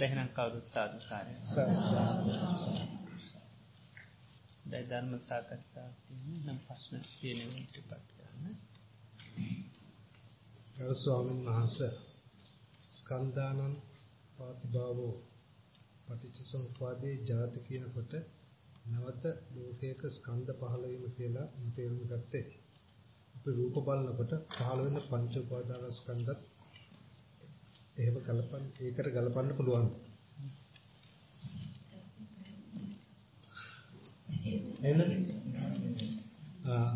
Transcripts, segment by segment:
දැහෙනම් කවුරුත් සාධකාරය දැයි ධර්ම සාකච්ඡා නම් පස්න තියනට පත් කරන්න. ස්වාමීන් වහන්ස ස්කන්ධානන් පාතිභාවෝ පටිච්ච සමුප්පාදේ ජාති කියනකොට නැවත ලෝකයක ස්කන්ධ පහළ වීම කියලා තේරුම් ගත්තේ. අපි රූප බලනකොට පහළ වෙන පංච උපාදාන ස්කන්ධත් එහෙම ගලපන්න ඒකට ගලපන්න පුළුවන්. එන්න ආ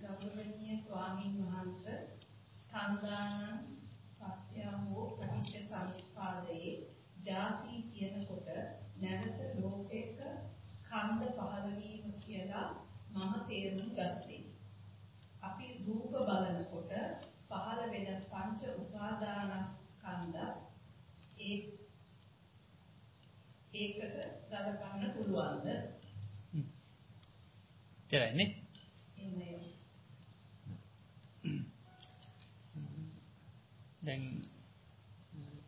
ගෞරවනීය ස්වාමීන් වහන්සේ ස්කන්ධාන පත්‍ය හෝ පටිච්ච සමුප්පාදයේ ಜಾති කියනකොට නැවත ලෝකයක ස්කන්ධ පහළ වීම කියලා මම තේරුම් ගත්තේ. අපි රූප බලනකොට පහළ වෙන පංච උපාදානස්කන්ධ ඒ ඒකට ගලපන්න පුළුවන්ද? කියලානේ. දැන්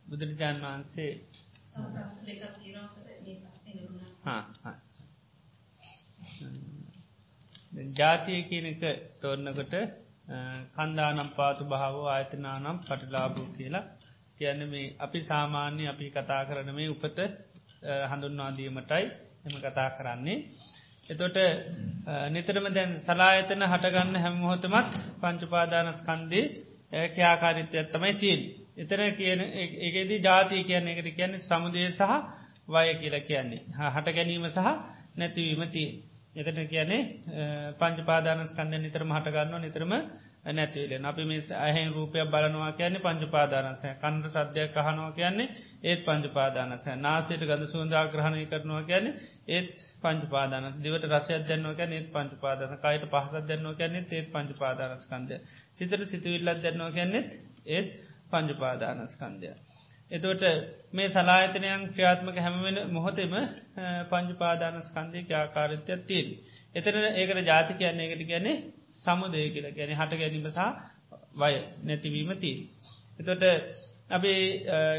බුදුරජාණන් වහන්සේ ප්‍රශ්න දෙකක් තියෙනවා මේ ප්‍රශ්නේ නුරුණා. ජාතිය කියනක තෝරන්නකොට කන්දානම් පාතු භාවෝ ආයතනානම් පටලාබූ කියලා කියන්න මේ අපි සාමාන්‍ය අපි කතා කරන මේ උපත හඳුන්වාදීමටයි එම කතා කරන්නේ. එතොට නිතරම දැන් සලායතන හටගන්න හැමහොතමත් පංචුපාදානස්කන්දී ක්‍යාකාරිත්‍යයක් තමයි තිීන්. එතන කියන ඒකෙදී ජාතිය කියන්නේ එකට කියන්නේ සමුදය සහ වය කියලා කියන්නේ හට ගැනීම සහ නැතිවීම තිය. එතට කියන්නේ පංචපාදානස්කන්ද නිතරම හටගන්න නිතරම නැතිවලෙන් අපි මේ අහෙන් රූපයක් බලනවා කියන්නේ පංචපාදානසය කණ්ඩ සද්‍යයක් කහනවා කියන්නේ ඒත් පංචපාදානසය නාසයට ගඳ සුන්දා ග්‍රහණය කරනවා කියන්නේ ඒත් පංචපාදාන දිවට රසයක් දැන්නවා ගැන ඒත් පංචපාදාන කයට පහසත් දැන්නවා කියන්නේ ඒත් පංචපාදානස්කන්දය සිතට සිතුවිල්ලත් දැන්නවා කියන්නෙත් ඒත් පංචපාදානස්කන්දය. එතවට මේ සලායතනයන් ක්‍රියාත්මක හැමවෙන මොහොතෙම පංචපාදානස්කන්දය ක්‍යාකාරිත්‍යයක් තියෙන්. එතන ඒකට ජාති කියන්නේ එකට ගැනේ සමුදය කියලා ගැන හට ගැනීම සහ වය නැතිවීම තිී. එතොට අපි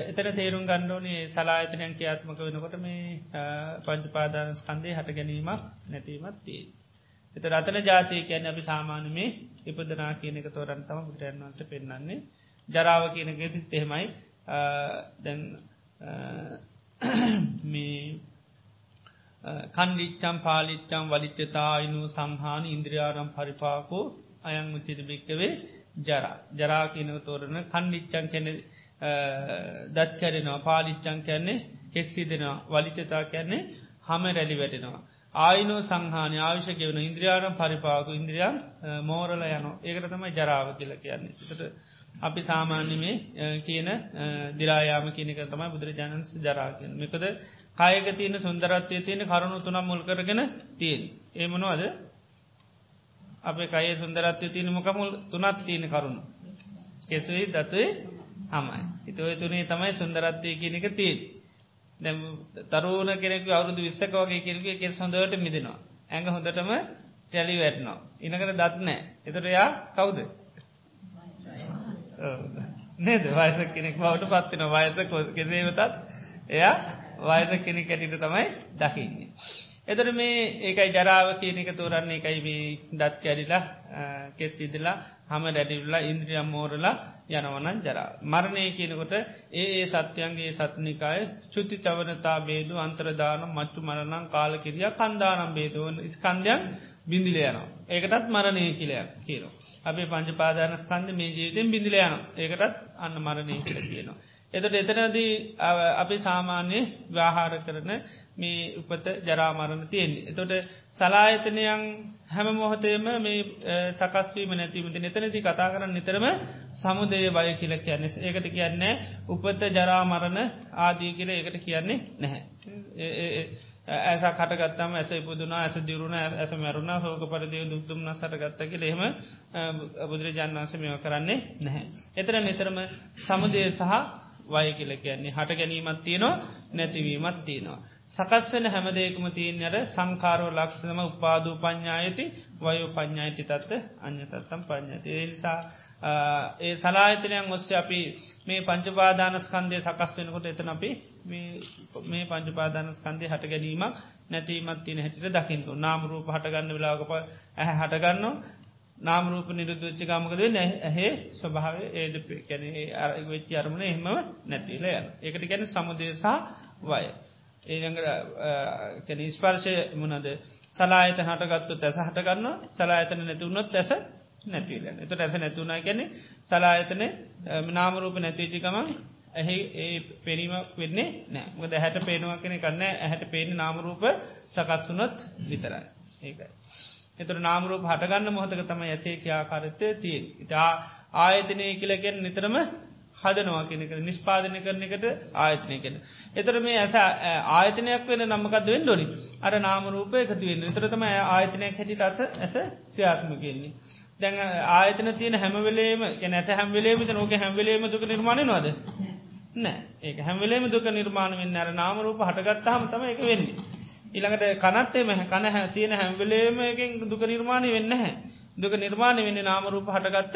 එතන තේරුම් ගණ්ඩෝනේ සලායතනයන් ක්‍යාත්මක වෙනකොට මේ පංචපාදානස්කන්දය හට ගැනීමක් නැතිීමත් තිී. එත රතන ජාතිය කියන අපි සාමාන මේ ඉපදනා කියනක තෝරන්තම බුදුරන් වන්ස පෙන්න්නන්නේ ජරාව කියනගෙතිත් එහෙමයි දැන් මේ කන්ඩිච්චම් පාලිච්චම් වලිච්චතායිනු සම්හාන ඉන්ද්‍රියාරම් පරිපාකෝ අයං තිරභික්කවේ ජරා ජරා කියනව තෝරන කන්ඩිච්චන් කැන දත් කැරෙනවා පාලිච්චන් කැන්නේ කෙස්සි දෙෙනවා වලිච්චතා කැන්නේ හම රැලි වැටෙනවා. ආයිනෝ සංහානය ආවිශ ගෙවන ඉන්ද්‍රියාරම් පරිපාකු ඉන්ද්‍රියන් මෝරල යනෝ ඒකට තමයි ජරාව කියල කියන්නේ. අපි සාමාන්‍යමේ කියන දිරායාම කියනක තමයි බුදුරජාණන් ජරා කියන මෙකද කායක තියන සුන්දරත්වය තියෙන කරුණු තුනම් මුල් කරගෙන තියෙන් ඒමනවාද අපේ කයේ සුන්දරත්වය තියෙන මොකමුල් තුනත් තියෙන කරුණු. කෙසුයි දතුයි හමයි. හිතවය තුනේ තමයි සුන්දරත්වය කියනක තිීන් දැ තරුණ කෙනෙක අවුදු විස්සකවගේ කෙනෙක කෙ සොඳට මිදෙනවා. ඇඟ හොඳටම ටැලි වැටනවා. ඉනකට දත්නෑ එතරයා කවුද? නේද? වයස කෙනෙක් බවට පත්තින වයස කෙසේවතත් එයා වයස කෙනෙ කැටිට තමයි දකින්නේ. එතර මේ ඒකයි ජරාව කියනක තෝරන්නේ. එකයි මේ දත් කැරිලා කෙත්සිදලා හම දැඩිල්ලා ඉන්ද්‍රියම් මෝරලා යනවනන් ජරා. මරණය කියනකොට ඒ ඒ සත්‍යයන්ගේ සත්නිකාය චුති චවනතා බේදු අන්ත්‍රදාන මච්චු මරණං කාල කිරිය කන්දානම් බේදුවන් ස්කන්ධයන් බිඳිලයනවා. ඒකටත් මරණය කියලයක් කියනවා. අපේ පංච පාදාන ස්කන්ධ මේ ජීවිතෙන් බිඳිලයන ඒකටත් අන්න මරණය කියල කියනවා. එතට එතනදී අපි සාමාන්‍ය ව්‍යාහාර කරන මේ උපත ජරාමරණ තියෙන්නේ. එතොට සලායතනයන් හැම මොහොතේම මේ සකස්වීම නැතිමට නතනති කතා කරන්න නිතරම සමුදය බය කියල කියන්නේ ඒකට කියන්නේ උපත ජරාමරණ ආදී කියල ඒකට කියන්නේ නැහැ. ඇස කටගත්තම ඇස පුදුනා ඇස දිරුණ ඇස මැරුණ හෝක පරදය දුක්දුම්න සටගත්තක ලෙහෙම බුදුරජාන් වන්සමයෝ කරන්නේ නැහැ. එතර නිතරම සමුදය සහ වය කියල කියන්නේ හට ගැනීමත් තියනවා නැතිවීමත් තියෙනවා. සකස් වෙන හැමදේකුම තියන්නට සංකාරෝ ලක්ෂණම උපාදූ පඥ්ඥායති වයෝ පඥ්ඥායිති තත්ත අන්‍යතත්තම් පඥ්ඥති ඒනිසා ඒ සලාහිතනයන් ඔස්ස අපි මේ පංචපාදානස්කන්දය සකස් වෙනකොට එතන අපි මේ පංචපාදානස්කන්දය හට ගැනීමක් නැතිීමත් තින හැටිට දකිින්තු නාමරූප හටගන්න වෙලාගප ඇහ හටගන්න නාමරූප නිරුද්ධච්චි ගමකද ඇහේ ස්වභාව ඒද කැන වෙච්චි අරමුණ එහෙම නැතිල යන ඒකට ගැන සමුදේසා වය. ඒ ස්පර්ශය මුණද සලායත හටගත්තු තැස හටගන්න සලායතන නැතිවුණොත් ඇස නැතිවලන්න එත ඇස නැතුනා ගැන සලායතන නාමරූප නැතිවිචිකමන් ඇහි ඒ පෙනීම වෙන්නේ නෑ මොද හැට පේනවා කෙන කන්න ඇහැට පේන නාමරූප සකත්සුනොත් විතරයි. ඒකයි. එතුර නාමරූප හටගන්න මොහොතක තම ඇසේ ක්‍යාකාරත්තය තිය ඉතා ආයතනය කියලගෙන් නිතරම හදනවා කෙනෙක නිස්පාදනය කරන එකට ආයතනය කෙන. එතර මේ ඇස ආයතනයක් වෙන නම්මකද වෙන් ඩොනි අර නාමරූපය එකතුවෙන් විතරතම ආයතනයක් හැටිට අස ඇස ක්‍රියාත්ම කෙන්නේ. දැන් ආයතන තියෙන හැමවෙලේම නැස හැම්වෙලේම නෝක හැම්වෙලේම දුක නිර්මාණය නොද නෑ ඒ හැම්වෙලේම දුක නිර්මාණ වෙන්න අර නාමරූප හටගත්තාහම තම එක වෙන්නේ. ඉළඟට කනත්තේම කන හැ තියෙන හැම්වෙලේමකින් දුක නිර්මාණය වෙන්න හැ. දුක නිර්මාණය වෙන්න නාමරූප හටගත්ත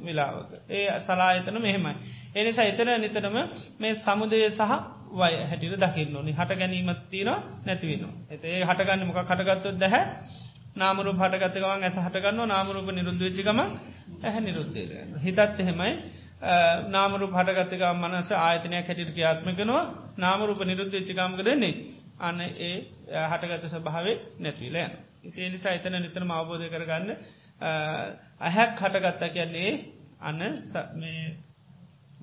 වෙලාවක. ඒ සලායතන මෙහෙමයි. එනිසා එතන නිතරම මේ සමුදය සහ වය හැටිට දකින්න ඕනි හට ගැනීමත් තියෙන නැතිවෙන. එත ඒ හටගන්න මොක කටගත්තුත් දැහැ නාමරු පටගත්තකවන් ඇස හටගන්න නාමරූප නිරුද්ධවෙච්චිකම ඇහ නිරුද්ධය හිතත් එහෙමයි නාමරු පටගත්තක මනස ආයතනයක් හැටිට ක්‍යාත්මකනවා නාමරූප නිරුද්ධවෙච්චිකාමක දෙන්නේ අන්න ඒ හටගත සභාවේ නැතිවලයන්. ඉතිේ නිසා එතන නිතන අවබෝධය කරගන්න ඇහැක් හටගත්තා කියන්නේ අන්න මේ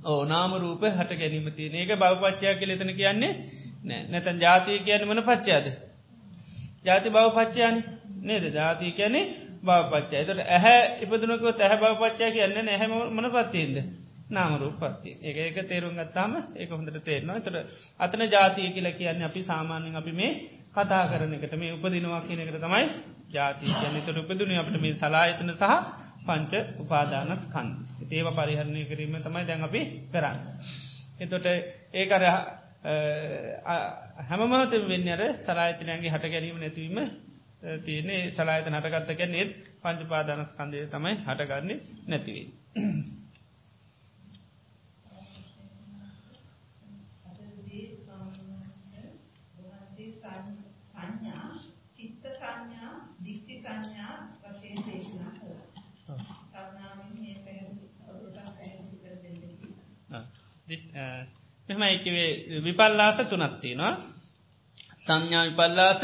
ඕ නාමරූප හට ගැනීම තියන ඒක බවපච්චයා කෙ එතන කියන්නේ නෑ. නැතන් ජාතිය කියන මන පච්චාද. ජාති බව පච්චයානි නේද? ජාතිය කියැනෙ බවපච්චා එතට ඇහැ ඉපදනකව ඇහැ බවපච්චා කියන්න නැහැම මන පත්තියෙන්ද? නාමරු පත්ති ඒක ඒක තේරුම් ගත්තාම ඒක හොඳට තේරනවා. තට අතන ජාතිය කියල කියන්න අපි සාමාන්‍යෙන් අපි මේ කතා කරන එකට මේ උපදිනවා කියන එකට තමයි ජාතිය කියන්නතට උපදුන අපට මේ සලායතන සහ පංච උපාදානස් කන් ඒව පරිහරණය කිරීම තමයි දැන් අපි කරන්න. එතොට ඒකර හැමමත වෙන්නර සලායතනයන්ගේ හට ගැනීම නැතිවීම තියන්නේ. සලායත නටගත්තක නෙත් පංච පාදානස්කන්දය තමයි හටගන්නේ නැතිවේ. සංඥා චිත්ත සංඥා දික්ති සංඥා වශයෙන් දේශනා කළා. කරුණාවෙන් මේ පැහැදිලි අවුරුද්දක් පැහැදිලි කර දෙන්න. මෙහම එකවේ විපල්ලාස තුනත්තිනවා සංඥා විපල්ලාස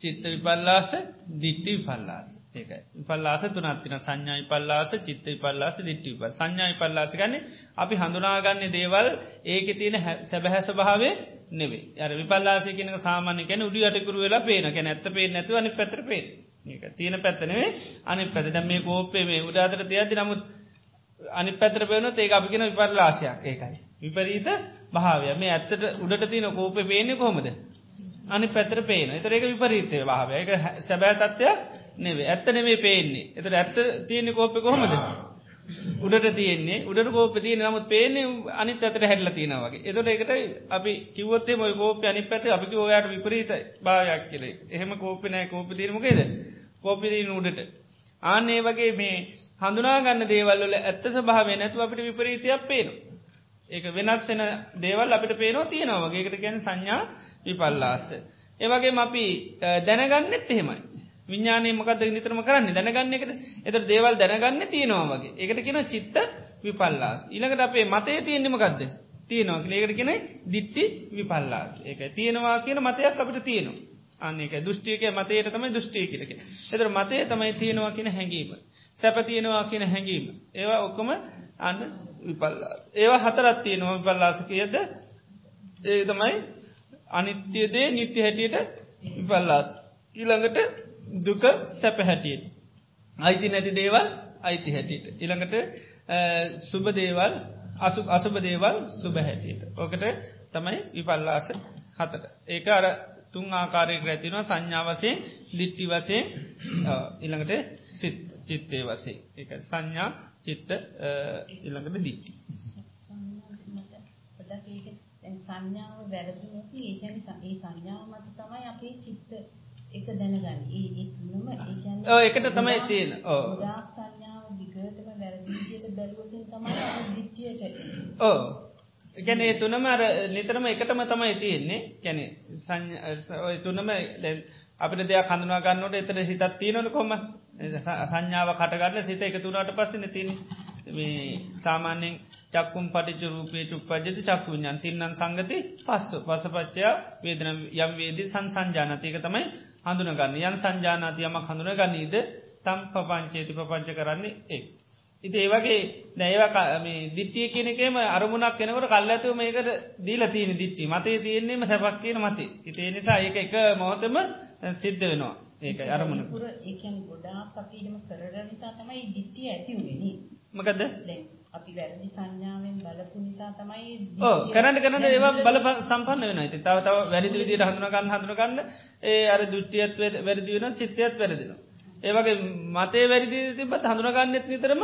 චිත්ත විපල්ලාස දිට්ටි විපල්ලාස. ඒක විපල්ලාස තුනත්තින සංඥා විපල්ලාස චිත්ත විපල්ලාස දිට්ටි විපල් සංඥා විපල්ලාස ගන්නේ අපි හඳුනාගන්නේ දේවල් ඒක තියෙන සැබැහැ ස්වභාවේ නෙවේ අර විපල්ලාසය කියනක සාමාන්‍ය කැන උඩි අටකුරු වෙලා පේන කැන ඇත්ත පේ නැතු අනි පැතර පේ ඒක තියෙන පැත්තනේ අනි පැතට මේ කෝප්පේ මේ උඩාතර තියද නමුත් අනි පැතර පේන ඒක අපිගෙන විපල්ලාශයක් ඒකයි. විපරීත භාවය. මේ ඇත්තට උඩට තියන කෝප පේන්නේ කොහොමද? අනි පැතර පේන එතර ඒක විපරීතය භාවය. එක සැබෑ තත්වයක් නෙවේ ඇත්ත නෙමේ පේන්නේ. එතට ඇත්ත තියෙන කෝපය කොහොමද? උඩට තියන්නේ. උඩට කෝප තිය නමුත් පේන්නේ අනිත් ඇතට හැල්ල තියෙන වගේ. එතට එකට අපි කිවත්තේ මොයි කෝප අනි පැත අපි ඔයාට විපරීත භාවයක් කෙරේ එහෙම කෝපනෑ කෝප දීමකේද කෝපිදීන උඩට. ආන්නේ වගේ මේ හඳුනාගන්න දේවල්ල ඇත්ත සභාව නැතු අපිට විපරීතයක් පේනවා. ඒක වෙනස් වෙන දේවල් අපිට පේනවා තියෙනවා වගේකට ගැන සංඥා විපල්ලාස. ඒවගේ අපි දැනගන්නෙත් එහෙමයි. විඤ්ඥානය මකද නිතරම කරන්න දැනගන්න එකට එත දේවල් දැනගන්න තියෙනවා වගේ එකට කියෙන චිත්ත විපල්ලාස්. ඉළඟට අපේ මතය තියෙන්නෙමකක්ද. තියෙනවා ඒකට කියෙන දිට්ටි විපල්ලාස් ඒක තියෙනවා කියන මතයක් අපිට තියෙනවා. අන්නක දෘෂ්ටියක මතයට තමයි දෘෂ්ටිය කියලක. එතර මතය තමයි තියෙනවා කියන හැඟීම. සැපතියෙනවා කියන හැඟීම. ඒවා ඔක්කොම අන්න විපල්ලාස්. ඒවා හතරත් තියෙනවා විපල්ලාසකයද ඒ තමයි අනිත්‍යදේ නිත්‍ය හැටියට විපල්ලාස්. ඊළඟට දුක සැප හැටියට. අයිති නැති දේවල් අයිති හැටියට. ඉළඟට සුබ දේවල් අසු අසුභ දේවල් සුබ හැටියට. ඕකට තමයි විපල්ලාස හතට. ඒක අර තුන් ආකාරය රැතිනවා සංඥාවසයෙන් දිට්ටි වසයෙන් ඉළඟට සිත් චිත්තේ වසේ එක සංඥා චිත්ත ඉළඟට දිට්ටි. සංඥාව වැරදි නැති ඒ කියන්නේ ඒ සංඥාව මත තමයි අපේ චිත්ත එක දැනගන්නේ. ඒ ඒ තුනම ඒ කියන්නේ ඔව් ඒකට තමයි තියෙන. ඔව්. ගොඩාක් සංඥාව දිගටම වැරදි විදිහට බැලුවොත් තමයි අපි දිට්ඨියට ගැන ඒ තුනම අර නිතරම එකටම තමයි තියෙන්නේ කැනෙ තුනම අපිට දෙයක් හඳුනා ගන්නට එතර හිතත් තියනොට කොම සංඥාව කටගන්න සිත එක තුනට පස්සන තින මේ සාමාන්‍යෙන් චක්කුම් පටිච රූපේ චුප්පජති චක්කු ඥන් තින්නන් සංගති පස්ස පසපච්චයා වේදන යම් වේදී සංසංජානතික තමයි හඳුනගන්න. යන් සංජානාතියම හඳුන ගන්නීද තම් පපංචේති ප්‍රපංච කරන්නේ එක්. ඉති ඒවගේ දැඒව දිට්ටිය කියනකේම අරමුණක් කෙනකට කල් ඇතුව මේකට දීල තියෙන දිට්ටි මතේ තියෙන්නේම සැපක් කියන මති. ඉතිේ නිසා ඒක එක මොහොතම සිද්ධ වෙනවා. ඒක අරමුණ පුර ඒකෙන් ගොඩාක් අපි එහෙම කරන නිසා තමයි දිට්ඨිය ඇති වෙන්නේ. මොකද දැන් අපි වැරදි සංඥාවෙන් බලපු නිසා තමයි ඕ කරන්න කරන්න ඒවා බල සම්පන්න වෙන ඇති තව තව වැරදි විදිහට හඳුනගන්න හඳුනගන්න ඒ අර දෘෂ්ටියත් වැරදි වෙනවා චිත්තයත් වැරදිනවා. ඒ වගේ මතේ වැරදි තිබ්බත් හඳුනගන්නෙත් නිතරම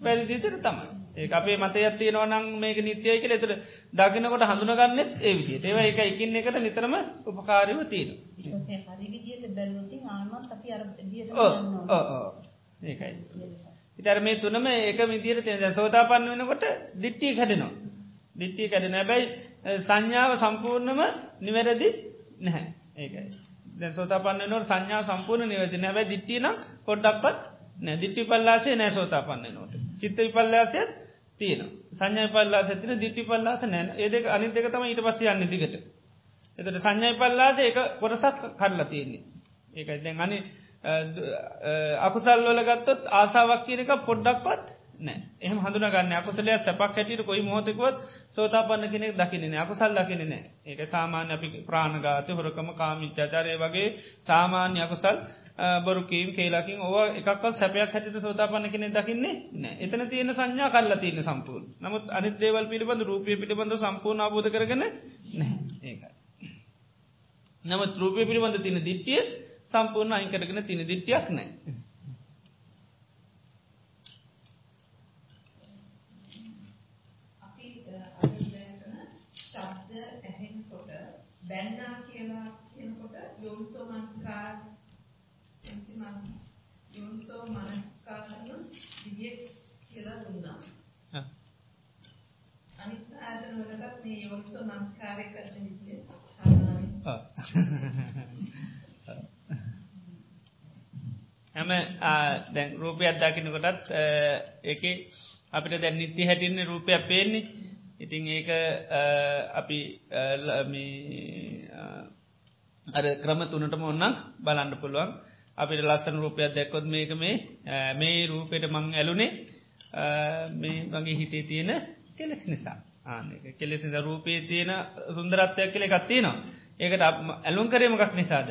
වැරදිතර තමයි. ඒ අපේ මතයත් තියෙනවා නම් මේක නිත්‍යය කියලා එතකොට දකින්නකොට හඳුනගන්නෙත් ඒ විදිහට. ඒවා ඒක එකින් එකට නිතරම උපකාරීව ඔව් ඒකයි. ඉතර මේ තුනම ඒක විදියට තියෙන සෝතාපන්න වෙනකොට දිට්ඨිය කැඩෙනවා. දිට්ඨිය කැඩෙන හැබැයි සංඥාව සම්පූර්ණම නිවැරදි නැහැ. ඒකයි. දැන් සෝතාපන්න වෙනකොට සංඥා සම්පූර්ණ නැහැ. හැබැයි දිට්ඨිය නම් පොඩ්ඩක්වත් නැහැ. දිට්ඨි පල්ලාසේ නැහැ සෝතාපන්න වෙනකොට. චිත්ත විපල්ලාසයත් තියෙන. සංඥා විපල්ලාසෙ තියෙන දිට්ඨි පල්ලාස නැහැ. ඒ දෙක අනිත් දෙක තමයි ඊට පස්සේ යන්නේ දිගට. එතට සංඥයි පල්ලාසේ එක කොටසක් කරලා තියෙන්නේ. ඒකයි දැන් අනි අකුසල් වල ගත්තොත් ආසාවක් කියන එක පොඩ්ඩක්වත් නෑ එහම හඳුනගන්න අකුසලය සැපක් හැටියට කොයි මොහොතකොත් සෝතාපන්න කෙනෙක් දකින අකුසල් දකින නෑ ඒක සාමාන්‍ය අපි ප්‍රාණගාත හොරකම කාමිච්චාචරය වගේ සාමාන්‍ය අකුසල් බොරුකීම් කේලාකින් ඕ එකක් සැපයක් හැටිට සෝතාපන්න කෙනෙ දකින්නේ නෑ එතන තියෙන සංඥා කල්ල තියන්න සම්පූර් නමුත් අනිත් දේවල් පිළිබඳ රූපය පිළිබඳ සම්පූර්ණ අබෝධ කරගන නෑ ඒකයි. නම රූපය පිළිබඳ තින දිට්ටිය සම්පූර්ණ අයිකරගෙන තින දිට්ටියක් නෑ. අපි අද දැනන ශබ්ද ඇහෙනකොට බැන්නා කියලා කියනකොට යෝනිසෝ මනස්කාර එන්සිමස් යෝනිසෝ මනස්කාරන විදිය කියලා දුන්නා. අනිත් ආයතන වලටත් මේ යෝනිසෝ මනස්කාරය කරන විදිය හැම දැන් රූපය අත්දාකිනකොටත් එක අපිට දැන් නිත්‍ය හැටින්නේ රූපයක් පේන්නේ ඉතින් ඒක අපි අර ක්‍රම තුනටම ඔන්න බලන්න පුළුවන් අපිට ලස්සන රූපයක් දැක්කොත් මේක මේ මේ රූපයට මං ඇලුනේ මේ වගේ හිතේ තියෙන කෙලෙස් නිසා. ආනක කෙලෙසි රූපයේ තියෙන සුන්දරත්වයක් කළ එකත්තිනවා ඒකට ඇලුම් කරේමකක් නිසාද?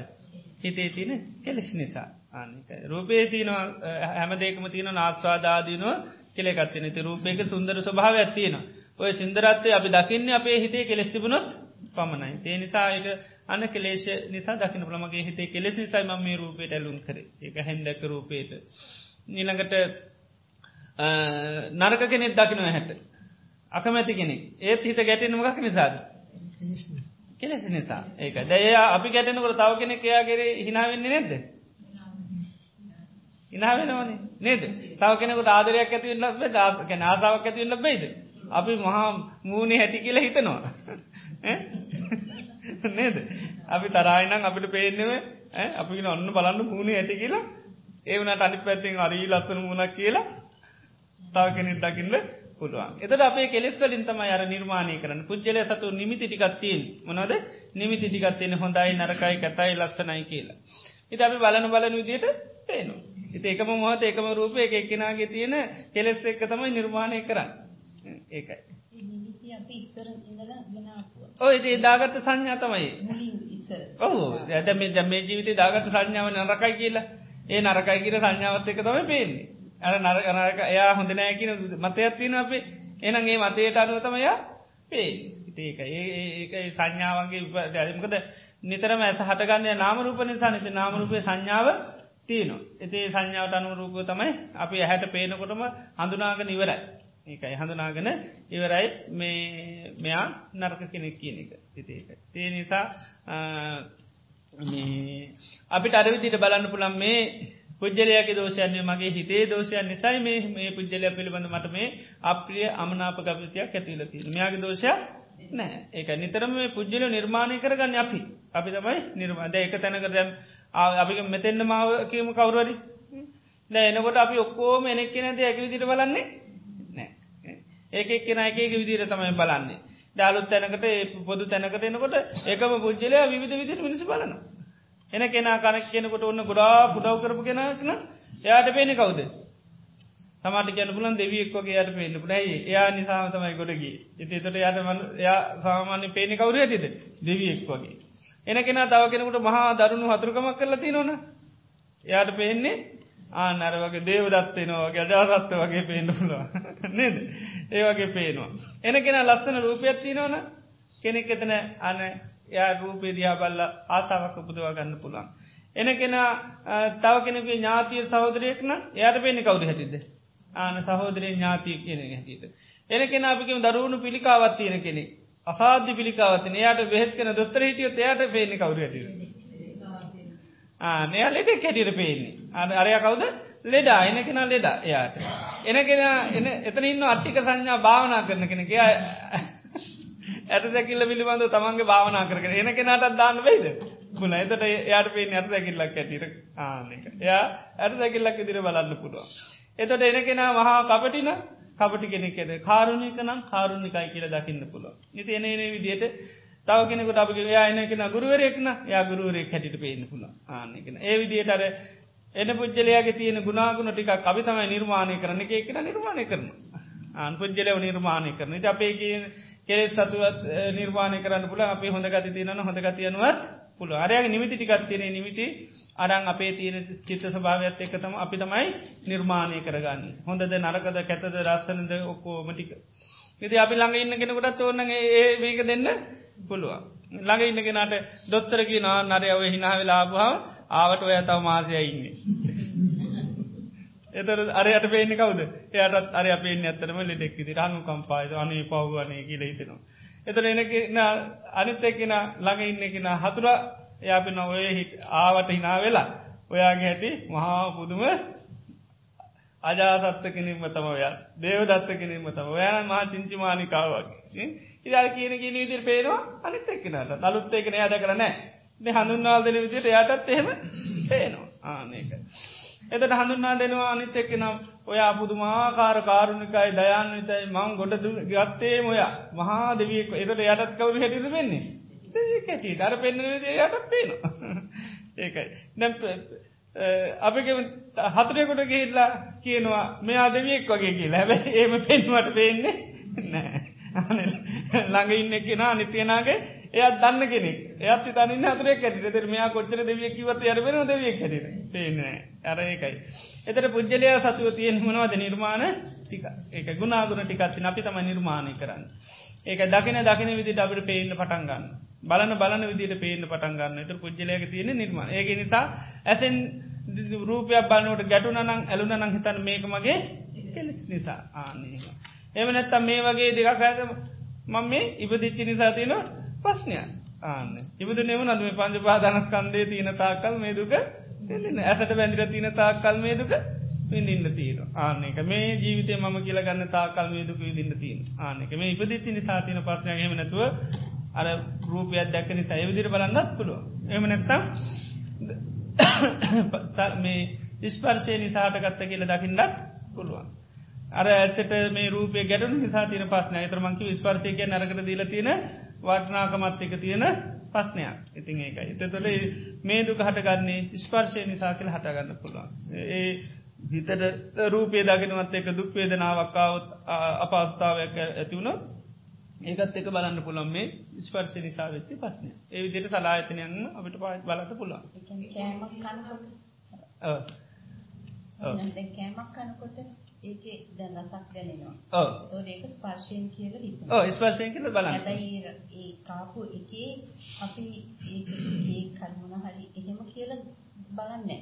හිතේ තියෙන කෙලෙස් නිසා. ආනක රූපේ තියනවා හැම දෙකම තියෙන නාස්වාදාදීනුව කෙළෙකත්තින ති රූපයක සුන්දර ස්වභාව ඇත්තියෙනවා ඔය සිින්දරත්වය අපි දකින්න අපේ හිතේ කෙලෙස්තිබුණොත් පමණයි. ඒ නිසා එක අන්න කෙලේෂ නිසා දකින ප්‍රමගේ හිතේ කෙලෙස් නිසයි ම මේ රූපයට ඇලුම් කර. එක හැන්දක රූපේට නිළඟට නරක කෙනෙත් දකිනව හැට. අකමැති කෙනෙක්. ඒත් හිත ගැටෙන මොකක් නිසාද? කෙලෙස නිසා. ඒක දැය අපි ගැටෙනකට තව කෙනෙක් එයාගේ හිනාවෙන්නේ නැද්ද? ඉනාවෙනවනේ නේද? තව කෙනෙකුට ආදරයක් ඇතිවෙන්න ලබේ දාක නාතාවක් ඇතිවෙන්න ලබේද අපි මහා මූුණේ හැටි කියලා හිතනවා නේද? අපි තරායිනම් අපිට පේනෙව අපි ඔන්න බලන්න මූුණේ ඇති කියලා ඒවනට අනි පැත්තිෙන් අරී ලස්සන මුණක් කියලා තව කෙනෙක් දකින්න පුළුවන්. එතට අපේ කෙලෙස් වලින් තමයි අර නිර්මාණය කරන පුද්ජල සතු නිමිති ටිකත්තියෙන් මොනද නිමිති ටිකත්තියෙන හොඳයි නරකයි කතයි ලස්සනයි කියලා. ඉත අපි බලන බලන විදියට පේනු. ඉති එකම මොහත එකම රූපය එක එක්කෙනගේ තියෙන කෙලෙස් එක්ක තමයි නිර්මාණය කරන්න. ඒකයි. ඔය ඒ දාගත්ත සංඥා තමයි. ඔහු ඇදම ජම්මේ ජීවිතය දාගත්ත සංඥාව නරකයි කියලා. ඒ නරකයි කියල සංඥාවත් එක තමයි පේන්නේ. අර නරක නරක එයා හොඳ නෑ කියන මතයක් තියෙන අපේ. එනගේ මතයට අනුව තමයා පේ ඉතඒක ඒ සංඥාවන්ගේ දැරිමකද නිතරම ඇස හටගන්න නාමරූප නිසා නති නාමරූපය සංඥාව තියනවා. එතේ සංඥාවට අනුරූප තමයි අපි ඇහැට පේනකොටම හඳුනාග නිවරයි ඒකයි හඳුනාගෙන ඉවරයි මේ මෙයා නර්ක කෙනෙක් කියන එක. තිතේක. තිය නිසා අපිට අරවිදිට බලන්න පුළන් මේ පුද්ජලයක දෝෂයන්නේ මගේ හිතේ දෝෂයන් නිසයි මේ මේ පුද්ජලය පිළිබඳ මට මේ අප්‍රිය අමනාප ගපතියක් ඇතිලති මෙයාගේ දෝෂය නෑ ඒක නිතරම මේ පුද්ජල නිර්මාණය කරගන්න අපි. අපි තමයි නිර්මාද එක තැනක දැම් අපි මෙතෙන්න්න මාව කියම කවුරරි නෑ එනකොට අපි ඔක්කෝම එනෙක් නැද ඇක විදිට බලන්නේ. නෑ ඒක එක්කෙන එක විදිර තමයි බලන්නේ. දාලුත් තැනකට පොදු තැනකට එනකොට එකම පුද්ජලය විධ විදිර මිනිස බලනවා. එන කෙනා කනක් කියනකොට ඔන්න ගොඩා පුඩව් කරපු කෙනක්න එයාට පේනෙ කවුද? තමට කියන පුලන් දෙවියෙක් වගේ යට පේන්න පුඩයි එයා නිසාම තමයි ගොඩගේ ඉති තොට යට එයා සාමාන්‍ය පේනෙ කවුර ඇටිද දෙවියෙක් වගේ. එන කෙනා තව කෙනෙකුට මහා දරුණු හතුරකමක් කරලති නොන එයාට පේන්නේ ආනර වගේ දේව දත්වනවා ගැජාසත්ව වගේ පේන්න පුලුව නේද ඒ වගේ පේනවා එන කෙන ලස්සන රූපයක්ත්ති නොන කෙනෙක් එතන අන යා රූපේ දිහා බල්ල ආසාාවක් උපදවා ගන්න පුළන්. එන කෙනා තව කෙනෙක ඥාතිය සහෝදරයෙක්න එයට පෙන්නේ කවුද හැටිද. ආන සහෝදරය ඥාතිය කියන හැටිද. එන කෙන අපිකම දරුණු පිළිකාවත් තියෙන කෙනෙ. අසාධ්‍ය පිළිකාවත්තින එයාට බෙහෙත් කෙන දොස්තර හිටියොත් එයාට පේන්නේ කවුරු ඇතිද. ආනය ලෙඩ කැටියට පේන්නේ. අන අරය කවුද? ලෙඩා. එන කෙනා ලෙඩා. එයාට. එන කෙන එතන ඉන්න අට්ටික සංඥා භාවනා කරන කෙනෙක. ඇට දැකිල්ල පිළිබඳ තමන්ගේ භාවනා කරන එන කෙනටත් දාන්න වෙයිද? පුල එතට එයාට පේ ඇට දැකිල්ලක් ඇතිර ආනක එයා ඇට දැකිල්ලක් ඉදිර බලන්න පුළුව. එතට එන කෙනා මහා කපටින කපටි කෙනෙකෙද කාරුණික නම් කාරුණිකයි කියල දකින්න පුළුව. ඉති එන එන විදියට තව කෙනෙකුට අපි යා එන කෙන ගුරුවරෙක්න යා ගුරුවරෙක් හැටිට පේන්න පුළ ආනකෙන ඒ විදියට අර එන පුද්ජලයාගේ තියෙන ගුණාගුණ ටික අපි තමයි නිර්මාණය කරන එක එකෙන නිර්මාණය කරන. ආන් පුද්ජලව නිර්මාණය කරන අපේ කෙලෙස් සතුවත් නිර්මාණය කරන්න පුළ අපේ හොඳ ගති තියන හොඳ ගතියනුවත් පුළ අරයාගේ නිමිති ටිකත්තියෙන නිමිති අරං අපේ තියෙන චිත්ත ස්භාවයක්ත් එකතම අපි තමයි නිර්මාණය කරගන්න. හොඳද නරකද කැතද රස්සනද ඔක්කෝමටික ඉති අපි ළඟ ඉන්න කෙනකුටත් ඕන්න ඒ මේක දෙන්න පුළුව ළඟ ඉන්න කෙනට දොත්තරකි නා නරයව හිනාවෙලාබාව ආවට ඔය තව මාසයඉන්නේ එතර අරයට පේන කවද? එයටත් අර පේන ඇත්තරම ලෙඩෙක්ති රංගු කම්පායිද අනේ පව්වනේ කියල හිතනවා. එතර එනක අනිත් එක්කෙන ළඟ ඉන්නකෙන හතුර එයාපෙන ඔය හිට ආවට හිනා වෙලා ඔයාගේ හැටි මහා පුදුම අජාසත්ත කෙනින්ම තම ඔයා. දේව දත්ත කෙනින්ම තම ඔයන මහා චිංචිමානිකාවගේ ඉදල් කියන කියන විදිර පේනවා අනිත් එක්කෙනට අලුත් එකන යාද කරනෑ හඳුන්වාල් දෙන විදිට යටත් එහෙම පේනවා. ආනක. එතට හඳුන්නා දෙනවා අනිත් එක්ක නම් ඔයා පුදුමාකාර කාරුණිකයි දයන්විතයි මං ගොඩ ගත්තේ මොයා මහා දෙවියෙක්. එතට යටත් කවරු හැටිද වෙන්නේ ඇති දර පෙන්න්න යටත් පේනවා. ඒකයි. නැ අපි හතරයකොට ගේල්ලා කියනවා මෙයා දෙවියෙක් වගේ කියලා. හැබැ ඒම පෙන්වට පේන්නේ නෑ ළඟ ඉන්න කෙනා නිතියනාගේ එයත් දන්න කෙනෙක්. එයත් තනින් හතරෙක් ඇති තෙර මෙයා කොච්චර දෙවියෙක් කිවත් යරබෙන දෙවියෙක් හැටිට පේන්නේ අර ඒකයි. එතට පුද්ජලයා සතුව තියෙන් මනවද? නිර්මාණ ටික. ඒක ගුණාගුණ ටිකත්තින අපි තම නිර්මාණය කරන්න. ඒක දකින දකින විදිට අපට පේන්න පටන් ගන්න. බලන බලන විදිට පේන්න පටන් ගන්න. එත පුද්ජලයක තියෙන නිර්මාණ. ඒක නිසා ඇසෙන් රූපයක් බලන්නට ගැටුන නං ඇලුන නං හිතන් මේක මගේ කෙලෙස් නිසා. ආනීම. එම නැත්තම් මේ වගේ දෙකක් ඇත මම මේ ඉපදිච්චි නිසා තියෙන ප්‍රශ්නයක්. ආන්න. ඉබදු නෙව නද මේ පංච පාදානස්කන්දේ තියෙන තාකල් මේ දුක ඇසට බැඳිර තියෙන තාකල් මේ දුක විඳින්න තියෙන ආනෙක මේ ජීවිතය මම කියල ගන්න තාකල් මේ දුක විදින්න තියෙන ආනෙක මේ ඉපදිච්චි නිසා තියෙන ප්‍රශ්නයක්. හෙම නැතුව අර රූපයක් දැක්ක නිසා ඒ විදිහට බලන්නත් පුළුවන්. එහෙම නැත්තම් මේ ස්පර්ශය නිසාට ගත්ත කියලා දකින්නත් පුළුවන්. අර ඇතට මේ රූපය ගැටනු නිසා තින පස්න තරමංකි ස්පර්ශයක නරකට දීල තියෙන වටනාකමත් එක තියෙන ප්‍රශ්නයක්. ඉතින් ඒකයි. එතතොට මේ දුක හටගන්නේ ස්පර්ශය නිසා කියල හටගන්න පුළුවන්. ඒ හිතට රූපේ දගෙනවත් එක දුක් වේදනාවක්කාවත් අපස්ථාවයක් ඇතිවුණ ඒකත් එක බලන්න පුළන් මේ ස්පර්ශ නිසා වෙච්චි පස්නය ඒ විදියට සලායතනයන්න අපිට පාත් බලට පුළුවන්. කෑමක් කනකොට ඒක දැන් රසක් දැනෙනවා. ඔව්. ඒතකොට ඒක ස්පර්ශයෙන් කියලා හිතනවා. ඔව් ස්පර්ශයෙන් කියලා බලන්න. හැබැයි ඒ කාපු එකේ අපි ඒක ඒ කර්මන හරි එහෙම කියලා බලන්නේ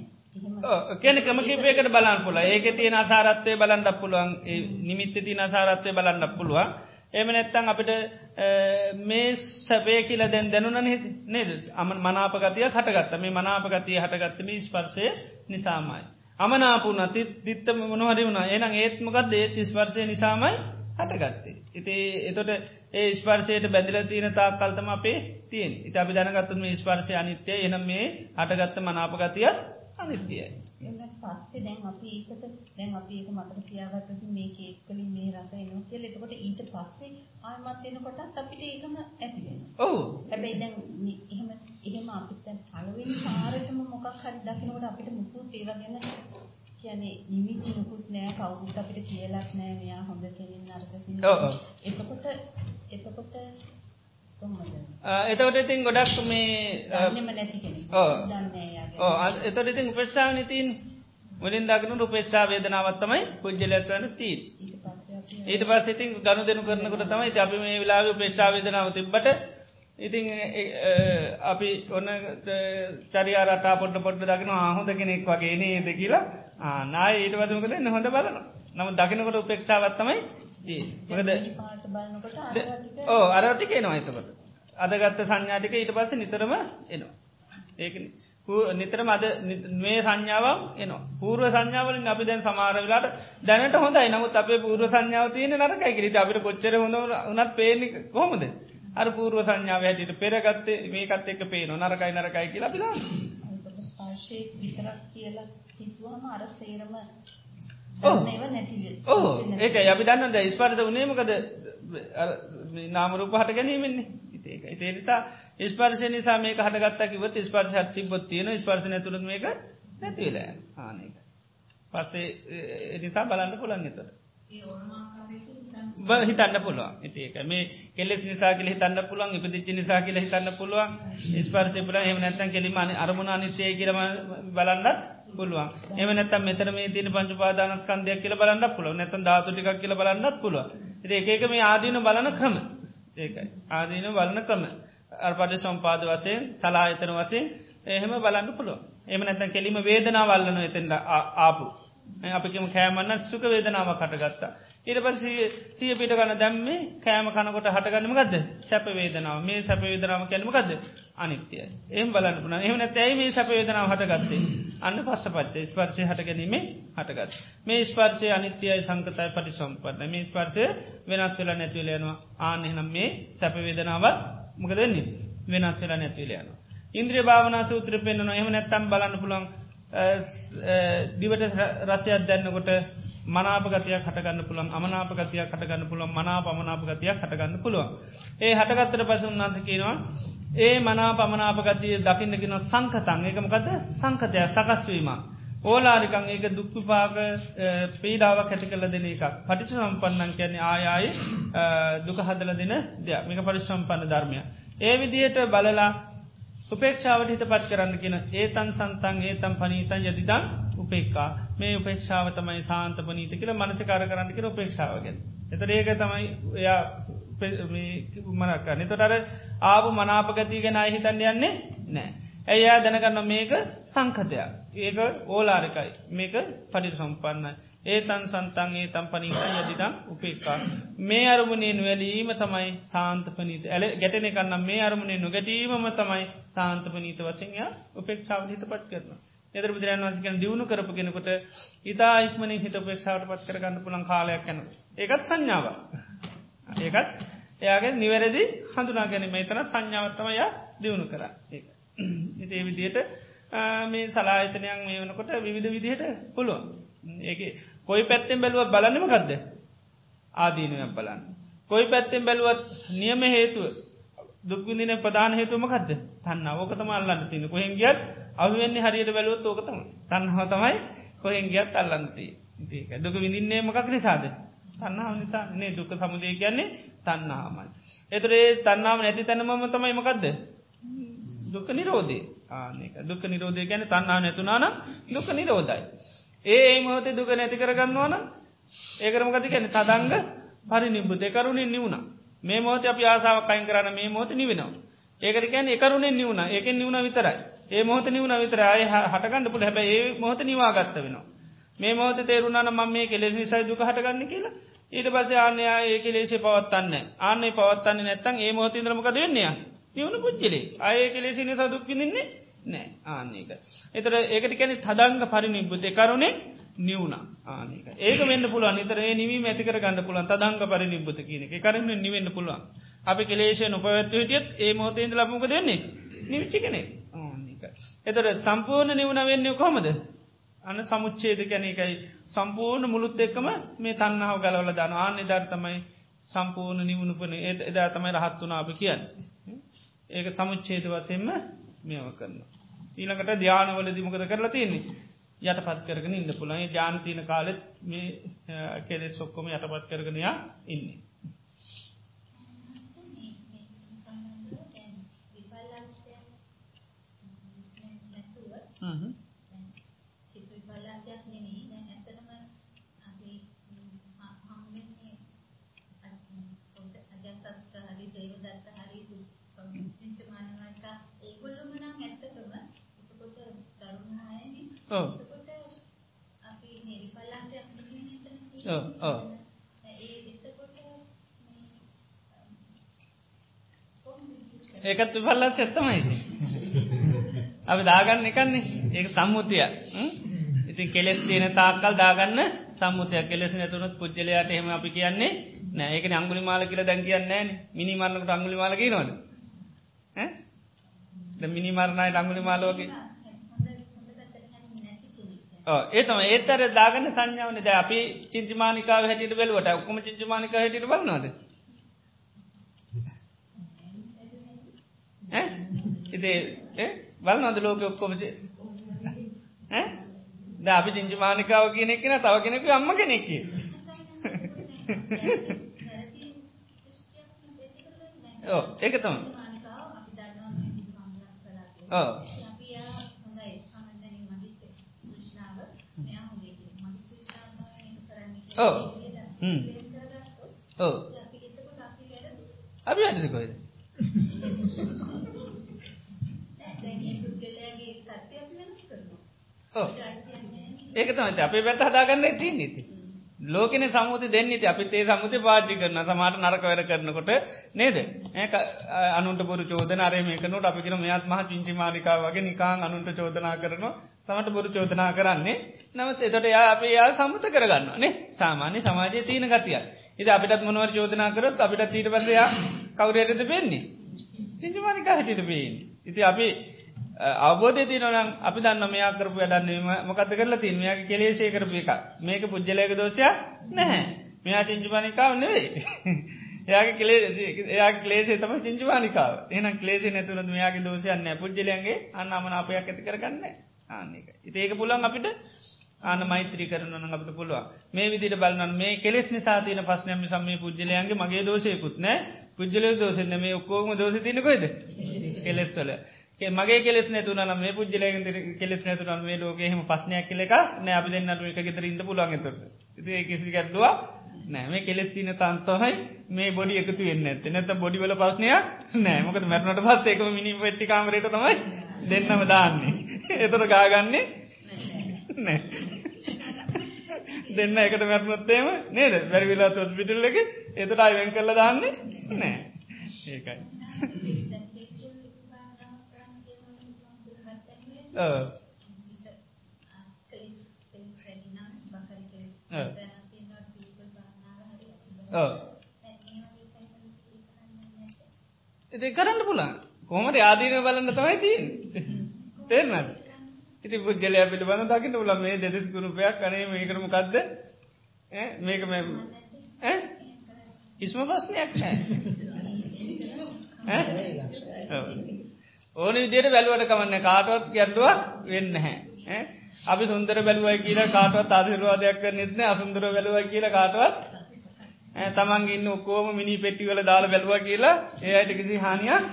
කෙන ක්‍රම කිපයකට බලන්න පුල ඒක තියෙන අසාරත්වය බලන්ඩ පුළුවන් නිමිත්ත තින අසාරත්වය බලන්ඩ පුළුවන් එම නැත්තං අපිට මේ සැපේ කියල දැන් දැනුන නේද අම මනාපගතිය හටගත්ත මේ මනාපගතිය හටගත්තම ස්පර්ශය නිසාමයි. අමනාපු නති දිත්ත මොනහරි වුණ. එනම් ඒත්මකත් ඒත් ස්පර්ශය නිසාමයි හටගත්තේ. ඉති එතොට ඒ ස්පර්ශයට බැදිල තියන තා කල්තම අපේ තියෙන් ඉත අපි දැනගත්තුම ස්පර්ශය අනිත්‍යය. එනම් මේ හටගත්ත මනාපගතියත් අනිත්‍යයි. එන්නට පස්සේ දැන් අපි ඒකට දැන් අපි ඒක මතක තියාගත්තොත් මේ කේක් වලින් මේ රස එනවා කියලා එතකොට ඊට පස්සේ ආයමත් එනකොටත් අපිට ඒකම ඇති වෙනවා. ඔව්. හැබැයි දැන් එහෙම එහෙම අපිට දැන් පළවෙනි පාරටම මොකක් හරි දකිනකොට අපිට මුකුත් ඒව ගැන කියන්නේ නිමිති මුකුත් නෑ කවුරුත් අපිට කියලාත් නෑ මෙයා හොඳ කෙනෙක් නරක කෙනෙක්. ඔව් ඔව්. එතකොට එතකොට එතවට ඉතින් ගොඩක් මේ එතොට ඉතින් උපේක්ෂාව නතින් මුලින් දක්නු උපේක්ෂා වේදනාවත්තමයි පුද්ජලත්වන තී ඊට පස් ඉතින් ගණු දෙනු කරනකට තමයි අපි මේ වෙලාව උපේක්ෂා වේදනාව තිබට ඉතින් අපි ඔන්න චරියාරටා පොඩ්ඩ පොඩ්ඩ දකින හොඳ කෙනෙක් වගේ නේද? කියලා. ආනාය ඊට වදමකද හොඳ බලන නම දකිනකොට උපේක්ෂාවත්තමයි මොකද ඕ අරටික එනවා එතකොට. අදගත්ත සංඥාටික ඊට පස්ස නිතරම එනවා. ඒක නිතරම අද මේ සංඥාවම් එනවා. පූර්ව සංඥාවලින් අපි දැන් සමාර වෙලාට දැනට හොඳයි. නමුත් අපේ පූර්ව සංඥාව තියෙන නරකයි කිරිත අපිට කොච්චර හොඳ උනත් පේනි කොහොමද? අර පූර්ව සංඥාව හැටියට පෙරගත්තේ මේකත් එක්ක පේන නරකයි නරකයි කියලා පිලා ස්පර්ශය විතරක් කියලා හිතුවම අර සේරම ඕ ඒක අපි දන්නට ස්පර්ස උනේමකද නාමරූප හට ගැනීමෙන්නේ ඒක. ඒ නිසා ස්පර්ශ නිසා මේක හටගත්තකිවත් ස්පර්ශ හත්ති බොත්තියන ස්පර්ශ නැතුළ මේක නැතිවෙල ආනක පස්සේ නිසා බලන්න පුළන් එතර හිතන්න පුළුවන්. ඒක මේ කෙලෙස් නිසා කියල හිතන්න පුළුවන් ඉපදිච්චි නිසා කියල හිතන්න පුළුවන්. ස්පර්ශය පුල එම නැත්තන් කෙලිම අරමුණ අනිත්‍යය කියරම බලන්නත් පුළුවන්. එම නැතම් මෙතර මේ තින පංච පාදානස්කන්දයක් කියල බලන්න පුළුව නැතන් ධාතුටික් කියල බලන්නත් පුළුව ඒකක මේ ආදීන බලන ක්‍රම ඒකයි. ආදීන බලන ක්‍රම අර්පට සම්පාද වසයෙන් සලාහිතන වසයෙන් එහෙම බලන්න පුළුව එම නැතන් කෙලිම වේදනාවල්ලන එතෙන්ට ආපු. අපිකම කෑමන්න සුක වේදනාව කටගත්තා ඊට පස් සිය පිට ගන්න දැම්මේ කෑම කනකොට හටගන්නම ගද සැප වේදනාව. මේ සැප වේදනාව කැනමකක්ද අනිත්‍යය. එම් බලන්න පුන එහම නැතැයි මේ සැප වේදනාව හටගත්තේ? අන්න පස්ස පච්චේ ස්පර්ශය හට ගැනීමේ හටගත් මේ ස්පර්ශය අනිත්‍යයි සංකතයි පටි සම්පන්න මේ ස්පර්ශය වෙනස් වෙලා නැතිවලයනවා ආනෙහනම් මේ සැප වේදනාවත් මොකදන්නේ වෙනස් වෙලා නැතිවලයනවා ඉන්ද්‍රිය භාවනා සූත්‍ර පෙන්න්නන එහම නැත්තම් බලන්න පුළන් දිවට රසයක් දැන්නකොට මනාපගතියක් හටගන්න පුළන් අමනාපගතියක් හටගන්න පුළුවන් මනා පමනාපගතියක් හටගන්න පුළුවන්. ඒ හටගත්තර පස උන්නාස කියනවා ඒ මනා පමනාපගතිය දකින්නගෙන සංකතන් ඒකමකද සංකතය සකස්වීම ඕලාරිකං ඒක දුක්විපාක පීඩාවක් ඇති කල දෙන එකක්. පටිච සම්පන්නන් කියන්නේ ආයායි දුක හදල දෙන දෙයක්. මේක පරිසම්පන්න ධර්මය ඒ විදියට බලලා උපේක්ෂාවට හිත පත් කරන්න කියෙන ඒතන් සන්තන් ඒතම් පනීතන් යදිදං උපේක්කා මේ උපේක්ෂාව තමයි සාන්ත පනීත කියල මනසකාර කරන්න කියල උපේක්ෂාවගෙන්. එත ඒක තමයි එයා මනක්ක නිතොටර ආපු මනාපගතිය ගැන අහිතන්න යන්නේ නෑ. ඇයියා දැනගන්න මේක සංකතයක් ඒක ඕලාරිකයි මේක පඩි සම්පන්නයි. ඒතන් සන්තන් ඒ තම් පනික යදිදම් උපේක්කා. මේ අරමුණේ වැලීම තමයි සාන්තපනීත ඇල ගැටන කන්නම් මේ අරමුණේ නොගැටීමම තමයි සාන්තපනීත වසෙන්ය උපේක්ෂාව හිත පත් කරන. එදර බුදුරන් වන්සිකන දියුණු කරපු කෙනෙකුට ඉතා ඉක්මන හිත පේක්ෂාවට පත් කරගන්න පුළන් කාලයක් කැන. ඒකත් සංඥාව. ඒකත් එයාගේ නිවැරදි හඳුනා ගැනීම එතන සංඥාවත්තමය දියුණු කර ඒ. ඉතිේ විදියට මේ සලාහිතනයක් මේ වනකොට විවිධ විදිහට පුළුවන්. ඒක කොයි පැත්තෙන් බැලුවත් බලන්නම කක්ද ආදීනයක් බලන්න. කොයි පැත්තෙන් බැලුවත් නියම හේතුව දුක්විදින ප්‍රධාන හේතුවමකක්ද තන්න ඕකතම අල්ලන්න තින කොහෙන් ගියත් අවෙන්නේ හරියට බැලුවත් ඕකතම තන්නාව තමයි කොහෙන් ගියත් අල්ලන්නති ඒක දුක විඳින්නේ මකක් නිසාද? තන්නාව නිසා නේ. දුක සමුදය කියන්නේ තන්නාමයි. එතුරේ තන්නාව නැති තැනමම තමයි මකක්ද දුක නිරෝධේ ආනක දුක නිරෝධය ගැන තන්නාව නැතුනාන දුක නිරෝධයි. ඒ ඒ මොහොතේ දුක නැති කරගන්නවන ඒකරම ගති කැන තදංග පරි නිබ්බුත කරුණින් නිවුණ. මේ මොහොත අප ආසාාව කයින් කරන්න මේ මොහොත නිවෙනවා. ඒකට කැන එකරුණෙන් නිවුණ. ඒක නිවුණ විතරයි. ඒ මොහත නිවන විතර අය හටගන්න පුළ හැබ ඒ මොහත නිවා ගත්ත වෙනවා. මේ මොහත තේරුණන ම මේ කෙලෙ නිසයි දුක හටගන්න කියලා. ඊට පස ආනයා ඒ කෙලේසේ පවත්තන්න ආන්නේ පවත්තන්න නැත්තන් ඒ මොහති දරමක දෙන්නේ නිවුණු පුච්චලේ අය කෙලෙසි නිසා දුක්කින්නේ නෑ ආනක. එතර ඒකට කැනෙ තදංග පරිනිබ්බුත කරුණේ නිවුණ. ආනක ඒක වෙන්න පුළුවන්. නිතර ඒ නිවීම ඇතිකර ගන්න පුළුවන්. තදංග පරිනිබ්බුත කියන එක. කරන්න නිවෙන්න පුළුවන්. අපි කෙලේෂය නොපවත්ව හිටියත් ඒ මෝතේන්ද ලබමක දෙන්නේ නිවිච්චි කෙනෙ ආනක. එතර සම්පූර්ණ නිවුණ වෙන්නේ කොමද අන්න සමුච්චේද කැන එකයි සම්පූර්ණ මුළුත් එක්කම මේ තන්නාව ගලවල දාන ආන්‍ය ධර්තමයි සම්පූර්ණ නිවුණුපන ඒට එදා තමයි රහත් වුණ අප කියන්න. ඒක සමුච්චේද වසෙන්ම මේව කරන්න. ඊළඟට ධ්‍යානවල දිමකද කරලා තියන්නේ යට පත් කරගෙන ඉන්න පුළන් ජානතියන කාලෙත් මේ කෙලෙ සොක්කොම යටපත් කරගෙනයා ඉන්නේ. හ්ම් ඔව් අපි නිරිපල්ලාසයක් ඔව් ඔව් ඒකත් විපල්ලා සෙත්තමයි අපි දාගන්න එකන්නේ. ඒක සම්මුතිය ඉතින් කෙලෙස් තියෙන තාක්කල් දාගන්න සම්මුතිය කෙලෙස් නැතුනත් පුද්ගලයාට එහෙම අපි කියන්නේ නෑ. ඒක අංගුලි මාල කියලා දැන් කියන්නේ නෑනේ. මිනි මරනකොට අංගුලි මාල කියනවද? ඈ? දැන් මිනි මරනයි අංගුලි මාල වගේ ඒතම ඒතර දාගන්න සංඥාවන. ද අපි චින්තිමානිකාව හැටියට බැලුවට ඔක්කම චින්තිමානික හැටියට බලන්නවාද ඉතේ බලන්නද ලෝක ඔක්කොමච ද අපි චිංචිමානිකාව කියන එකන තව කෙනෙකු අම්ම කෙනෙක්ක ඒක තම ඕ ඔව් ඔව් අපි යන්නද කොහෙද? ඒක තමයි අපේ පැත්ත හදාගන්න තියන්නේ ඉතින්. ලෝකෙන සමුති දෙන්නේ අපිත් ඒ සමුති පාච්චි කරන සමහර නරක වැඩ කරනකොට නේද? ඒක අනුන්ට බොරු චෝදන අරේ මේකනොට අපි කියන මෙයත් මහ චින්චි මාලිකාව වගේ නිකාන් අනුන්ට චෝදනා කරනවා. සමට බොරු චෝදනා කරන්නේ නමුත් එතට යා අපේ යා සම්මත කරගන්න නේ? සාමාන්‍ය සමාජයේ තියෙන ගතියක්. ඉතින් අපිටත් මොනවද චෝදනා කරොත් අපිටත් ඊට පස්සේ යා කවුරුයටද වෙන්නේ? චින්චි මාලිකා හැටියට වෙන්නේ. ඉතින් අපි අවබෝධය තියනනම් අපි දන්න මෙයා කරපු වැඩන්නේම මොකද කරලා තින් මෙයාගේ කෙලේශය කරපු එක මේක පුද්ගලයක දෝෂයක් නැහැ. මෙයා චිංචිමානිකාව නෙවෙයි. එයාගේ කලේ එයා ක්ලේෂේ තම චිංචිමානිකාව එහනම් ක්ලේෂ නැතුනත් මෙයාගේ දෝෂයන්න පුද්ගලයන්ගේ අන්න අමනාපයක් ඇති කරගන්න ආන්නක ඉති ඒක පුළන් අපිට ආන මෛත්‍රී කරන අපට පුළුව මේ විදිට බලන්න මේ කෙලෙස් නිසාතියන පස්නයම සම්මය පුද්ගලයන්ගේ මගේ දෝෂයකුත් නෑ. පුද්ගල දෝෂෙන්න මේ ඔක්කෝම දෝෂ තිනකොයිද කෙලෙස්වල මගේ කෙෙස් නැතුන මේ පුද්ජලය කෙෙස් නැතුන මේ ලෝකෙහම පස්නයක් කෙලෙක නෑ. අපි දෙන්නට එක ගෙතර ඉන්න පුළුවන් තුට ඒ කිසි ගැඩ්ඩුව නෑ මේ කෙලෙස් තින තන්තහයි මේ බොඩි එකතු වෙන්න ඇත නැත බොඩිවල පස්නයක් නෑ. මොකද මැරණට පස් එක මිනි වෙච්චි කාමරයට තමයි දෙන්නම දාන්නේ. එතට ගාගන්නේ? නෑ. දෙන්න එකට මැරණොත්තේම නේද? වැැරිවිලා තොස් පිටල්ල එක එතට අයිවෙන් කරල දාන්නේ? නෑ. ඒකයි ඉති කරන්න පුළන් කොමට ආදීන බලන්න තමයි තිීන් තේරනද ඉති පුද්ගලය පිළිබඳ දකිට පුල මේ දෙදෙස් ගුරුපයක් කනේ මේකරම කක්ද මේක මෙ ඉස්ම ප්‍රශ්නයක් ඕන විදියට බැලුවට කමන්න කාටවත් ගැඩුවක් වෙන්න හැ අපි සුන්දර බැලුවයි කියලා කාටවත් ආශිර්වාදයක් කරන්නෙත්න අසුන්දර බැලුව කියලා කාටවත් තමන්ගේ ඉන්න ඔක්කෝම මිනි පෙට්ටිවල දාලා බැලුව කියලා ඒ අයට කිසි හානියක්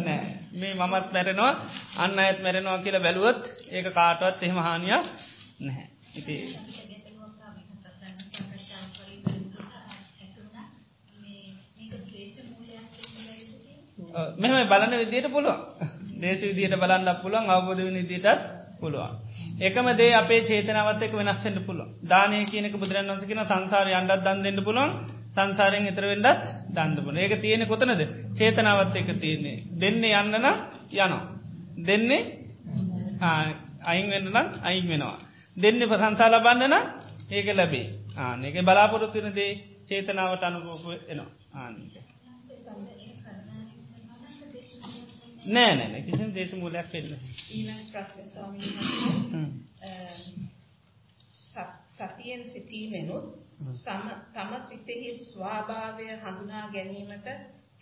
නෑ මේ මමත් මැරෙනවා අන්න අයත් මැරෙනවා කියලා බැලුවොත් ඒක කාටවත් එහෙම හානියක් නැහැ. ඉති මෙම බලන්න විදියට පුළුවන්. දේශ විදියට බලන්න පුළුවන් අවබෝධ විනිදිටත් පුළුවන්. එකම දේ අපේ චේතනාවත් එක වෙනස්සෙන්ට පුළුව දානය කියනක බුදුරන් වන්ස කියන සංසාරය අන්ඩත් දන් දෙන්න පුළුවන් සංසාරයෙන් එතරවෙන්නත් දන්දපුන ඒක තියෙන කොතනද? චේතනාවත් එක තියන්නේ. දෙන්නේ යන්නන යනවා. දෙන්නේ අයින් වෙන්නනම් අයින් වෙනවා. දෙන්න ප්‍රසංසා ලබන්නන ඒක ලැබේ ආන එක බලාපොරොත්තුන දේ. චේතනාවට අනුකෝප එනවා ආනක. නෑ නෑ කිසිම දේශ මූලයක් වහන්සේ. සතියෙන් සිටීමෙනුත් සම තම සිතෙහි ස්වභාවය හඳුනා ගැනීමට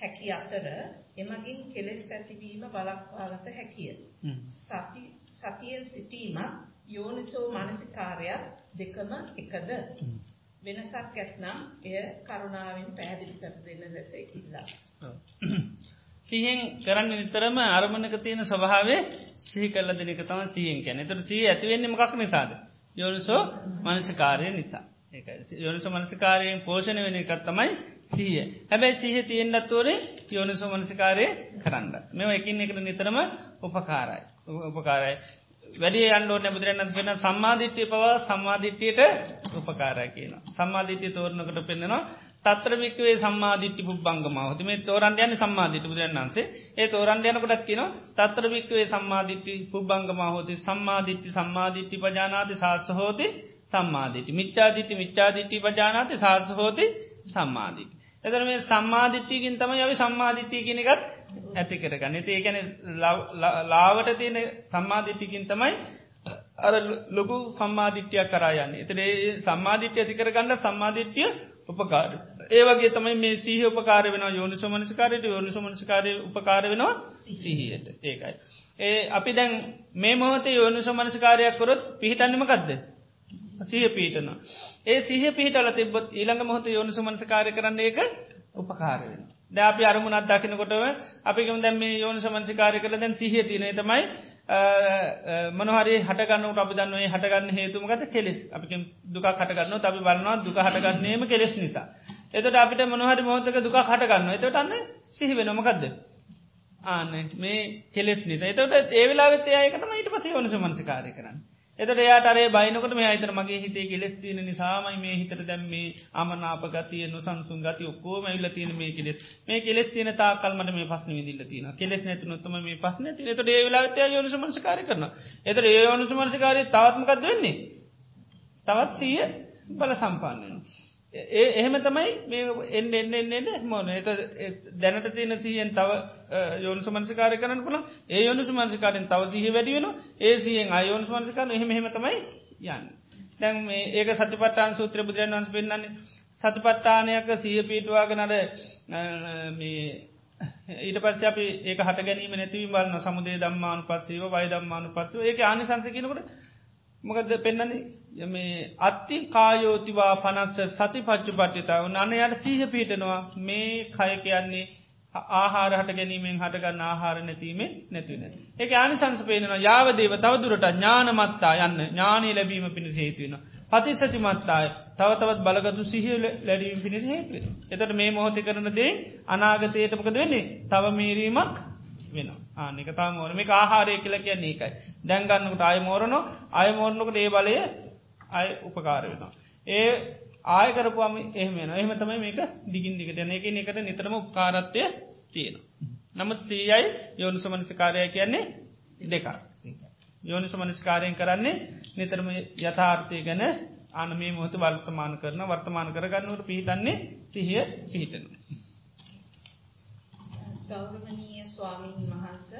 හැකි අතර එමගින් කෙලෙස් ඇතිවීම බලක්වාගත හැකිය. සති සතියෙන් සිටීම යෝනිසෝ මානසිකාරයක් දෙකම එකද වෙනසක් ඇත්නම් එය කරුණාවෙන් පැහැදිලි කර දෙන්න ලෙස ඉල්ලා. සිහෙන් කරන්න නිතරම අරමණක තියෙන ස්වභාවේ සිහි කල්ල දෙනක තම සියෙන් කැන තුර සී ඇතිවෙන්නේ මක් නිසාද. යෝනිසෝ මනසිකාරය නිසා. යෝනිස මනසිකාරයෙන් පෝෂණ වෙන එකත් තමයි සීය හැබැයි සහ තියෙන්න්නත්තුවරේ යෝනිසෝ මනසිකාරය කරන්න මෙම එකින් එකට නිතරම උපකාරයි. උපකාරයි. වැඩි අන්ඩෝ නැබුදුරන්නස් වෙන සම්මාධිට්්‍යය පවා සම්මාධිට්්‍යයට උපකාරය කියන සම්මාධිට්්‍ය තෝරණකට පෙන්න්නවා තත්‍රමික්වේ සම්මාධිට්ටි පුබ්බංගම. මේ තෝරන්යන සම්මාධිට බුදුරන්න්සේ ඒ තෝරන් යනකොටත් කියන තත්‍රමික්වේ සම්මාධිට්ටි පුබ්බංගම හෝති සම්මාධිට්ටි සම්මාධිට්ටි පජානාති සාත්ස හෝති සම්මාධිටි මිච්චාධිටි මිච්චාධිටි පජානාති සාත්ස හෝති සම්මාධිටි. එතර මේ සම්මාධිට්ටියකින් තම යවි සම්මාධිට්ටිය කෙනෙකත් ඇති කරගන්න ඇති ඒකැන ලාවට තියෙන සම්මාධිට්ටිකින් තමයි අර ලොකු සම්මාධිට්‍යයක් කරයන්න එතරේ සම්මාධිට්‍ය ඇති කරගන්න සම්මාධිට්්‍යය උපකාර. ඒවගේ තමයි මේ සහ උපකාර වෙන යෝනිස මනස්කාරයට යෝනිස මනස්කාරය උපකාර වෙනවා සිහියට ඒකයි. ඒ අපි දැන් මේ මොහතේ යෝනිස මනස්කාරයක් කොරොත් පිහිටන්නමකක්ද. සිහ පීටන. ඒ සිහ පිහිටල තිබොත් ඊළඟ මොහොත යෝනිසු මනසකාරය කරන්න ඒක උපකාරවෙන. ද අපි අරමුණත් දකිනකොටව අපිකම දැම මේ යෝනිස මනසිකාරය කළ දැන් සිහ තින තමයි මනහරි හටගන්න අපි දන්නේ හටගන්න හේතුමගත කෙලෙස් අපි දුක හටගන්න අපි බලන්නවා දුක හටගන්නේම කෙලෙස් නිසා. එතට අපිට මොනහරි මොහතක දුක හටගන්න එතට අන්න සිහි වෙනමකක්ද. ආන්න මේ කෙලෙස් නිත එතට ඒවෙලා ඒකතම ඊට පස යෝනිස මනසිකාරය කරන්න. එතට එයාට අරේ බයිනකොට මේ අයිතර මගේ හිතේ කෙලෙස් තියෙන නිසාමයි මේ හිතට දැම් මේ අමනාපගතිය නොසන්සුන් ගති ඔක්කෝම ඇල්ල තියෙන මේ කෙලෙස්. මේ කෙලෙස් තියෙන තාකල්මට මේ පස්න විදිල්ල තියෙන කෙලෙස් නැතුනොත්තම මේ පස්න තින තොට ඒ වෙලාට යෝනිස මනසකාර කරන එතර ඒ යෝනිස මනසකාරය තවත්මකක් වෙන්නේ? තවත් සීය බල සම්පන්නන. ඒ එහෙම තමයි මේ එන්න එන්න එන්නට මොන එත දැනට තියෙන සීයෙන් තව යෝනිස මංසිකාර කරන පුළ ඒ යෝනිස මංසිකාරෙන් තව සිහ වැඩියෙන ඒ සියෙන් අයෝනිස මංසිකාරන එහෙම එහෙම තමයි යන්න. දැන් මේ ඒක සතිපට්ටාන් සූත්‍ර බුදුරන් වන්ස පෙන්න්නන්නේ සතිපට්ටානයක සීහ පීටවාගෙනට මේ ඊට පස්ස අපි ඒක හට ගැනීම නැතිවීම බලන්න සමුදේ දම්මානු පස්සේව වයි දම්මානු පත්සව ඒක ආනි සංසකිනකට මොකද පෙන්නන්නේ මේ අත්ති කායෝතිවා පනස්ස සති පච්චු පට්ටිතාව නන යට සීහ පිටනවා මේ කය කියන්නේ ආහාර හට ගැනීමෙන් හටගන්න ආහාර නැතිීමේ නැතිවන. එක අනි සංසපේනවා යාවදේව තවදුරට ඥානමත්තා යන්න ඥානී ලැබීම පිණි හේතුවෙන. පතිසති මත්තාය තවතවත් බලගතු සිහිය ලැඩීම පිණි හේතුව. එතට මේ මොහොති කරන දේ අනාගතයටමකද වෙන්නේ තව මේරීමක් වෙන ආනෙක තා මෝන මේ ආහාරය කියල කියන්නේ එකයි දැන්ගන්නකට අය මෝරණ අය මෝරණකට ඒ බලය අය උපකාර වෙනවා. ඒ ආයකරපුම එහෙමෙන එහෙම තමයි මේක දිගින් දිගට යන එක එකට නිතරම උපකාරත්වය තියෙන. නමුත් සීයයි යෝනිස මනසිකාරය කියන්නේ දෙකා. යෝනිස මනස්කාරයෙන් කරන්නේ නිතරම යථාර්ථය ගැන අන මේ මොහොත වර්තමාන කරන වර්තමාන කරගන්නවට පිහිටන්නේ සිහිය පිහිටන. ගෞරවනීය ස්වාමීන් වහන්ස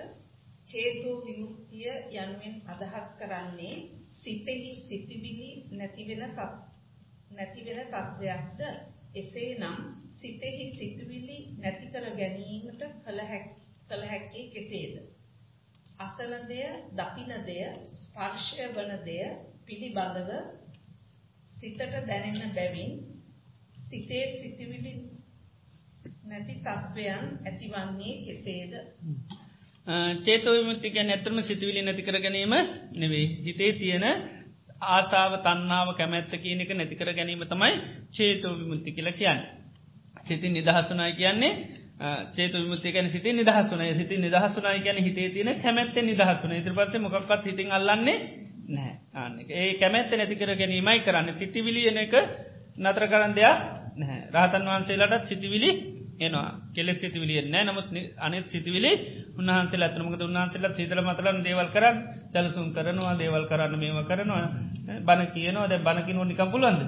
චේතෝ විමුක්තිය යනුවෙන් අදහස් කරන්නේ සිතෙහි සිටිවිලි නැතිවෙන නැතිවෙන තත්වයක්ද? එසේනම් සිතෙහි සිතුවිලි නැති කර ගැනීමට කළ කළ හැක්කේ කෙසේද? අසන දෙය දකින දෙය ස්පර්ශය වන දෙය පිළිබඳව සිතට දැනෙන බැවින් සිතේ සිතුවිලි නැති තත්ත්වයන් ඇතිවන්නේ කෙසේද? චේතෝ විමුක්තිය කියන්නේ ඇත්තම සිතුවිලි නැති කර ගැනීම නෙවෙයි. හිතේ තියෙන ආසාව, තණ්හාව, කැමැත්ත කියන එක නැති කර ගැනීම තමයි චේතෝ විමුක්ති කියලා කියන්නේ. සිතින් නිදහසුණයි කියන්නේ චේතු විමුත්තිකන සිති නිදහස්සුනය සිති නිදහස්සුනයි ගැන හිතේ තියන කැමැත්තේ නිදහස්සුන ඉතිර පස මොකක්ත් හිතින් අල්ලන්නේ නෑ ආන්න ඒ කැමැත්ත නැතිකර ගැනීමයි කරන්න සිතිවිලියන එක නතර කරන්න දෙයක් නැහැ රහතන් වහන්සේලටත් සිතිවිලි එනවා. කෙලෙ සිතිවිලිය නෑ. නමුත් අනෙත් සිතිවිලි උන්හන්සේ ඇතනමක උන්හන්සේලත් සිතල මතලන් දේවල් කරන්න. සැලසුම් කරනවා දේවල් කරන්න මේම කරනවා. බණ කියනවා. දැ බණකිනුව නිකම් පුලන්ද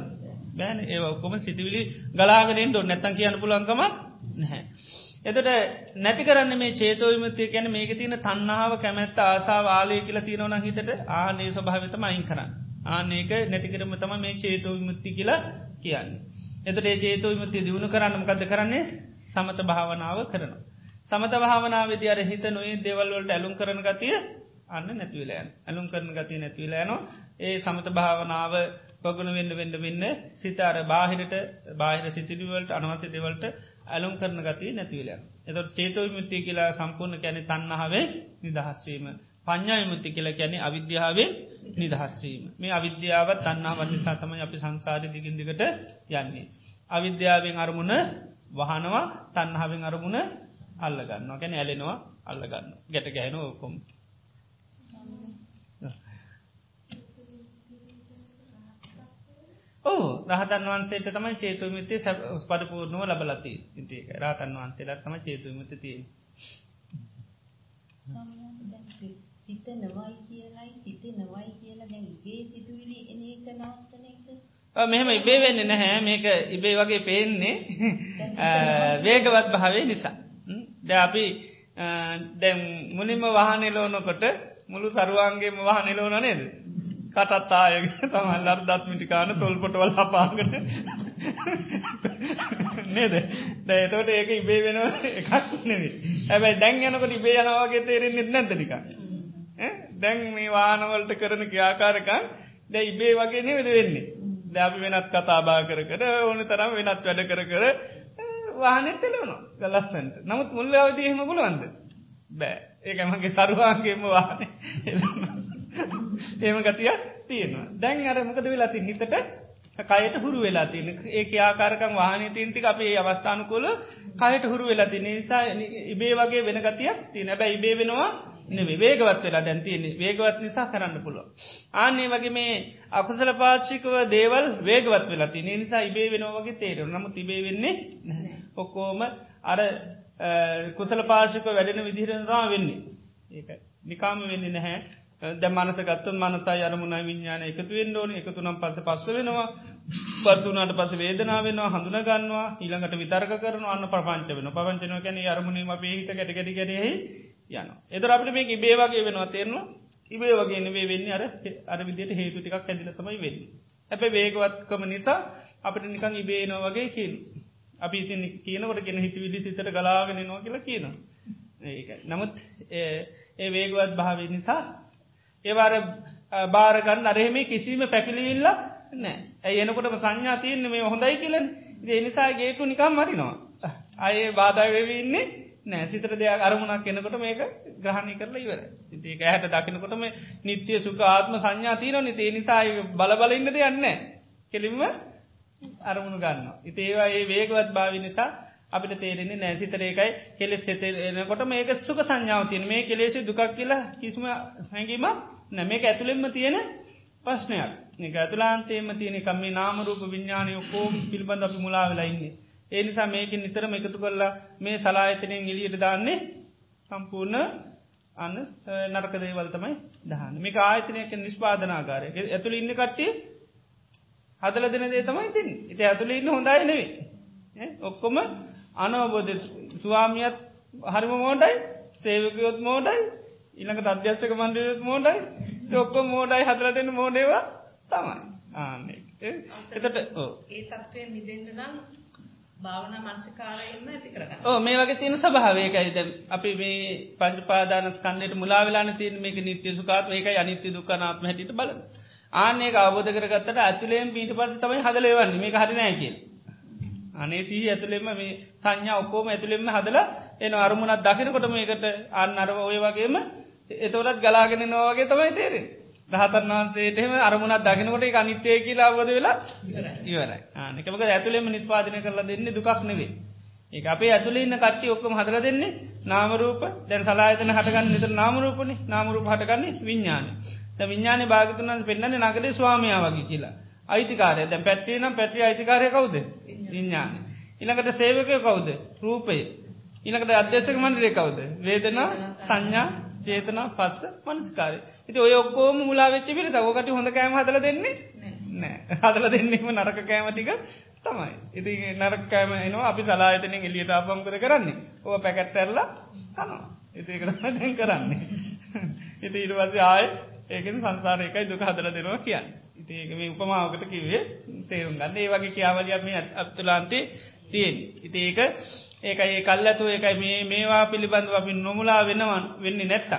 බෑන. ඒ ඔක්කොම සිතිවිලි ගලාගෙනෙන් ො නැත්තන් කියන්න පුලන්කමක් නැහැ. එතට නැති කරන්න මේ චේතෝවිමතිය ගැන මේක තියන තන්නාව කැමැත්ත ආසා වාලය කියල තියෙනවන හිතට ආනේ ස්වභාවිතම අයින් කරන්න. ආනක නැතිකරම තම මේ චේතෝවිමුත්ති කියලා කියන්නේ. එතට චේතෝවිමුත්ති දියුණු කරන්න මකද කරන්නේ? සමත භාවනාව කරනවා. සමත භාවනාවද අර හිත නොයි දෙවල්වලට ඇලුම් කරන ගතිය අන්න නැතිවලෑන් ඇලුම් කරන ගතිය නැතිවලෑනවා ඒ සමත භාවනාව පගුණ වෙන්න වෙන්න වෙන්න සිතාර බාහිරට බාහිර සිතිරිවලට අනවසි දෙවලට ඇලුම් කරන ගතිය නැතිවලයන්. එතොත් චේතෝ විමුත්තිය කියලා සම්පූර්ණ කැනෙ තන්නහාවේ නිදහස්වීම. පඥා විමුත්ති කියල කැනෙ අවිද්‍යාවේ නිදහස්වීම. මේ අවිද්‍යාවත් තන්නා වනිසා තමයි අපි සංසාධ දිගින්දිකට යන්නේ. අවිද්‍යාවෙන් අරමුණ වහනවා තන්නහාවෙන් අරමුණ අල්ලගන්න ගැන ඇලෙනවා අල්ලගන්න ගැට ගැහෙන ඕකොම්. ඕ රහතන් වන්සේට තමයි චේතුමිතේ පරිපූර්ණුව ලබලති ඉතික රහතන් වහන්සේලත් තම චේතුමිත තිය සිත නවයි කියලයි සිත නවයි කියලා දැන් ඉබේ සිතුවිලි එන එක එක මෙහෙම ඉබේ වෙන්න නැහැ. මේක ඉබේ වගේ පේන්නේ වේගවත් භාවේ නිසා. ද අපි දැම් මුලින්ම වාහනෙලෝනකොට මුළු සරුවන්ගේම වාහනෙලෝන නේද? කටත් ආයග තමල්ලර් දත්මිටිකාන තොල්පොටවල් හපාගට නේද? දැතවට ඒක ඉබේ වෙනවා එකක් නෙවේ ඇබැයි දැන් යනකොට ඉබේ යනවාගේ තේරෙන්න්නෙත් නැදනික දැන් මේ වානවලට කරන ක්‍යාකාරකන් දැ ඉබේ වගේ නෙවෙද වෙන්නේ දැපි වෙනත් කතාබා කර කර ඕන තරම් වෙනත් වැඩ කර කර වානෙත් තෙලවනවා ගලස්සන්ට. නමුත් මුල්ල අවදීහෙම පුළුවන්ද? බෑ. ඒක මගේ සරුවාන්ගේම වානේ ඒම ගතියක් තියෙනවා. දැන් අර මොකද වෙලා තින් හිතට කයට හුරු වෙලා තින ඒ ආකාරකම් වාහනය තින්ටි අපේ අවස්ථානකොල කයට හුරු වෙලා තින නිසා ඉබේ වගේ වෙන ගතියක් තින බැයි ඉබේ වෙනවා වේගවත් වෙලා දැන්තියන වේගවත් නිසා කරන්න පුළුව. ආන්නේ වගේ මේ අකුසල පාච්චිකව දේවල් වේගවත් වෙලා ති නිසා ඉබේ වෙනවාගේ තේරු නම තිබේ වෙන්නේ ඔක්කෝම අර කුසල පාශික වැඩෙන විදිරවා වෙන්නේ. ඒක නිකාම වෙන්නේ නැහැ. ද මනස ගත්තුන් මනසා අරමුණ විඤ්ඥාන එකතුවෙන් ඕන. එකතුනම් පස පස්ස වෙනවා. පත්සුනාට පස වේදනාවෙන හඳුන ගන්නවා ඊළඟට විතර්ක කරන අන්න ප්‍රපංච වෙන පවංචනව ගැන අරමුණීම පේහිත ගැටගැටි ගැරෙහි යන එදර අපට මේ ඉබේ වගේ වෙනවා තේරනවා. ඉබේ වගේ නෙවේ වෙන්න අර අර විදියට හේතු ටිකක් ඇදිල තමයි වෙන්න. ඇැ වේගවත්කම නිසා අපට නිකං ඉබේනෝ වගේ කියන අපි ඉතින් කියනකට ගෙන හිත විදි සිතට ගලාගෙන නෝ කියලා කියන නමුත් ඒ වේගවත් භාවය නිසා ඒවාර බාරගන්න අරහෙම කිසිීම පැකිලිල්ල නෑ ඇයි එනකොටම සංඥා තියන්න මේ හොඳයි කියලන්. ඒ නිසා ගේටු නිකම් මරිනවා. අය බාධාවවෙන්නේ නෑ සිතර දෙයක් අරමුණක් කෙනකොට මේක ග්‍රහණය කරලා ඉවර ඒක හැට දකිනකොටම නිත්‍යය සුක ආත්ම සංඥා තියන නිතේ නිසා බලබලඉන්න දෙයන්න කෙලින්ම අරමුණු ගන්න. ඉතේවා ඒ වේගවත් භාවි නිසා අපිට තේරෙන්නේ නෑසිතරේකයි කෙලෙස් එතනකොට මේක සුක සංඥාව තියන. මේ කෙලෙසි දුකක් කියලා කිසිම හැඟීම නැ. මේක ඇතුළෙෙම තියෙන ප්‍රශ්නයක්. එක ඇතුලාන්තේම තියෙන කම්මේ නාමරූප විඤ්ඥානය කෝම් පිල්බඳ අපි මුලා වෙලාඉන්නේ. ඒ නිසා මේක නිතරම එකතු කරලා මේ සලායතනයෙන් එලියට දාන්නේ සම්පූර්ණ අන්න නරකදේවල් තමයි දහන්න. මේක ආයතනයක නිස්පාදනාගාරය ඇතුළ ඉන්න කට්ටිය හදල දෙන දේ තමයි තින් ඉති ඇතුළ ඉන්න හොඳයි නෙවේ ඔක්කොම අනවබෝධ ස්වාමියත් හරිම මෝඩයි සේවකයොත් මෝඩයි ඉළඟ අධ්‍යශක මන්ඩයොත් මෝඩයි. ඔක්කො මෝඩයි හදල දෙන්න මෝඩේවා තමයි. ආන්නේ එතට ඒ තත්වය මිදෙන්ට නම් භාවන මනසිකාරයෙන්ම ඇති කරගන්න. ඕ මේ වගේ තියෙන සභාවයකයිද අපි මේ පංචපාදාන ස්කන්දයට මුලාවෙලාන තියන මේක නිත්‍ය සුකාත් ඒක අනිත්‍ය දුක්කනාත්ම හැටිට බල. ආනේ අවබෝධ කරගත්තට ඇතුලේම් පීට පස තමයි හදලේවන්නේ මේ හරිනෑ කියල්. අනේ සී ඇතුළෙම මේ සංඥා ඔක්කෝම ඇතුළෙම හදල එන අරමුණත් දකිනකොට මේකට අන්න අරව ඔය වගේම එතවරත් ගලාගෙන නොවගේ තමයි තේරෙන්. රහතන් වහන්සේටම අරමුණත් දකිනකොට අනිත්‍යය කියලා අවබද වෙලා ඉවරයි. ආනකමක ඇතුළෙම නිස්පාදනය කරලා දෙන්නේ දුකක් නෙවේ. ඒ අපේ ඇතුළ ඉන්න කට්ටි ඔක්කම හදල දෙන්නේ නාමරූප දැන් සලායතන හටගන්න නිතර නාමරූපනි නාමරූප හටගන්නේ විඤ්ඥාන විඤ්ඥාන භාගතුන්න්ස පෙන්න්නන්නේ නගද ස්වාමයා වගේ කියලා. අයිතිකාරය. දැන් පැත්තිේ නම් පැටි අයිතිකාරය කවුද? විඤ්ඥාන ඉළඟට සේවකය කවුද? රූපය. ඉළකට අධ්‍යශක මන්ද්‍රය කවුද? වේදනා සංඥා චේතනා පස්ස මනස්කාරය. ඉති ඔය ඔක්කෝම මුලා වෙච්ච පිට ඕකට හොඳ කෑම හදල දෙන්නේ? නෑ. හදල දෙන්නේම නරක කෑමටික තමයි. ඉති නරක් කෑම එනවා. අපි සලායතනෙ එලියට ආපංකද කරන්නේ? ඕ පැකැට්ටැල්ලා කනවා ඉතිකට දැන් කරන්නේ. ඉති ඉරුවස ආය ඒකෙන් සංසාරයකයි දුක හදල දෙනවා කියන්න. ඉති ඒක මේ උපමාවකට කිවේ තේරුම් ගන්න. ඒ වගේ කියාවලියක් මේ අත්තුලාන්තේ තියෙන් ඉති ඒක ඒකයි කල් ඇතු ඒකයි. මේ මේවා පිළිබඳව අපි නොමුලා වෙනවන් වෙන්නේ නැත්ත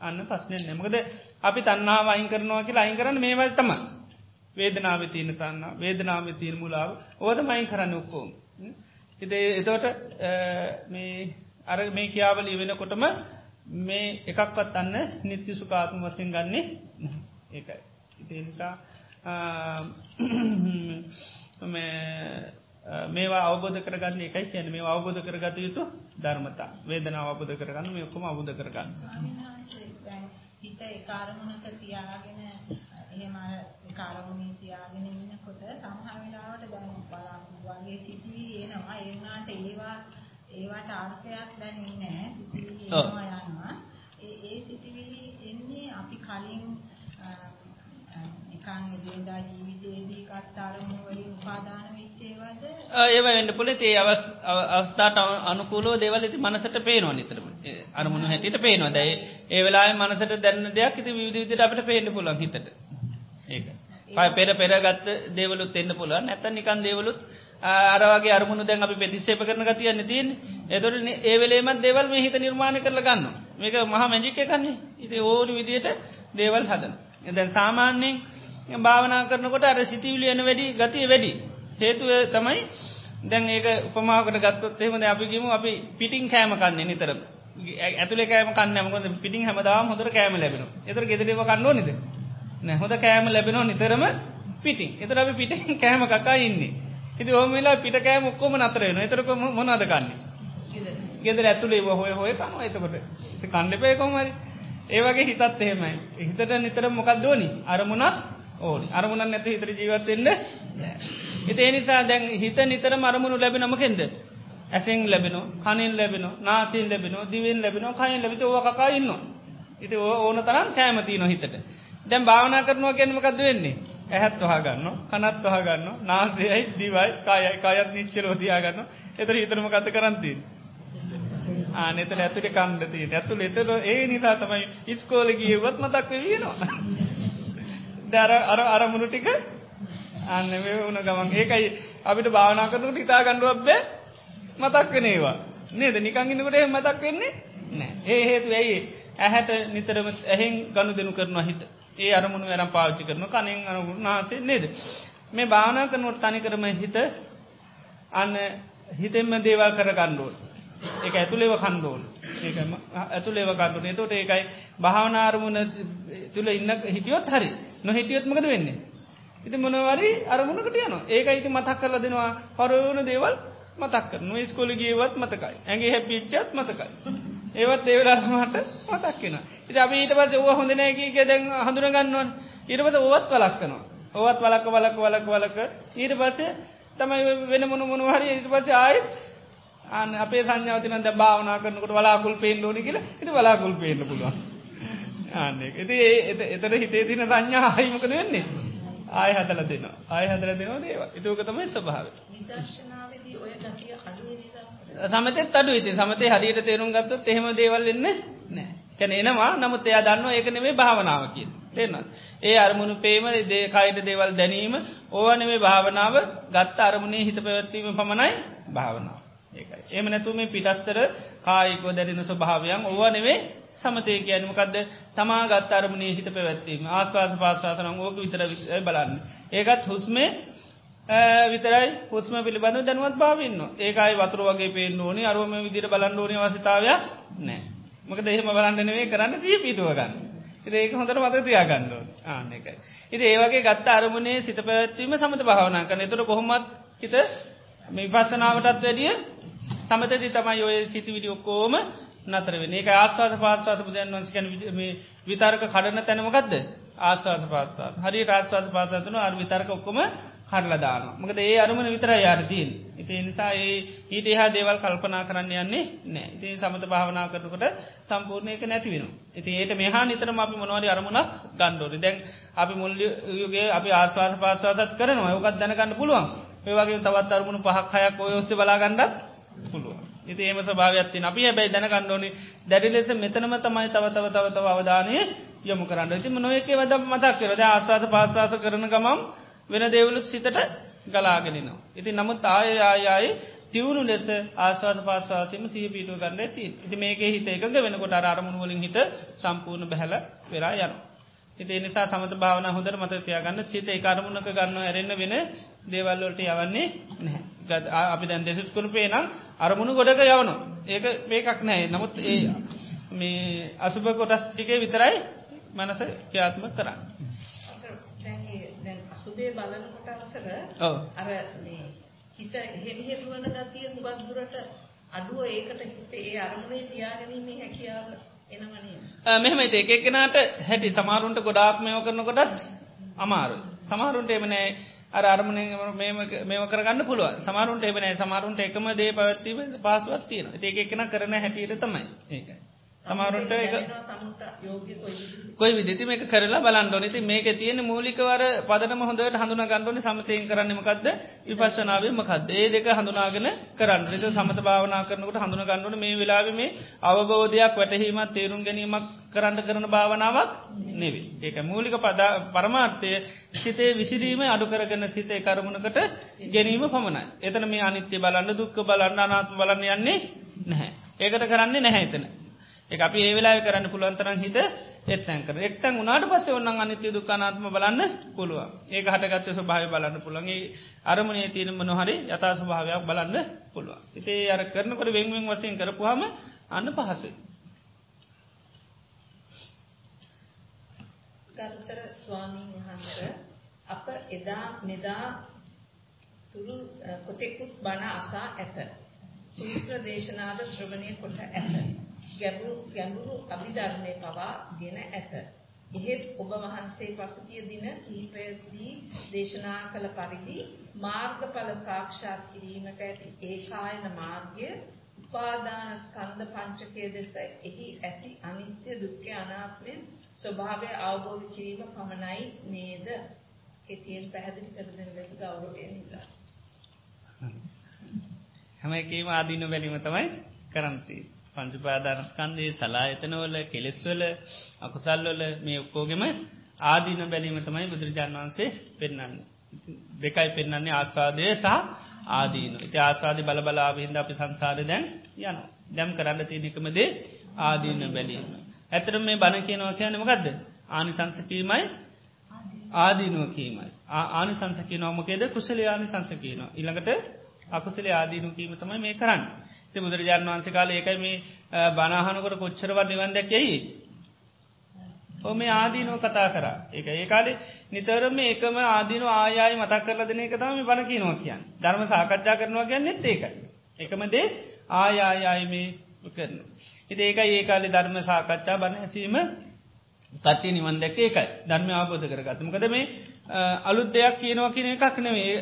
අන්න ප්‍රශ්නය නැමකද අපි තන්නාව අයින් කරනවා කියලා අයින් කරන්න මේවල් තම වේදනාව තියන තන්න වේදනාව තිීන මුලාව. ඕද මයින් කරන්න ඔක්කෝම්. හිතේ එතෝට මේ අර මේ කියාවලි වෙනකොටම මේ එකක්වත් අන්න නිත්‍ය සුකාතුම වසින් ගන්නේ ඒකයි. ඉතිනිසා මේවා අවබෝධ කරගන්න එකයි කියන මේ අවබෝධ කරගත යුතු ධර්මතා. වේදනාව අවබෝධ කරගන්න මේ ඔක්කොම අවබෝධ කරගන්න. හිත ඒකාරමුණක තියාගෙන එහෙම කාරමුණේ තියාගෙන ඉන්නකොට සමහර වෙලාවට දැන් බලාපොරොත්තු වගේ සිතුවි එනවා. ඒ වුණාට ඒවා ඒවට අර්ථයක් දැනෙන්නේ නැහැ. සිතුවි එනවා යනවා. ඒ ඒ සිතුවි එන්නේ අපි කලින් නිකන් එදිනදා ජීවිතයේදී ගත්ත අරමුණු වලින් උපාදාන වෙච්ච ඒවාද? ඒව වෙන්න පුළුවන්. ඒ අවස්ථාවට අනුකූලව දේවල් ඉතින් මනසට පේනවා නිතරම. අරමුණු හැටියට පේනවා. දැන් ඒ වෙලාවේ මනසට දැනෙන දෙයක් ඉතින් විවිධ විදිහට අපිට පේන්න පුළුවන් හිතට. ඒක. පය පෙර පෙර ගත්ත දේවලුත් එන්න පුළුවන්. නැත්නම් නිකන් දේවලුත් අර වගේ අරමුණු දැන් අපි ප්‍රතික්ෂේප කරන ගතියන්නේ තියෙන්නේ. ඒතකොට ඒ වෙලේමත් දේවල් මේ හිත නිර්මාණය කරලා ගන්නවා. මේක මහා මැජික් එකක්නේ ඉතින් ඕන විදිහට දේවල් හදනවා. දැන් සාමාන්‍යයෙන් භාවනා කරනකොට අර සිතිවිලි එන වැඩි ගතිය වැඩි. හේතුව තමයි දැන් ඒක උපමාවකට ගත්තොත් එහෙම දැන් අපි කියමු අපි පිටින් කෑම කන්නේ නිතරම. ඇතුලේ කෑම කන්නේ මොකද පිටින් හැමදාම හොඳට කෑම ලැබෙනවා. ඒතර ගෙදරේව කන්න ඕනේද? නෑ හොඳ කෑම ලැබෙනවා නිතරම පිටින්. ඒතර අපි පිටින් කෑම කකා ඉන්නේ. ඉතින් ඕම වෙලා පිට කෑම ඔක්කොම නතර වෙනවා. ඒතර මොනවද කන්නේ? ගෙදර ඇතුලේ හොය හොය කනවා එතකොට. ඉතින් කන්න එපා කොහොම හරි. ඒ වගේ හිතත් එහෙමයි. හිතට නිතරම මොකක්ද ඕනි? අරමුණක් ඕනි. අරමුණක් නැති හිතට ජීවත් වෙන්න ඉතින් ඒ නිසා දැන් හිත නිතරම අරමුණු ලැබෙන මොකෙන්ද? ඇසෙන් ලැබෙනවා, කනෙන් ලැබෙනවා, නාසයෙන් ලැබෙනවා, දිවෙන් ලැබෙනවා, කයෙන් ලැබෙනවා. ඕවා කකා ඉන්නවා. ඉතින් ඕන තරම් කැම තියෙනවා හිතට. දැන් භාවනා කරනවා කියන්නේ මොකද්ද වෙන්නේ? ඇහත් වහ ගන්නවා, කනත් වහ ගන්නවා, නාසයයි, දිවයි, කයයි, කයත් නිශ්චලව තියා ගන්නවා. ඒතර හිතට මොකද්ද කරන් තියෙන්නේ? ආ නෙතන ඇතුලේ කන්න තියෙන්නේ. ඇතුලේ එතන ඒ නිසා තමයි ඉස්කෝලේ ගියවත් මතක් වෙවි වෙනවා. අර අර අරමුණු ටික අන්න මේ වුණ ගමන්. ඒකයි අපිට භාවනා කරනකොට හිතා ගන්නවත් බෑ මතක් වෙන ඒවා. නේද? නිකන් ඉන්නකොට එහෙම මතක් වෙන්නේ නෑ. ඒ හේතුව ඇයි ඇහැට නිතරම ඇහෙන් ගනුදෙනු කරනවා හිත. ඒ අරමුණු අරන් පාවිච්චි කරනවා. කනෙන් අරමුණු නාසයෙන් නේද? මේ භාවනා කරනකොට තනිකරම හිත අන්න හිතෙන්ම දේවල් කර ගන්න ඕනේ. ඒක ඇතුළේව කන්න ඕනේ. ඒක ඇතුළේව කන්න ඕනේ. එතකොට ඒකයි භාවනා අරමුණ තුල ඉන්න හිටියොත් හරි. නොහිටියොත් මොකද වෙන්නේ? ඉතින් මොනවාරි අරමුණකට යනවා. ඒකයි ඉතින් මතක් කරලා දෙනවා. පරවන දේවල් මතක් කරනවා. ඉස්කෝලේ ගියවත් මතකයි. ඇඟේ හැපිච්චත් මතකයි. ඒවත් ඒ වෙලාවට මට මතක් වෙනවා. ඉතින් අපි ඊට පස්සේ ඕවා හොඳ නැහැ කිය කිය දැන් හඳුනා ගන්නවනේ. ඊට පස්සේ ඕවත් වලක්වනවා. ඕවත් වලක්ක වලක්ක වලක්ක වලක්ක ඊට පස්සේ තමයි වෙන මොන මොනවා හරි ඊට පස්සේ ආයෙත් අන්න අපේ සංඥාව තියෙනවා දැන් භාවනා කරනකොට වලාකුල් පේන්න ඕනේ කියලා. ඉතින් වලාකුල් පේන්න පුළුවන්. ආන්නේ. ඉතින් ඒ එතන හිතේ තියෙන සංඥා ආයි මොකද වෙන්නේ? ආය හදලා දෙනවා. ආය හදලා දෙනවා දේවල්. ඒක තමයි ස්වභාවය. විදර්ශනාවේදී ඔය ගතිය අඩු වෙන නිසා සමතෙත් අඩුයි. ඉතින් සමතේ හරියට තේරුම් ගත්තොත් එහෙම දේවල් වෙන්නේ නැහැ. කියන්නේ එනවා නමුත් එයා දන්නවා ඒක නෙමෙයි භාවනාව කියන්නේ. තේරෙනවද? ඒ අරමුණු පේම දේ කයිද දේවල් දැනීම ඕවා නෙමෙයි භාවනාව. ගත්ත අරමුණේ හිත පැවැත්වීම පමණයි භාවනාව. ඒකයි. එහෙම නැතු මේ පිටස්තර කායිකව දැනෙන ස්වභාවයන් ඕවා නෙවෙයි සමතේ කියන්නේ මොකද්ද? තමා ගත්ත අරමුණේ හිත පැවැත්වීම. ආස්වාස පාස්වාස නම් ඕක විතර බලන්න. ඒකත් හුස්මේ විතරයි හුස්ම පිළිබඳව දැනුවත් භාවය ඉන්නවා. ඒකයි වතුර වගේ පේන්න ඕනේ. අරවම විදිහට බලන්න ඕනේ අවශ්‍යතාවයක් නැහැ. මොකද එහෙම බලන්න නෙවෙයි කරන්න සිහි පිටුව ගන්න. ඉතින් ඒක හොඳට මතක තියාගන්න ඕනේ. ආන්න ඒකයි. ඉතින් ඒ වගේ ගත්ත අරමුණේ සිත පැවැත්වීම සමත භාවනා කරන. ඒතර කොහොමත් හිත මේ විපස්සනාවටත් වැඩිය සමතති තමයි ඔය සිතිවිලි ඔක්කෝම නතරවෙන ඒ ආස්වාද පාස්වාස බුදයන් වන්සකැන විතරක කඩන තැනමකක්ද ආස්වාස පාස්වාස හරි රාස්වාද පාසතන අර විතරක ඔක්කොම කඩලදාන මකද ඒ අරුමන විතර යාරතිීන් ඉති නිසා ඒ ඊට එහා දේවල් කල්පනා කරන්න යන්නේ නෑ ඉති සමත භාවනා කරනකොට සම්පූර්ණයක නැතිවෙන ඉති ඒට මෙහා නිතරම අපි මොනවරි අරමුණක් ගණ්ඩෝරි දැන් අපි මුල්ලියගේ අපි ආස්වාස පාස්වාදත් කරනවා. යකත් දැනගන්න පුළුවන්. ඒවගේ තවත් අරමුණු පහක් හයක් ඔය ඔස්සේ බලාගන්නත් පුළුවන්. ඉති ඒම ස්භාවයක්ත්ති අපි හැබැයි දැනගන්නඩෝනි දැඩි ලෙස මෙතනම තමයි තව තව තව තව අවධානය යොමු කරන්න. ති නොයකේ වද මතක් කරද ආස්වාද පාස්වාස කරන ගමම් වෙන දේවලුත් සිතට ගලාගෙනනවා. ඉති නමුත් ආය ආයයි තිවුණු ලෙස ආස්වාද පාස්වාසම සහ පිටුව කරන්න ඇති ඉති මේක හිත එකක වෙනකොට අරමුණු වලින් හිට සම්පූර්ණ බැහල වෙලා යන. ඉති නිසා සමත භාවන හොඳර මතතියාගන්න සිත එකරමුණක ගන්න ඇරෙන්න්න වෙන දේවල්ලොට යවන්නේ නැහැ. අපි දැන් දෙසුත් කරපේ නම් අරමුණු ගොඩක යවනු ඒක මේකක් නෑ. නමුත් ඒ මේ අසුභ කොටස් ටිකේ විතරයි මනස ක්‍යාත්ම කරන්න. අසුබේ බලනකොට අවසර අර හිත එහෙම හේතුවන ගතිය හුඟක් දුරට අඩුව ඒකට හිත ඒ අරමුණේ තියාගැනීමේ හැකියාව එනවනේ මෙහෙම ඒක එක්කෙනාට හැටි සමහරුන්ට ගොඩාක් මේව කරනකොටත් අමාරුයි. සමහරුන්ට එම නෑ අර අරමුණෙන් මේම කරගන්න පුළුව සමරුන්ට එබනෑ සමරුන්ට එකම දේ පවත්වීම පාසුවත් තියෙන ඒක එකන කරන හැටියට තමයි. ඒකයි. සමහරුන්ට එක කොයි විදිති මේක කරලා බලන්ඩෝ නති මේක තියෙන මූලිකවර පදනම හොඳට හඳුන ගණඩුවනි සමතයෙන් කරන්නමකක්ද විපශනාවේ මකක්ද ඒ දෙක හඳුනාගෙන කරන්න ෙත සමත භාවනා කරනකට හඳුන ගණඩුවන මේ වෙලාව මේ අවබෝධයක් වැටහීමත් තේරුම් ගැනීමක් කරන්න කරන භාවනාවක් නෙවි. ඒක මූලික පදා පරමාර්ථය සිතේ විසිරීම අඩු කරගන්න සිතේ කරමුණකට ගැනීම පමණයි. එතන මේ අනිත්‍ය බලන්න දුක්ක බලන්න අනාත්ම බලන්න යන්නේ නැහැ. ඒකට කරන්නේ නැහැ එතන. එක අපි ඒ වෙලා කරන්න පුළුවන්තරන් හිත එත්තැන් කර එක්තැන් උනාට පස්සේ ඔන්න අනිත්‍ය දුකානාත්ම බලන්න පුළුව ඒ හටගත්ත ස්වභාව බලන්න පුළන්ගේ අරමණේ තියෙනම නොහරි යතා ස්වභාවයක් බලන්න පුළුව ඉතේ අර කරනකට වෙන්වෙන් වසයෙන් කරපුහම අන්න පහසුයි. ගරුතර ස්වාමීන් වහන්ස අප එදා මෙදා තුළු කොතෙකුත් බණ අසා ඇත. සූත්‍ර දේශනාද ශ්‍රවණය කොට ඇත. ගැඹුරු ගැඹුරු අභිධර්මයේ පවා ගෙන ඇත. එහෙත් ඔබ වහන්සේ පසුගිය දින කිහිපයේදී දේශනා කළ පරිදි මාර්ගඵල සාක්ෂාත් කිරීමට ඇති ඒකායන මාර්ගය උපාදාන ස්කන්ධ පංචකයේ දෙස එහි ඇති අනිත්‍ය දුක්ඛ අනාත්මය ස්වභාවය අවබෝධ කිරීම පමණයි නේද? කෙටියෙන් පැහැදිලි කර දෙන ලෙස ගෞරවයෙන් ඉල්ලා. හැම එකේම ආදීන බැලීම තමයි කරන්නේ. පංචපාදානස්කන්ධයේ සලායතනවල කෙලෙස්වල අකුසල්වල මේ ඔක්කෝගෙම ආදීන බැලීම තමයි බුදුරජාණන් වහන්සේ පෙන්වන්නේ. දෙකයි පෙන්න්නන්නේ ආස්වාදය සහ ආදීන. ඉති ආස්වාද බලබලාවිහින්ද අපි සංසාර දැන් යන. දැම් කරන්න තියනෙකමදේ ආදීන බැලීම. ඇතරම මේ බණ කියනවා කියන්න මකක්ද. ආනි සංසකීමයි ආදීනුව කීමයි. ආනි සංසකී නොමකේද කුසල ආනි සංසකීනවා. ඉළඟට අකුසල ආදීනු කීම තමයි මේ කරන්න. ති බුදුරජාන් වන්සේ කාල ඒකයි මේ බනාහනකොට කොච්චරවත් නිවන් දැක්කෙයි. ඔ මේ ආදීනෝ කතා කර එක ඒ කාලේ නිතරම එකම ආදීන ආයයි මතක් කරල දෙන එක තම බණ කියනවා කියන්න ධර්ම සාකච්ඡා කරනවා කියන්නෙත් ඒකයි. එකම දේ ආයායායි මේ කරන. ඉති ඒක ඒ කාලි ධර්ම සාකච්ඡා බණ ඇසීම කට්ටි නිවන් දැක ඒකයි ධර්ම ආබෝධ කරගතමකද මේ අලුත් දෙයක් කියනවා කියන එකක් නෙවේ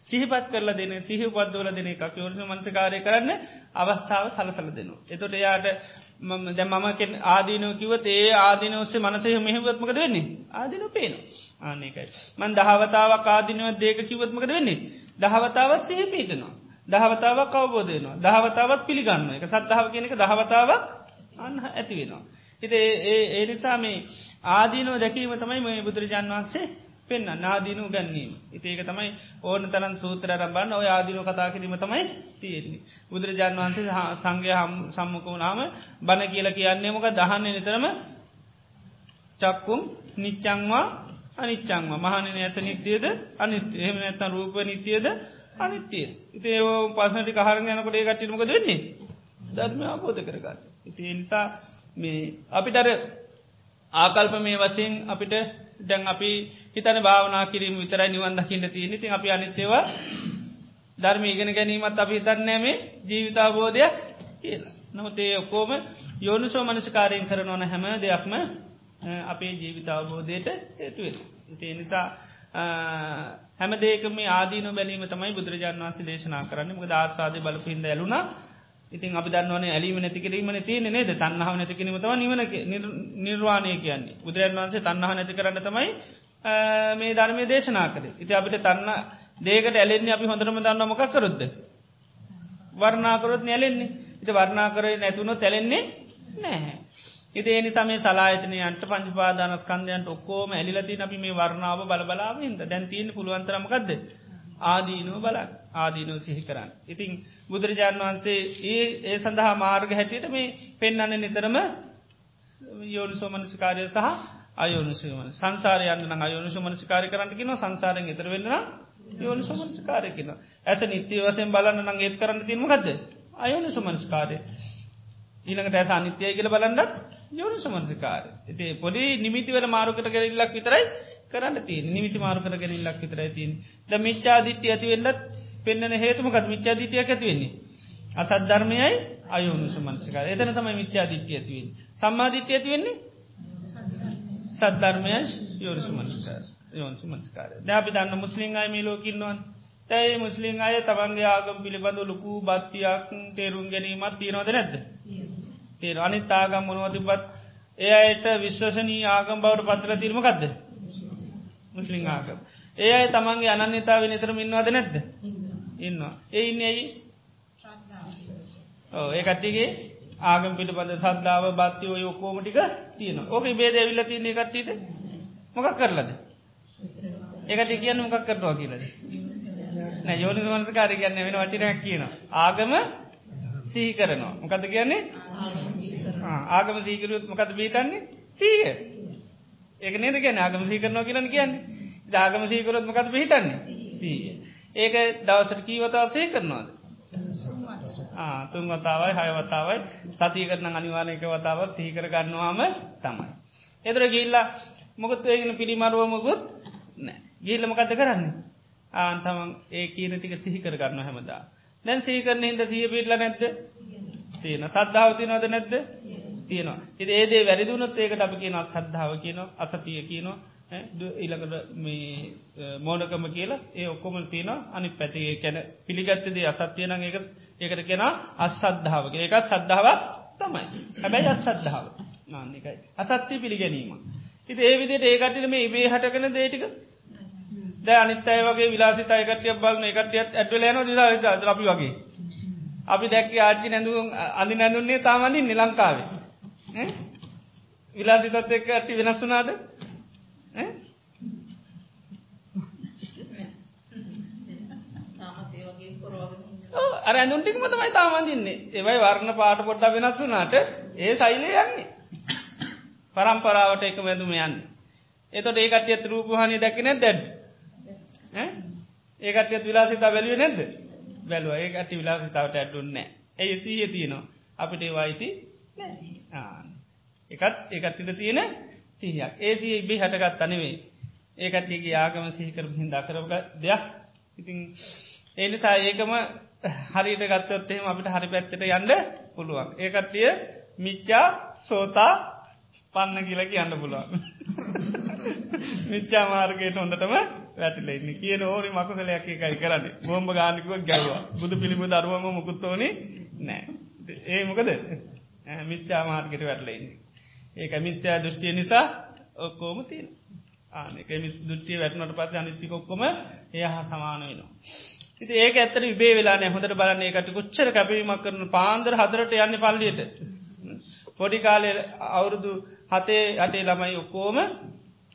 සිහිපත් කරල දෙන සිහි පද්දෝල දෙන එකක්. යෝර්ම මනසකාරය කරන්න අවස්ථාව සලසල දෙනවා. එතොට එයාට දැ මම ආදීනෝ කිවත් ඒ ආදින ඔස්සේ මනසය මෙහවත්මකද වෙන්නේ? ආදින පේන ආනකයි මන් දහවතාවක් ආදිනව දේක කිවත්මකද වෙන්නේ? දහවතාවත් සහ පීටනවා දහවතාවක් අවබෝධයනවා දහවතාවත් පිළිගන්න එක සත්තාව කියනක දහවතාවක් අන්න ඇති වෙනවා. හිත ඒ ඒ නිසා මේ ආදීනෝ දැකීම තමයි මේ බුදුරජාන් වහන්සේ පෙන්න්න නාදීනු ගැන්නීම. ඉතිඒක තමයි ඕන තරන් සූත්‍ර රබන්න ඔය ආදිනු කතා කිරීම තමයි තියෙන්නේ. බුදුරජාන් වහන්සේ සංගය සම්මක වනාම බණ කියල කියන්නේ මොක දහන්න නිතරම චක්කුම් නිච්චංවා අනිච්චංව මහනන ඇස නිත්‍යයද අනිත් එහෙම නැත්තන් රූප නිත්‍යයද අනිත්‍යය. ඉති ඒ පසනටි කහරග යනකොට ඒ කට්ටිමක දෙන්නේ ධර්ම අපෝධ කරගන්න. ඉති නිසා මේ අපිටර ආකල්ප මේ වසින් අපිට දැන් අපි හිතන භාවනා කිරීම විතරයි නිවන් දකින්න තියෙන ති අපි අනිත්‍යව ධර්ම ඉගෙන ගැනීමත් අපි හිතන්නෑමේ ජීවිතාබෝධයක් කියලා. නමුත් ඒ ඔක්කෝම යෝනිසෝ මනසිකාරයෙන් කරනවන හැම දෙයක්ම අපේ ජීවිතාවබෝධයට හේතුවෙන. ඒ නිසා හැම දේකම ආදීන බැලීම තමයි බුදුරජාන් වන්සේ දේශනා කරන්න ම ආසාද බලපින්ද ඇලුනා ඉතින් අපි දන්නවන ඇලීම නැතිකිරීම තියෙන නේද? තන්නහාව නැතිකිරීමතම නිවන නිර්වාණය කියන්නේ. බුදුරජන් වන්සේ තන්නහ නැති කරන්න තමයි මේ ධර්මය දේශනා කර ඉති අපිට තන්න දේකට ඇලෙන්නේ අපි හොඳරම දන්න මොක කරොද්ද වර්ණාකරොත් නැලෙන්නේ ඉති වර්ණා කරය නැතුුණු තැලෙන්නේ නැහැ ඉති ඒනි සමේ සලායතනයන්ට පංචපාදානස්කන්දයන්ට ඔක්කෝම ඇලිලති අපි මේ වර්ණාව බලබලාවින්ද දැන්තිීන පුළුවන්තරමකක්ද ආදීනුව බල ආදීනුව සිහි කරන්න. ඉතිං බුදුරජාණන් වහන්සේ ඒ ඒ සඳහා මාර්ග හැටියට මේ පෙන්න්න නිතරම යෝනිසෝමනසිකාරය සහ අයෝනිසුවන සංසාරයන්න අයෝනිසු මනසිකාරය කරන්නකින සංසාරෙන් එතර වෙන්න යෝනිසු මනසිකාරයකින ඇස නිත්‍ය වසයෙන් බලන්න නං ඒත් කරන්න තිීමගද අයෝනිසු මනස්කාරය ඊළඟට ඇස අනිත්‍යය කියල බලන්නත් යෝනිසු මනසිකාරය ඇති පොඩි නිමිතිවල මාරුකට කරල්ලක් විතරයි කරන්න ති නිමිති මාරු කර ගැනිල්ලක් විතරයි තින් ද මිච්චාදිට්‍ය ඇතිවෙන්නත් පෙන්න්න හේතුමකත් මිච්චාදිටයක් ඇතිවෙන්නේ අසත් ධර්මයයි අයුනුසු මනසිකාර එතන තමයි මිච්චාදිට්‍ය ඇතිවෙන් සම්මාධිට්‍ය ඇතිවෙන්නේ සද්ධර්මය යෝනිසු මනස්කාර යෝනිසු මනස්කාර දැපි දන්න මුස්ලිම් අය මේ ලෝකින්වන් තැයි මුස්ලිම් අය තමන්ගේ ආගම් පිළිබඳ ලොකු බත්තියක් තේරුම් ගැනීමත් තියෙනවද නැද්ද? තේර අනිත් ආගම් මොනවතිබත් ඒ අයට විශ්වසනී ආගම් බවට පත්‍ර තිීමකක්ද මුස්ලිං ආගම්. ඒ අයි තමන්ගේ අනන්‍යතාව නිතරම ඉන්නවාද නැද්ද? ඉන්න ඇයි? ඒ කට්ටිගේ ආගම් පිළිබඳ සද්ධාව බත්ති ඔය ඔක්කෝමටික තියෙන ඕක බේද ඇවිල්ල තියන්නේ කට්ටිට මොකක් කරලද? ඒකට කියන්න මොකක් කරනවා කියලද? නෑ යෝනි සමන්ස කාරි කියන්න වෙන වචනයක් කියන ආගම සිහි කරනවා. මොකද කියන්නේ? ආගම සීකරුත් මොකද බීතන්නේ සීහ ඒක නේද ගැන ආගම සීකරනවා කියලන කියන්නේ. දාගම සීකරොත් මොකද පිහිටන්නේ සීහ ඒක දවසට කීවතාව සේ කරනවාද? තුන් වතාවයි හය වතාවයි. සතිය කරන අනිවානයක වතාව සීකර ගන්නවාම තමයි. එතර ගිල්ලා මොකත් ඒගෙන පිළිමරුවමකුත් නෑ. ගිල්ලමකත කරන්නේ? ආන්තමන් ඒ කියන ටික සිහිකර ගන්න හැමදා. දැන් සීකරන හිද සිය පිටල නැද්ද? තියෙන සද්ධාවතිනවද නැද්ද? තියෙනවා. ඉති ඒදේ වැරදිදුනොත් ඒකට අපි කියන සද්ධාව කියන අසතිය කියනවා ඊළඟට මේ මෝනකම කියලා ඒ ඔක්කොම තියෙන අනි පැතිගේ කැන පිළිගත්තදේ අසත්‍යයන එක ඒකට කෙන අස්සද්ධාවක ඒක සද්ධාවක් තමයි. හැබැයි අත්සද්ධාව නාන්නකයි අසත්‍යය පිළිගැනීම. ඉති ඒ විදිට ඒකටට මේ ඉබේ හටකන දේටික ද අනිත්තය වගේ විලාසිත අයකටය බලන එකටියත් ඇටලෑන දිලා අපි වගේ. අපි දැක්ක ආච්චි නැඳු අඳි නැඳුන්නේ තාමඳින් නිලංකාවේ විලාසිතත් එක්ක ඇති වෙනස්සුනාද අර ඇඳුන්ටිකම තමයි තාමන්දින්නේ ඒවයි වර්ණ පාට පොඩ්ඩ වෙනස් වුනාට ඒ සයිලේ යන්නේ. පරම්පරාවට එක වැඳුම යන්න. එතොට ඒකට ඇත් රූපහනි දැකින දැඩ් ඒකට විලාසිතා බැලුව නැද්ද? බැලුව. ඒකට විලාසිතාවට ඇඩ්ඩුන්න ඇයි සීය තියනවා. අපිට වයිති එකත් ඒකත්තිට තියෙන සිහියක්. ඒසි ඉබේ හටගත් අනෙවේ ඒකත්ගේ ආගම සිහිකර හිදා කරක දෙයක්. ඉතින් ඒනිසා ඒකම හරිට ගත්තොත්තෙම අපිට හරි පැත්තට යන්න පුළුවන්. ඒකට්ටිය මිච්චා සෝතා පන්න කියලකි යන්න පුළුවන්. මිච්චා මාර්ගයට හොඳටම වැටිලෙන්න කියන ඕනි මකුසලයක් එකයි කරන්න. බෝම්බ ගානිකුව ගැවවා. බුදු පිළිබ දරුවම මුකුත්තෝනි නෑ. ඒ මොකද? මිච්චා මාර්ගයට වැටලෙන්නේ ඒක මිත්‍යා දෘෂ්ටිය නිසා ඔක්කෝම තියෙන ආනක දුෘටිය වැටනට පත් අනිතිකොක්කොම ඒ හා සමාන වෙනවා. ඉති ඒක ඇතර විබේ වෙලා හොඳට බලන්න එකට කොච්චර කැපීමක් කරන පාන්දර හදරට යන්න පල්ලියට. පොඩි කාලය අවුරුදු හතේ අටේ ළමයි ඔක්කෝම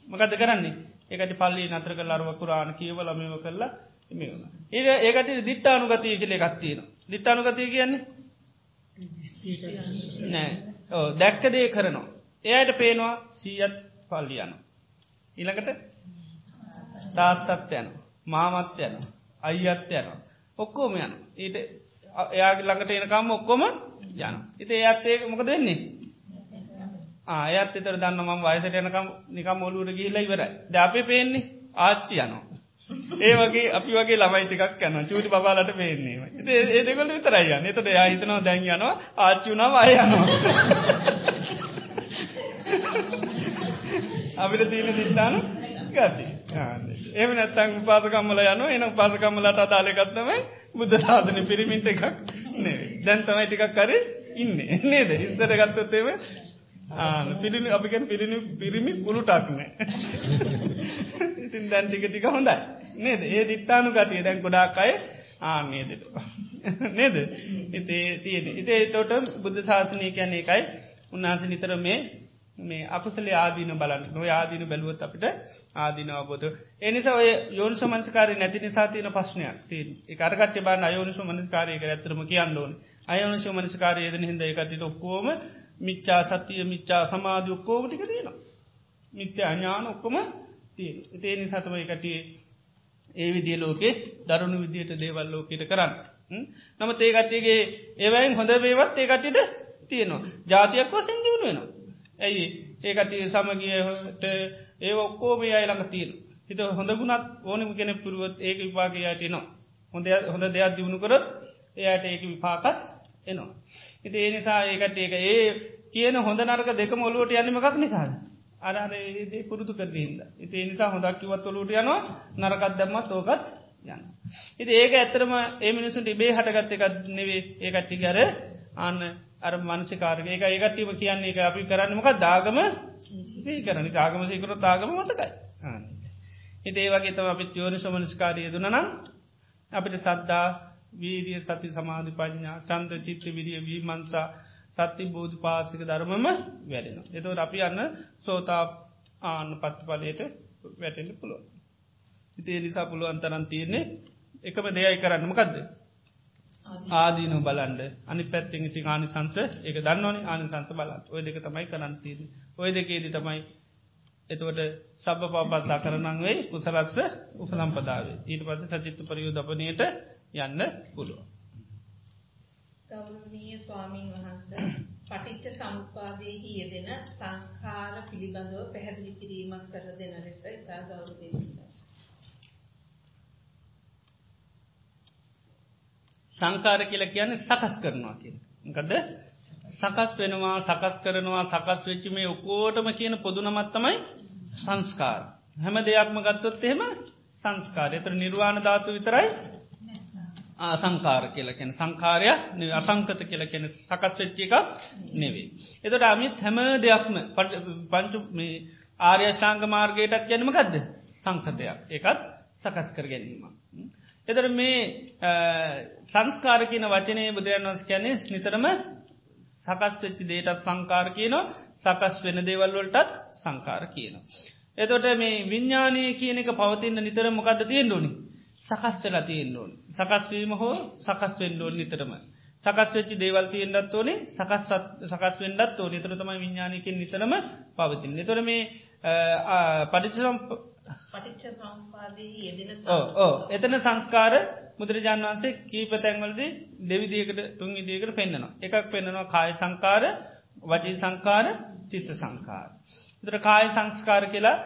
මකද කරන්නේ ඒකට පල්ලි නතර කල් අරුව කුරාණ කියව ලමව කරලා එමවුණ. ඒ ඒකට දිට්ටානුගතිය කියලේ ගත්තියෙන. දිට්ටානුගතිය කියන්නේ නෑ දැක්කදේ කරනවා. එයට පේනවා සීයත් පල්ලි යන. ඉළඟට තාත්තත් යන මාමත් යන අයිත් යන ඔක්කෝම යන ඊට එයාගේ ළඟට එනකම් ඔක්කොම යන ඉති ඒත් ඒක මොකද වෙන්නේ? ආයත් එතර දන්න මම වයසට යනකම් නිකම් ඔලුවට ගිහිල්ල ඉවර ද අපේ පේන්නේ ආච්චි යනවා. ඒ වගේ අපි වගේ ළමයි ටිකක් යන චූටි බාලට පේන්නේ ඒ දෙකොල විතරයි යන්න. එතට හිතනවා දැන් යනවා ආච්චුනාව අය යනවා. අපිට තියෙන දිත්තාන ගති. එම නැත්තං පාසකම්මල යන එන පාසකම්මලට අදාලෙකත්නමයි බුද්ධ සාධන පිරිමින්ට එකක් නේ දැන් තමයි ටිකක් කරේ ඉන්න. නේද? ඉස්සර ගත්තොත්තේම පිරිමි අපිකන් පිරිමි පිරිමි පුළුටක්නෑ ඉතින් දැන් ටික ටික හොඳයි. නේද? ඒ දිත්තානු ගතිය දැන් ගොඩාක් අය ආනේදට නේද? ඉතේ තියෙන ඉතේ තෝට බුද්ධ ශාසනය කියන්නේ එකයි උන්හස නිතර මේ මේ අකුසල ආදීන බලන්න නො ආදීන බැලුවත් අපිට ආදීන අවබෝධ. එනිසා ඔය යෝනු සමංස්කාරය නැති නිසා තියෙන ප්‍රශ්නයක් තින් එකරකත්ය බාන අයෝනිසු මනස්කාරයක ඇතරම කියන්න ඕන අයෝනිසු මනස්කාරය යෙදන හිද එකට ඔක්කෝම මිච්චා සතිය මිච්චා සමාධ ඔක්කෝමටික තියෙනවා. මිත්‍ය අඥාන ඔක්කොම තියෙන. ඒ නිසාතම එකටිය ඒ විදිිය ලෝකේ දරුණු විදියට දේවල් ලෝකයට කරන්න. නම ඒකට්ටියගේ ඒවයින් හොඳ වේවත් ඒකටට තියෙනවා. ජාතියක් වසෙන් දියුණු වෙනවා. ඇයි ඒකට සමගියට ඒ ඔක්කෝම අය ළඟ තියෙන හිත හොඳගුණත් ඕනම කෙන පුරුවත් ඒක විපාගයාට නවා හොඳ හොඳ දෙයක් දියුණු කරත් එයට ඒක විපාකත් එනවා. හිත ඒ නිසා ඒකට ඒක ඒ කියන හොඳ නරක දෙක මොලුවට යන්නමකක් නිසා. අරර ඒ පුරුදු කරදීද. ඉති නිසා හොඳක් කිවත් ඔලුට යනවා නරකත් දැම්මත් ඕකත් යන්න. ඉති ඒක ඇත්තරම ඒ මිනිසුන්ට ඉබේ හටගත්ත එකත් නෙවේ ඒකට්ටි ගැර අන්න අර මනසිකාරක ඒක ඒකටීම කියන්නේ එක අපි කරන්නමක දාගම සී කරන ආගම සීකර තාගම මතකයි හිත ඒ වගේ තම අපිත් යෝනි සමනස්කාරය දුනනම් අපිට සද්දා වීරිය සති සමාධි පඥා චන්ද චිත්ත විරිය වී මන්සා සත්‍ය බෝධ පාසික ධර්මම වැඩෙන. එතවට අපි යන්න සෝතා ආන්න පත්තිපලයට වැටෙන්ට පුළුව. ඉතිේ නිසා පුළුවන් තරන් තියන්නේ එකම දෙයයි කරන්නමකක්ද. ආදීනු බලන්ඩ අනි පැත්තිෙන් ඉති ආනි සංස එක දන්නවන. ආනි සංස බලත් ඔය දෙක තමයි කරන්තීද. ඔය දෙකේදි තමයි එතුවට සබ පාපත්සා කරනං වේ උසරස්ස උපසම්පදාවේ. ඊට පස සචිත්ත පරියෝධපනයට යන්න පුළුව. ගෞරවනීය ස්වාමීන් වහන්ස පටිච්ච සමුපාදයෙහි යෙදෙන සංඛාර පිළිබඳව පැහැදිලි කිරීමක් කර දෙන ලෙස ඉතා ගෞරවයෙන් සංකාර කියල කියන්නේ සකස් කරනවා කිය. ගද සකස් වෙනවා සකස් කරනවා සකස් වෙච්චි මේ ඔකෝටම කියන පොදුනමත්තමයි සංස්කාර. හැම දෙයක්ම ගත්තොත් එහෙම සංස්කාර එතර නිර්වාණ ධාතු විතරයි සංකාර කියලකෙන සංකාරය අසංකත කියලකෙන සකස් වෙච්චි එකක් නෙවේ. එතට අමිත් හැම දෙයක්ම පංචු ආර්යෂ්ඨාංග මාර්ගයටත් ගැනීම ගදද සංකතයක් එකත් සකස් කර ගැනීම. එතර මේ සංස්කාර කියන වචනය බුදුරන් වස් කැනෙ නිතරම සකස් වෙච්චි දේටත් සංකාර කියනවා සකස් වෙන දේවල්වලටත් සංකාර කියනවා. එතොට මේ විඤ්ඥානය කියන එක පවතින්න නිතර මොකක්ද තියෙන් ඕනි සකස් වෙලා තියෙන් ඕන් සකස්වීම හෝ සකස් වෙන් ෝන් නිතරම සකස් වෙච්චි දේවල් තියෙන්ටත් ඕනේ සකස් සකස් වෙන්ඩත් ඕ නිතරතම විඤ්ඥානයකින් නිතරම පවතින්. නිතොර මේ පටිචසම් පටිච්ච සම්පාදයේ යෙදෙන ඕ එතන සංස්කාර මුදුරජාන් වන්සේ කීප තැන්වලද දෙවිදිකට තුන් ඉදිකට පෙන්න්නනවා. එකක් පෙන්න්නනවා කාය සංකාර වචී සංකාර චිත්ත සංකාර. දර කාය සංස්කාර කියලා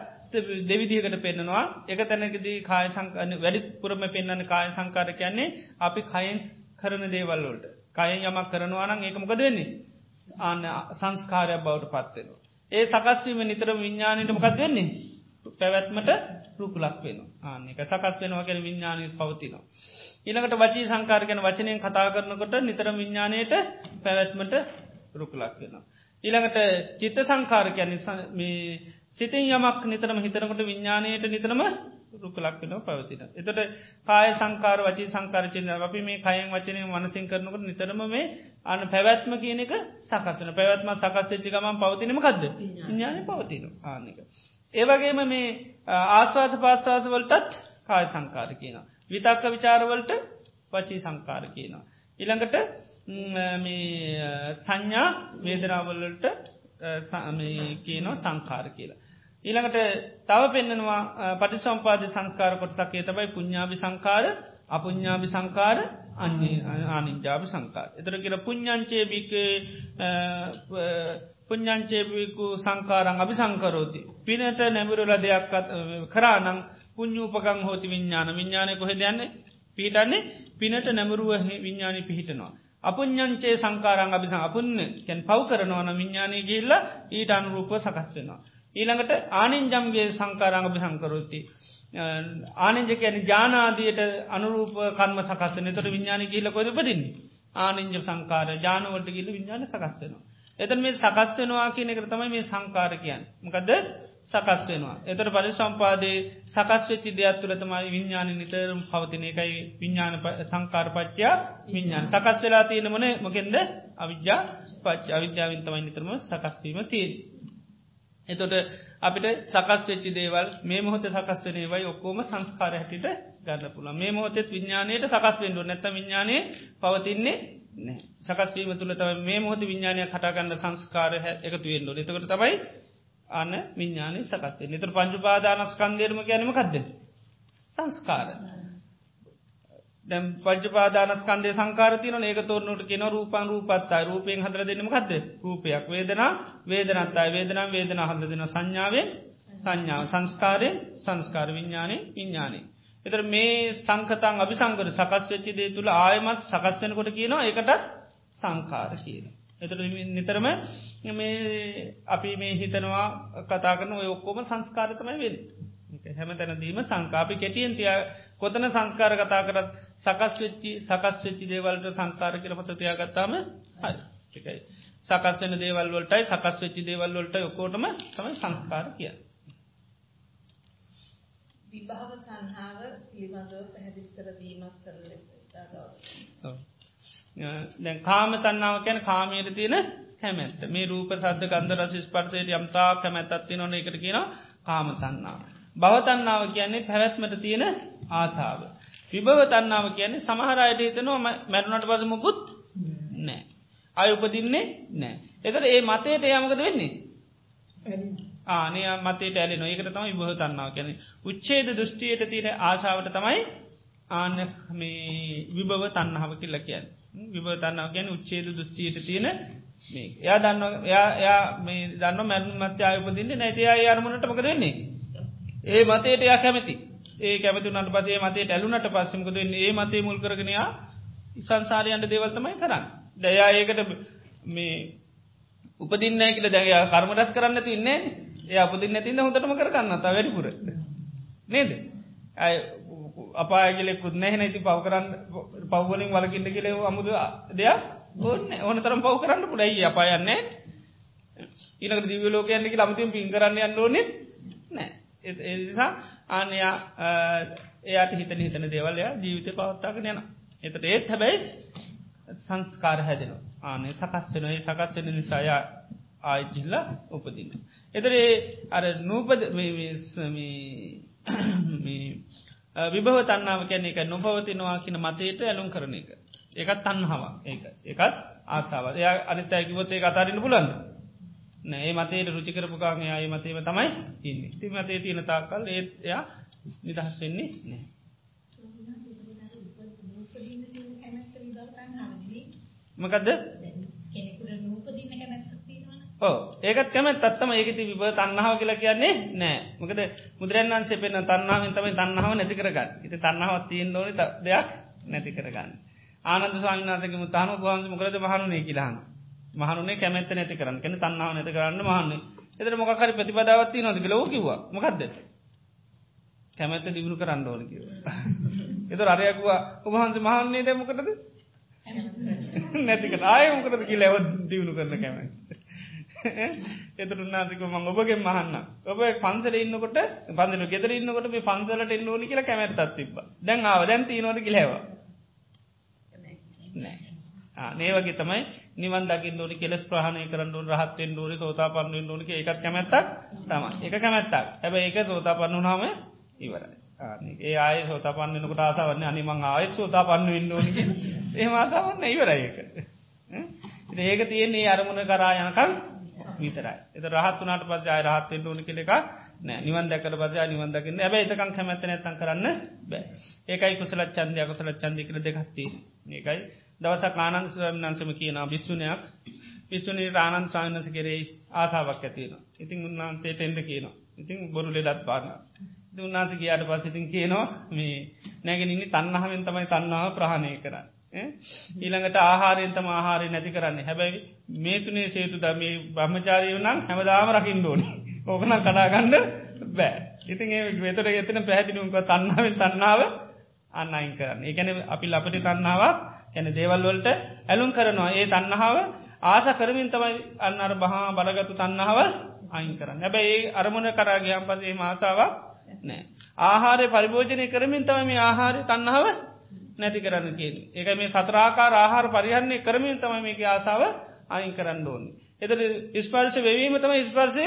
දෙවිදිකට පෙන්නවා එක තැනකදී කාය සංකන්න වැඩි පුරම පෙන්න්න කාය සංකාර කියන්නේ අපි කයින්ස් කරන දේවල්ලෝට කයෙන් යමක් කරනවානම් ඒකමකද වෙන්නේ අන්න සංස්කාරයක් බවට පත්වෙනවා. ඒ සකස්වීම නිතර විඤ්ඥානයට මොකක් වෙන්නේ පැවැත්මට රුකුලක් වෙන ආනෙක සකස් වෙනවා ගැන විඤ්ඥානය පවතිනවා. ඊළඟට වචී සංකාරගෙන වචනයෙන් කතා කරනකොට නිතර විඤ්ඥානයට පැවැත්මට රුකුලක් වෙනවා. ඊළඟට චිත්ත සංකාරකයන් සිතින් යමක් නිතරම හිතනකොට විඤ්ඥානයට නිතරම රුකලක් වෙන පවතින. එතට කාය සංකාර වචී සංකාරචන අපි මේ කයෙන් වචනය මනසින් කරනකට නිතරම මේ අන පැවැත්ම කියන එක සකත්වන පැවැත්ම සකස්ච්චි ගමන් පවතිනම කක්ද ඥාන පවතින ආනක. ඒවගේම මේ ආශවාස පාශවාස වලටත් කාය සංකාර කියන. විතක්ක විචාරවලට වචී සංකාර කියනවා. ඉළඟට සංඥා වේදනාවල්ලට කියනවා සංකාර කියලා. ඊළඟට තව පෙන්නවා පටි සම්පාද සංස්කාර කොටසක්ේ තබයි පුඤ්ඥාවි සංකාර අපුඤ්ඥාවි සංකාර අන්නේ ආනින්ජාපි සංකාර. එතර කියල පුඤ්ඥංචේබික පුඤ්ඥංචේබිකු සංකාරං අභි සංකරෝති. පිනට නැමරුල දෙයක් කරානං පුං්ඥූපකං හෝති විඤ්ඥාන විඤ්ඥානය කොහෙද යන්නේ පිහිටන්නේ පිනට නැමරුව විඤ්ඥානය පිහිටනවා. අපපුඥංචේ සංකාරං අභිස අපපුන්න කැන් පව් කරනවන විඤ්ඥානය ගිල්ල ඊට අනුරූප සකස් වෙනවා. ඊළඟට ආනින්ජම්ගේ සංකාරං අභිසංකරොත්ති. ආනිජ කියන ජානාදයට අනුරූප කර්ම සකස්න තොට විඤ්ඥාන කියල කොද පදින්නේ ආනිංජ සංකාර ජානවලට ගිල විඤ්ඥාන සකස්වෙනවා. එතන මේ සකස් වෙනවා කියන එක තමයි මේ සංකාරකයන් මකද සකස් වෙනවා. එතට පරි සම්පාදේ සකස් වෙච්චි දෙයක් තුළ තමයි විඤ්ඥාන නිතරම් පවතින එකයි විඤ්ඥාන සංකාරපච්චා විඤ්ඥාන සකස් වෙලා තියෙනමන මොකෙන්ද? අවිද්‍යා පච් අවිද්‍යාවින් තමයි නිතරම සකස්වීම තියෙන්. එතොට අපිට සකස් වෙච්චි දේවල් මේ මොහොත සකස් වනේ වයි ඔක්කෝම සංස්කාර හැටිට ගන්න පුළ මේ මොහොතෙත් විඤ්ඥානයට සකස් වෙන්ඩු නැත විඤ්ඥානය පවතින්නේ සකස්වීම තුළ තව මේ මොහොත විඤ්ඥානය කටගන්න සංස්කාර එකතු වෙන්ඩු එතකට තමයි අන්න විඤ්ඥානය සකස්ේ නිතර පංචුපාදානස්කන්දේරම ගැනීම කක්ද සංස්කාර. දැම් පජපාදානස්කන්දේ සංකාරතින ඒක තොරනට කියෙන රූපන් රූපත්තා රූපයෙන් හදර දෙනම කක්ද රූපයක්. වේදනා වේදනත්තා වේදනම් වේදන හද දෙන සංඥාවෙන් සංඥාව. සංස්කාරයෙන් සංස්කාර විඤ්ඥානය විඤ්ඥානය. එතර මේ සංකතන් අභිසංකර සකස් වෙච්චි දේ තුළ ආයමත් සකස් වෙනකොට කියනවා ඒකට සංකාර කියන. එතර නිතරම මේ අපි මේ හිතනවා කතා කරන ඔය ඔක්කොම සංස්කාරතමයි වෙන්. හැම තැනදීම සංකාපි කෙටියෙන් තිය කොතන සංස්කාර කතා කරත් සකස් වෙච්චි සකස් වෙච්චි දේවල්ට සංකාර කියලමත තියාගත්තාම හරිකයි. සකස් වෙන දේවල් වලටයි සකස් වෙච්චි දේවල් වලට ඔකෝටම තමයි සංස්කාර කිය. විභාව තන්හාාව පිළිබඳව පැහැදිලි කර දීමක් කරන ලෙස ඉතාගව. දැන් කාම තන්නාව කැන කාමයට තියෙන කැමැත්ත මේ රූප සද්ධ කන්ද රසිස් පර්සයට යම්තා කැමැත්තත්ති නොන එකට කියන කාම තන්නාව. භවතන්නාව කියන්නේ පැවැත්මට තියෙන ආසාාව. විභව තන්නාව කියන්නේ සමහරයට හිතනවා මැරුණට පස මුකුත් නෑ. අය උපදින්නේ නෑ. එතට ඒ මතයට යමකද වෙන්නේ. ආනය මතේ ඇලි නොයකට තමයි බහ තන්නාව කියන උච්චේද දෘෂ්ටියට තියෙන ආශාවට තමයි ආන මේ විභව තන්නහාව කිල්ල කියන්න. විභව තන්නාව ගැන උච්චේද දෘෂ්ටියට තියෙන මේ. එයා දන්න එයා මේ දන්න මැරුම් මත්‍ය අයපදින්න නැති අය අරමුණට මකද වෙන්නේ? ඒ මතයට යා කැමති. ඒ කැමති නට පසේ මතේ ඇලුනට පස්සමකද ඒ මතේ මුල් කරගෙනයා සංසාරයන්ට දේවල්තමයි කරන්න. දයා ඒකට මේ උපදින්න කියල දැග කර්ම රැස් කරන්න තින්නේ. ඒ අපදින්න ඇතින්න හොඳටම කරන්න ත වැඩිපුර. නේද? ඇය අපායගලෙකුත් නැහැ නැති පව කරන්න පව්වලින් වලකින්න කියලෙ අමුද දෙයක් ඕන්න ඕන තරම් පව් කරන්න පුඩයි අපායන්නේ ඊනක දිවලෝකයන්නක ලමතින් පින් කරන්න යන්න ඕනෙ නෑ එනිසා ආනයා එයාට හිතන හිතන දේවල්ලයා ජීවිත පවත්තාගෙන යන එතට ඒත් හැබැයි සංස්කාර හැදෙනවා. ආනේ සකස් වෙන ඒ සකස් වෙන නිසායා ආයචිල්ල උපදින්න. එතරේ අර නූපද විභව තන්නාව කැන එක නොපවතිනවා කියන මතයට ඇලුම් කරන එක. ඒකත් තන්හවා ඒක එකත් ආසාාව එය අනිත ඇකිවොත්තේ අතාරන්න පුලන්ද. නෑ මතයට රුචිකරපුකාගේ අය මතේම තමයි ඉන්න ති මතේ තියෙන තාකල් ඒත් එයා නිදහස් වෙන්නේ නෑ. මකදද? ඒකත් කැම තත්තම ඒකති විබ තන්නාව කියලා කියන්නේ නෑ. මකද මුදරන් වන්සේ පෙන තන්නාවෙන් තමයි තන්නාව නැති කරගන්න. ඉති තන්නාවත් තියෙන් ඕනි දෙයක් නැති කරගන්න. ආනන්ද ස්වාමිනාසකම තහනු වහන්ස මොකරද මහනුනේ කියලාහන් මහනුනේ කැමැත්ත නැති කරන්න. කෙන තන්නාව නැති කරන්න මහන්නේ එතර මොකරි ප්‍රතිපදාවත්ති නොද ලෝ කිවා මොකක්ද කැමැත්ත දියුණු කරන්න ඕන කිව. එත අරයකුවා උමහන්ස මහන්නේ දැමකටද නැතිකට ආය මොකටද කිය ලැව දියුණු කරන කැමයි. එතුරුන්නාතික මං ඔබගේ මහන්න ඔබ පන්සල ඉන්නකොට පන්දන ගෙදර ඉන්නකොට මේ පන්සලට එන්න ඕනි කියලා කැමැත්තත් තිබ දැන් ආව. දැන් තියනොද කිලෙව නේවගේ තමයි නිවන් දකිින් ෝනි කෙස් ප්‍රහණය කරන්න රහත්තෙන් ෝනි සෝතා පන්නුවෙන් ෝනික එකත් කැමැත්තක් තම එක කැමැත්තක්. හැබ ඒක සෝතා පන්නුනාම ඉවරයි ඒ ආය සෝතා පන්නනකට ආසාවන්න අනිමං ආයත් සෝතා පන්න ඉන්න ඕනි ඒ මාසාවන්න ඉවරයි එක ඒක තියෙන්නේ අරමුණ කරා යනකල් විතරයි. එත රහත් වනාට පස අය රහත්තෙන්ට ඕනි කෙලෙක නෑ නිවන් දැකට පස නිවන් දකින්න. ඇබ එතකං කැමැත නැතන් කරන්න බෑ. ඒකයි කුසල චන්දය කුසල චන්දිකර දෙකත්ති ඒකයි. දවසක් ආනන්ද නන්සම කියන බිස්සුනයක් පිස්සුනී රානන් සායනස කෙරෙයි ආසාාවක් ඇතින ඉතින් උන්වහන්සේට එන්ඩ කියනවා. ඉතින් බොරු ලෙඩත් පාන දුන්නාස කියාට පසිතින් කියනවා මේ නැගෙනනි තන්නහමෙන් තමයි තන්නාව ප්‍රහණය කරන්න. ඊළඟට ආහාරයෙන් තම ආහාරය නැති කරන්න. හැබැයි මේ තුනේ සේතු දම බ්‍රහ්මචාරය වනම් හැමදාම රකිින් ඩෝන ඕකන කලාගන්න බෑ. ඉතින් ඒ වෙතට එතන පැහැදිලුම්ක තන්නාවෙන් තන්නාව අන්න අයින් කරන්න. ඒකැන අපි ලපටි තන්නාවක් කැන දේවල්වලට ඇලුම් කරනවා. ඒ තන්නහාාව ආස කරමින් තමයි අන්නර බහා බලගතු තන්නාව අයින් කරන්න. හැබැයි ඒ අරමුණ කරාගයම් පසේ මාසාාවක් නෑ. ආහාරය පරිභෝජනය කරමින් තම මේ ආහාරය තන්නාව නැති කරන්න කිය ඒක මේ සතරාකාර ආහාර පරිහන්නේ කරමින් තම මේක ආසාාව අයින් කරන්න ඕන්. එතට ස්පර්ශ වෙවීම තම ස්පර්සය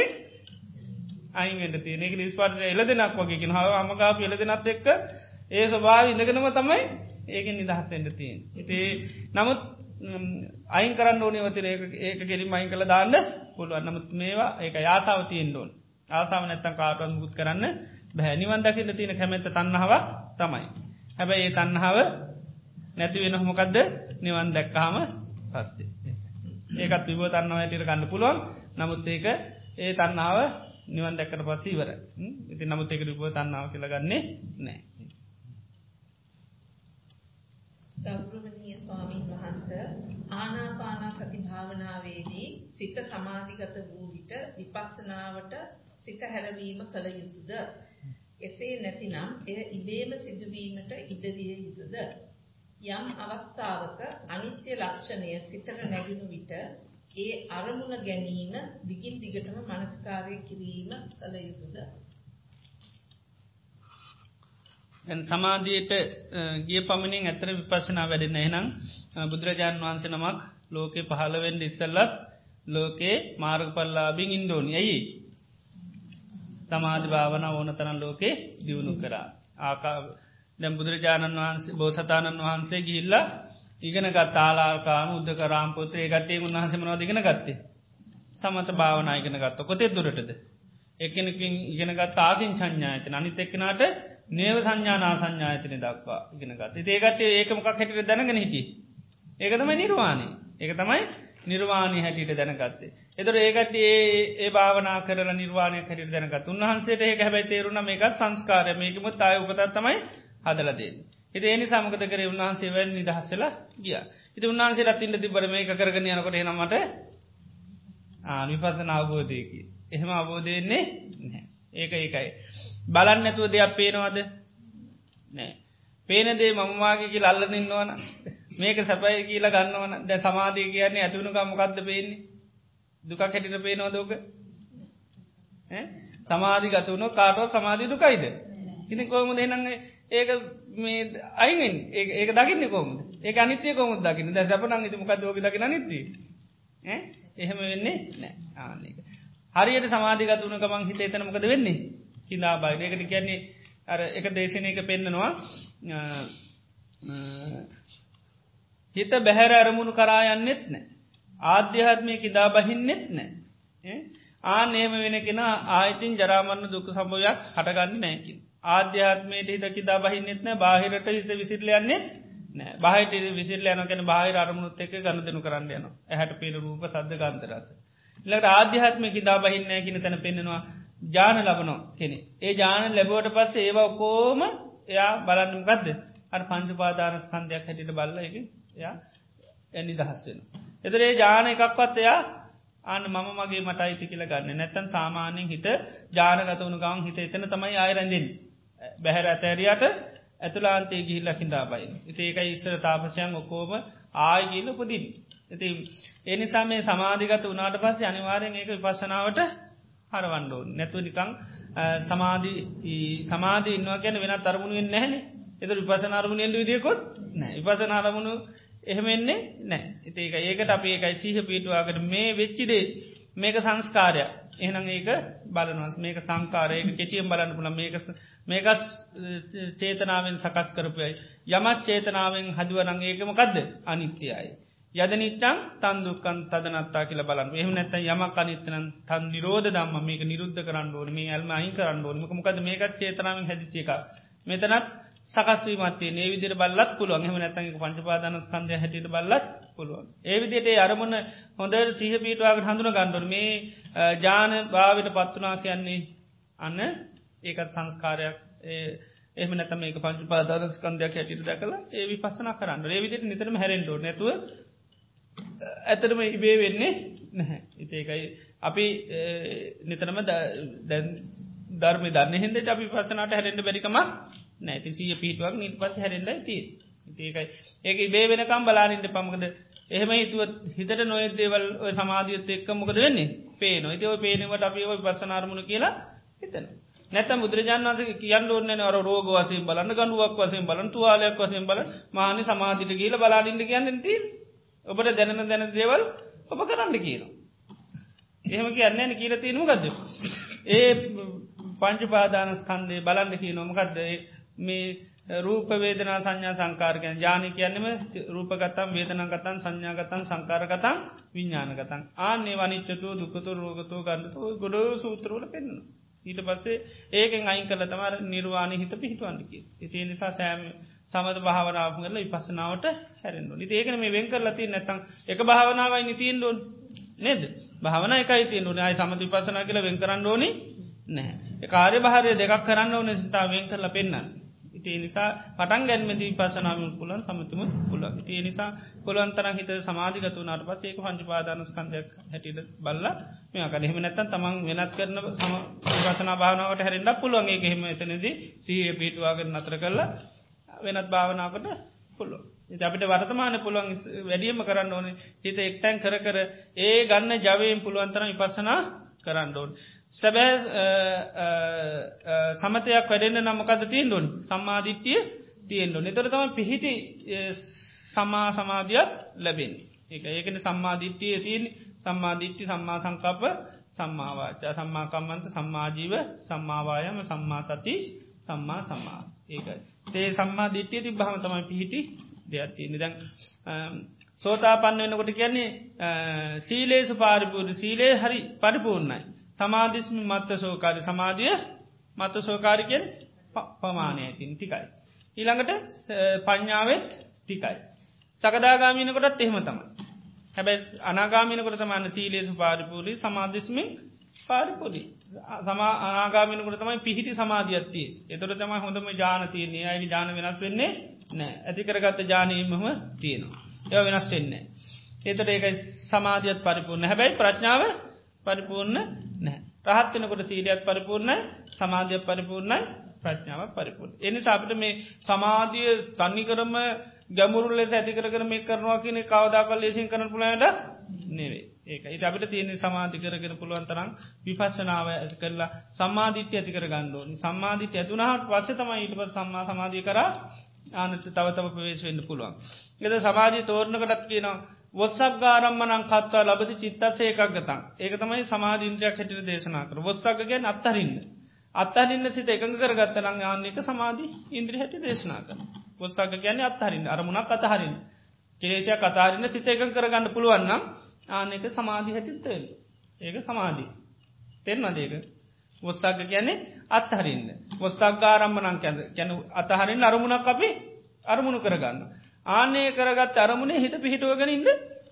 අයින්ට තියනෙ ස්පර්ශ එල දෙනක් වගේකින් හව අමගාප එල දෙනත් එක්ක ඒ ස්වභාව ඉඳගෙනම තමයි ඒකෙන් නිදහස්සෙන්ට තියෙන් ඉති නමුත් අයින් කරන්න ඕනේ වතිර ඒක කෙලින් අයින් කළ දාන්න පුළුවන්. නමුත් මේවා ඒක යාසාාව තියෙන් ඩෝන් ආසාාව නැත්තන් කාටුවන් මුත් කරන්න බැනිවන් දකිට තියෙන කැමැත්ත තන්නහව තමයි. හැබැයි ඒ තන්නහාව නැති වෙන හොමකක්ද නිවන් දැක්කාම පස්සේ. ඒකත් විබෝ තන්නව ඇටිට කන්න පුළුවන්. නමුත් ඒක ඒ තන්නාව නිවන් දැක්කට පස්සේ ඉවර ඉති නමුත් ඒක රිබෝ තන්නාව කියලගන්නේ නෑ. ගෞරවනීය ස්වාමීන් වහන්ස ආනාපානා සති භාවනාවේදී සිත සමාධිගත වූ විට විපස්සනාවට සිත හැරවීම කළ යුතුද? එසේ නැතිනම් එය ඉබේම සිදුවීමට ඉඩදිය යුතුද? යම් අවස්ථාවක අනිත්‍ය ලක්ෂණය සිතට නැගිනු විට ඒ අරමුණ ගැනීම දිගින් දිගටම මනස්කාරය කිරීම කළ යුතුද? දැන් සමාධියට ගිය පමණින් ඇතර විපස්සනා වැඩෙන එහෙනම් බුදුරජාණන් වහන්සේ නමක් ලෝකේ පහළවෙන්ඩ ඉස්සල්ලත් ලෝකේ මාර්ගපල්ලාබින් ඉන්දෝනි ඇයි? සමාධි භාවන ඕන තරන් ලෝකේ දියුණු කරා. ආකා දැම් බුදුරජාණන් වහන්සේ බෝසතාණන් වහන්සේ ගිල්ල ඉගෙන ගත් තාලාකාම උද්ද කරාම් පොත්‍රේ ගටේ උන්වහසමනව දිගෙන ගත්තේ? සමත භාවනා ඉගෙන ගත්ත. කොතේ දුරටද? එකනකින් ඉගෙනගත් ආකින් සංඥායතන. අනිත එක්කනට නේව සංඥානා සංඥායතන දක්වා ඉගෙනගත් ඒකට ඒකමක් හැටිට දැනගෙන හිටි ඒකතම නිර්වාණය. ඒක තමයි නිර්වාණය හැටියට දැනගත්තේ එතර ඒකට ඒ භාවනා කර නිර්වාණය හැටිට දැනගත් උන්හන්සේට ඒ හැබැයි තේරුණ මේකත් සංස්කාරය මේකමුත් අය උපතත්තමයි හදලදේ. එති එනි සමකත කර උන්හන්සේ වැල් නිදහස්සලා ගිය. ඉති උන්හන්සේ රත්තින්ට තිබර මේ කරගෙන යනකොට නමට ආනිපසන අවබෝධයකි. එහෙම අවබෝධයන්නේ ඒක ඒකයි. බලන්න ඇතුව දෙයක් පේනවාද නෑ. පේනදේ මමවාගේකි අල්ලනින්නවන මේක සැපයි කියලා ගන්නවන දැ සමාධය කියන්නේ ඇතුවුණු මොකක්ද පේන්නේ? දුක හැටිට පේනවදෝක සමාධි ගතුවන කාටෝ සමාධී දුකයිද? ඉති කොහම දෙනගේ ඒක මේ අයිෙන් ඒක දකින්න කොම ඒ අනිත්‍ය කොමුත් දකින්න? දැ සැපනං ඉති මොකක් ෝක දකින නිති එහෙම වෙන්නේ නෑ ආනක හරියට සමාධිගත වන ගමන් හිත එතන මොකද වෙන්නේ? හිලා බයි ඒකට කියන්නේ අර එක දේශනයක පෙන්න්නනවා හිත බැහැර අරමුණු කරා යන්නෙත් නෑ. ආධ්‍යාත්මය කිදා බහින්නෙත් නෑ. ආ නේම වෙන කෙන ආයිතින් ජරාමන්න දුක සම්බෝයක් හටගන්න නෑකින් ආධ්‍යාත්මයට හිත කිදා බහින්නෙත් නෑ බාහිරට හිත විසිල්ලයන්නේ නෑ. බාහිට විසිල් යන කැන බාහිර අරමුණුත් එක් ගණදනු කරන්න යන ඇහැට පේන රූප සද්ධ ගන්තරස. ලට ආධ්‍යාත්මය කිදා බහින්නෑ කියන තැන පෙන්නවා ජාන ලබනෝ කෙනෙ ඒ ජාන ලැබුවට පස්ස ඒවා කෝම එයා බලන්නම් ගදද අ පංචුපාදානස්කන්ධයක් හැටිට බල්ල එක එයා ඇනි දහස් වෙන. එතරේ ජාන එකක්වත් එයා අන්න මම මගේ මට අයිති කියල ගන්න නැත්තන් සාමාන්‍යෙන් හිත ජානගත වුණු ගවන් හිත එතන තමයි අයරැඳින් බැහැර ඇතැරයට ඇතුලාන්තේ ගිහිල්ලකින්දා බයි. ඉති ඒක ඉස්සර තාපසයන් ඔකෝම ආයගීල පුදින්. ඇති එනිසා මේ සමාධිගත වනාට පස්සේ අනිවාරයෙන් ඒක විපශනාවට හරවන්ඩෝ. නැතුව නිකං සමාධී ඉන්නවා ගැන වෙන තරමුණුවෙන් නැහැන එත විපසන අරමුණෙන්ට විදියකොත් නෑ විපසන අරමුණු එහෙමෙන්නේ නෑ ඉතික ඒකට අප ඒකයි සීහ පිටවාකට මේ වෙච්චිදේ මේක සංස්කාරයක්. එහනම් ඒක බලනවස් මේක සංකාරයක කෙටියම් බලන්න පුළ මේක මේකස් චේතනාවෙන් සකස් කරපයයි යමත් චේතනාවෙන් හදුවනං ඒකමකක්ද අනිත්‍යයයි. යද නිච්චන් තන්දුකන් තදනත්තා කියල බලන්න. එහම නැත යම අනිතන තන් නිරෝධ දම්ම මේක නිරුද්ධ කරන්න ඕන. මේ ඇල්ම අයි කරන්න ඕන. මොකද මේකත් චේතනාවෙන් හැදිචේක මෙතනත් සකස්වීමත් ඒ විදිර බල්ලත් පුළුවන්. හම නැතක පංචපාදානස්කන්දය හැටිට බල්ලත් පුළුවන්. ඒවිදිට අරමුණ හොඳ සහ පීටවාග හඳුන ගණ්ඩුර මේ ජාන භාවිට පත්වනා කියන්නේ අන්න ඒකත් සංස්කාරයක්. එහම නැතම එක පංච පාදාන ස්කන්ධයක් හැටිට දැකලා ඒ විපසන කරන්න ඒවිදිට නිතරම හැරෙන්ඩෝ නැතුව ඇතරම ඉබේ වෙන්නේ නැහැ. ඉතේකයි අපි නිතරම ධර්ම දන්න. හිද අපි පසනට හැරෙන්ට බැරිකම නැති සිය පිටුවක් නිට පස හැරෙන්ඩ ති ඒකයි. ඒක ඉබේ වෙනකම් බලානින්ට පමකද එහෙම හිතුව හිතට නොයත් දේවල් සමාධියත් එක්ක මොකද වෙන්නේ? පේ නොයිතව පේනවට අපි ඔය පසනාරමුණ කියලා හිතන නැත බුදුරජාන් වන්සේ කියන්න ඕන්න අර රෝග වසයෙන් බලන්න ගඩුවක් වසයෙන් බලන් තුවාලයක් වසයෙන් බල මානි සමාධිට කියල බලාඩින්ට කියන්න ති ඔබට දැනන දැන දේවල් ඔබ කරන්න කියනවා. එහෙම කියන්නේ කියල තියෙනු ගද ඒ පංච පාදානස්කන්දේ බලන්න කිය නොමකක්ද මේ රූපවේදනා සංඥා සංකාරකයන් ජානි කියන්නම රූපගතම් වේදනගතන් සංඥාගතන් සංකාරගතන් විඤ්ඥානගතන් ආන්නේ වනිච්චතු දුකතු රෝගතු ගන්නතු ගොඩ සූත්‍රවල පෙන්න්න. ඊට පස්සේ ඒකෙන් අයින් කල තමර නිර්වාණ හිත පිහිටුවන්නකි. ඉතිේ නිසා සෑම සමද භාවනාව කරල ඉපසනාවට හැරෙන්ු නි ඒකන මේ වෙන් කරලති නැතන් එක භාවනාවයි නිතිීන්ඩුවන් නෙද භාවන එකයි තියනු අයි සමති පසන කියල වෙන් කරන්න ඕනි නෑ කාරය භාරය දෙකක් කරන්න ඕන සිතා වෙන් කරල පෙන්න්න. ඉතිේ නිසා පටන් ගැන්මති පසනාම පුලන් සමතිම පුල ඒ නිසා කොළන්තර හිත සමාධිගතු නට පස් ඒක පංච පාදානස්කන්දයක් හැටිට බල්ල මේක එහෙම නැත්තන් තමන් වෙනත් කරන සම පසනා භාවනාවට හැරෙන්ඩ පුළුවන්ගේ එහෙම එතනද සීය පිටවාගෙන නතර කරලා වෙනත් භාවනාවට පුළුව. අපිට වර්තමාන පුළුවන් වැඩියම කරන්න ඕනේ හිත එක්ටැන් කර කර ඒ ගන්න ජවයෙන් පුළුවන්තරම විපසනා කරන්න ඕන්. සැබෑ සමතයක් වැඩෙන්න්න නම්මකද තිීන්ඩුන් සම්මාධිට්්‍යය තියෙන්ඩු නිතර තම පිහිටි සම්මා සමාධයක් ලැබෙන් එක ඒකන සම්මාධිට්්‍යය තියන් සම්මාධිට්ටි සම්මා සංකප සම්මාවාච සම්මාකම්මන්ත සම්මාජීව සම්මාවායම සම්මා සති සම්මා සම්මා ඒකයි. තේ සම්මා දිට්්‍යය ති බහම තමයි පිහිටි දෙයක්ති නිදැන් සෝතා පන්න වෙනකොට කියන්නේ සීලේසු පාරිපූර් සීලේ හරි පරිපූර්ණයි. සමාධිස්ම මත්ත සෝකාරි සමාධිය මත්ත සෝකාරිකෙන් පමානය ඇතින් ටිකයි. ඊළඟට පඥ්ඥාවත් ටිකයි. සකදාගාමීනකොටත් එහෙම තමයි. හැබැ අනාගාමිනකොට තමන්න සීලේසු පාරිපූරී සමාධිස්මින් පාරිපොදී. සමා අනාගාමිනකට තමයි පිහිටි සමාධියත්තිය එතොට තමයි හොඳම ජානතියන්නේ අයි ජාන වෙනස් වෙන්නේ නෑ ඇතිකරගත්ත ජානීමම තියෙනවා. ඒ වෙනස් වෙන්නේ. ඒතට ඒක සමාධියත් පරිපූර්ණ හැබැයි ප්‍රඥාව පරිපූර්ණ නෑ. රහත්වෙනකොට සීලියත් පරිපූර්ණ සමාධිය පරිපූර්ණයි ප්‍රඥාව පරිපූර්ණ. එනි අපට මේ සමාධිය තන්නිකරම ගැමුරු ලෙස ඇතිකරකර මේ කරනවා කියන කවදාකල් ලේසින් කරන පුළට නෙවේ. ඒක ඉට අපිට තියෙන සමාධි කරගෙන පුළුවන් තරම් විපස්සනාව ඇති කරලා සම්මාධිත්‍ය ඇති කර ගණ්ඩෝනි සම්මාධිත්‍ය ඇතුනහට පස්ස තමයි ඊට පස් සම්මා සමාධී කර ආනත තවතම ප්‍රවේශ වෙන්න පුළුවන්. එද සමාධී තෝරණකටත් කියනවා වොස්සක් ගාරම්මනං කත්වා ලබති චිත්තසේ එකක් ගතන් ඒක තමයි සමාධීන්ද්‍රයක් හැටිට දේශනා කර වොස්සක්ගෙන් අත්හරින්න. අත්හරින්න සිත එකඟ කරගත්තනං ආන්නක සමාධී ඉන්ද්‍ර හැටි දේශනා කර. වොස්සක්ග ගැන අත්හරින්න අරමුණක් අතහරින්. කෙලේෂය කතාරන්න සිත එකඟ කරගන්න පුළුවන්නම් ආනක සමාධි හැටිත්තෙල්. ඒක සමාධී. තෙන්වදේක. වොස්සක්ග කියන්නේ අත්හරින්න. වොස්සක්ගාරම්මනං කැන අතහරින් අරමුණක් අපි අරමුණු කරගන්න. ආනේ කරගත් අරමුණේ හිත පිහිටුවගෙන ඉන්න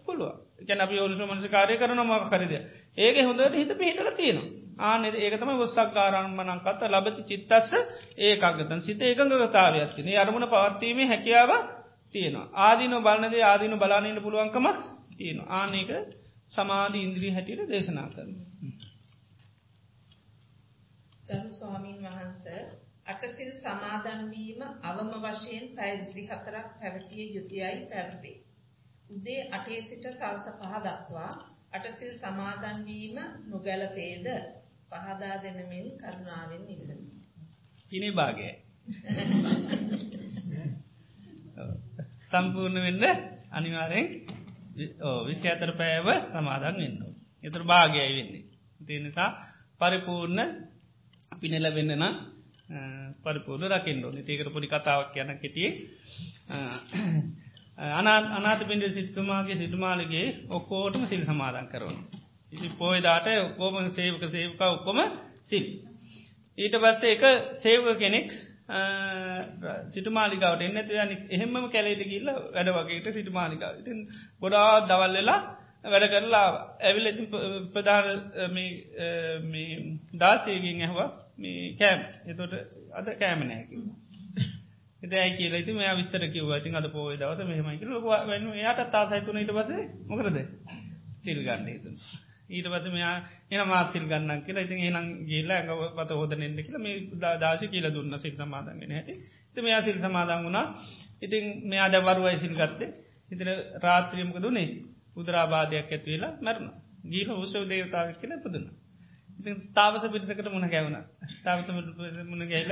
පුළුව ගැන අපි ඔලුස මනස කාරය කරන මක් කරද ඒක හොඳට හිත පිහිටල තියෙනවා. ආනෙ ඒකතම වස්සක්කාරම්මනංකත්ත ලබති චිත්තස්ස ඒකගතන් සිත ඒකගතාවයක්තින අරමුණ පවත්වීමේ හැකියාව තියෙනවා. ආදින බලනදේ ආදින බලානන්න පුළුවන්කමක් තියෙනවා. ආනක සමාධී ඉන්ද්‍රී හැටියට දේශනා කරන. ගරු ස්වාමීන් වහන්ස අටසිල් සමාදන් වීම අවම වශයෙන් පැය 24ක් පැවතිය යුතුයයි පැවසේ. උදේ 8 සිට සවස 5 දක්වා අටසිල් සමාදන් වීම නොගැලපේද පහදා දෙනමින් කරුණාවෙන් ඉල්ලමි. ඉනි භාගයයි. සම්පූර්ණ වෙන්න අනිවාර්යෙන් විසි අතර පෑව සමාදන් වෙන්න. එතුර භාගයයි වෙන්නේ. තිය නිසා පරිපූර්ණ පිනෙල වෙන්න නම් පරිපූර්ණ රකින්නෝ ඒකට පොඩි කතාවක් යන කෙටිය අනාත පිඩ සිටතුමාගේ සිටුමාලගේ ඔක්කෝටම සිල් සමාදන් කරවන. ඉති පෝයදාට ඔක්කෝම සේවක සේවක ඔක්කොම සිල්. ඊට පස්සේ එක සේවක කෙනෙක් සිටුමාලිකාවට එන්නතු යන එහෙම කැලේට ගිල්ල වැඩ වගේට සිටුමාලිකාව ඉතින් ගොඩා දවල් වෙලා වැඩ කරලා ඇවිල් ප්‍රධාන දාසයකින් ඇහවා. මේ කෑම්. එතොට අද කෑම නෑකිව එදයි කියලා ති මේ විස්තර කිව ති අද පෝය දවස මෙහමයි ලොක වන්න යාට තාසයිතුන ඊට පස මොකරද සිල් ගන්න තුන් ඊට පස මෙයා එන මාසිල් ගන්න කියලා. ඉතින් එනම් ගේල්ල ඇඟ පත හෝදනෙන්ට කියලා මේ දාශ කියල දුන්න සිල් සමාදන්ගෙන හැට. ති මෙයා සිල් සමාදන් වුණා. ඉතින් මෙයා දැවරුවයි සිල් ගත්තේ. ඉතිර රාත්‍රියමක දුනේ උදරාබාධයක් ඇත්වෙලා මැරණ. ගීල උසව දේවතාවක් කියල පුදුන්න ඉති තාවස පිරිසකට මුණ ගැවුණ. තාවස මුණ ගැල්ල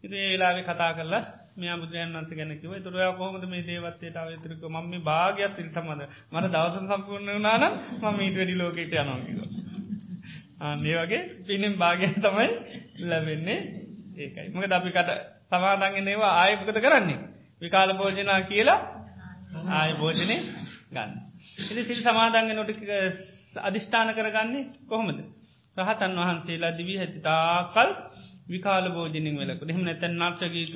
ඉති ඒලාවේ කතා කරලා මේ බුදුරයන් වන්ස ගැනකිව තුරය කොහොමද මේ දේවත්තේට අවතරක මම භාගයක් සිල් සමඳ මට දවස සම්පූර්ණ වනාන ම මීට වැඩි ලෝකට යනකිව මේ වගේ පිනම් භාගය තමයි ලැබෙන්නේ ඒකයි. මක දපිකට සමාදන්ගෙන ඒවා ආයපකත කරන්නේ? විකාල භෝජනා කියලා ආය භෝජනය ගන්න. ඉති සිල් සමාදන්ග නොටික අධිෂ්ඨාන කරගන්නේ කොහොමද. රහතන් වහන්සේලා දිවී හැති තාකල් විකාල බෝජනින් වෙලක දෙම නැතැන් නාට්‍රගීත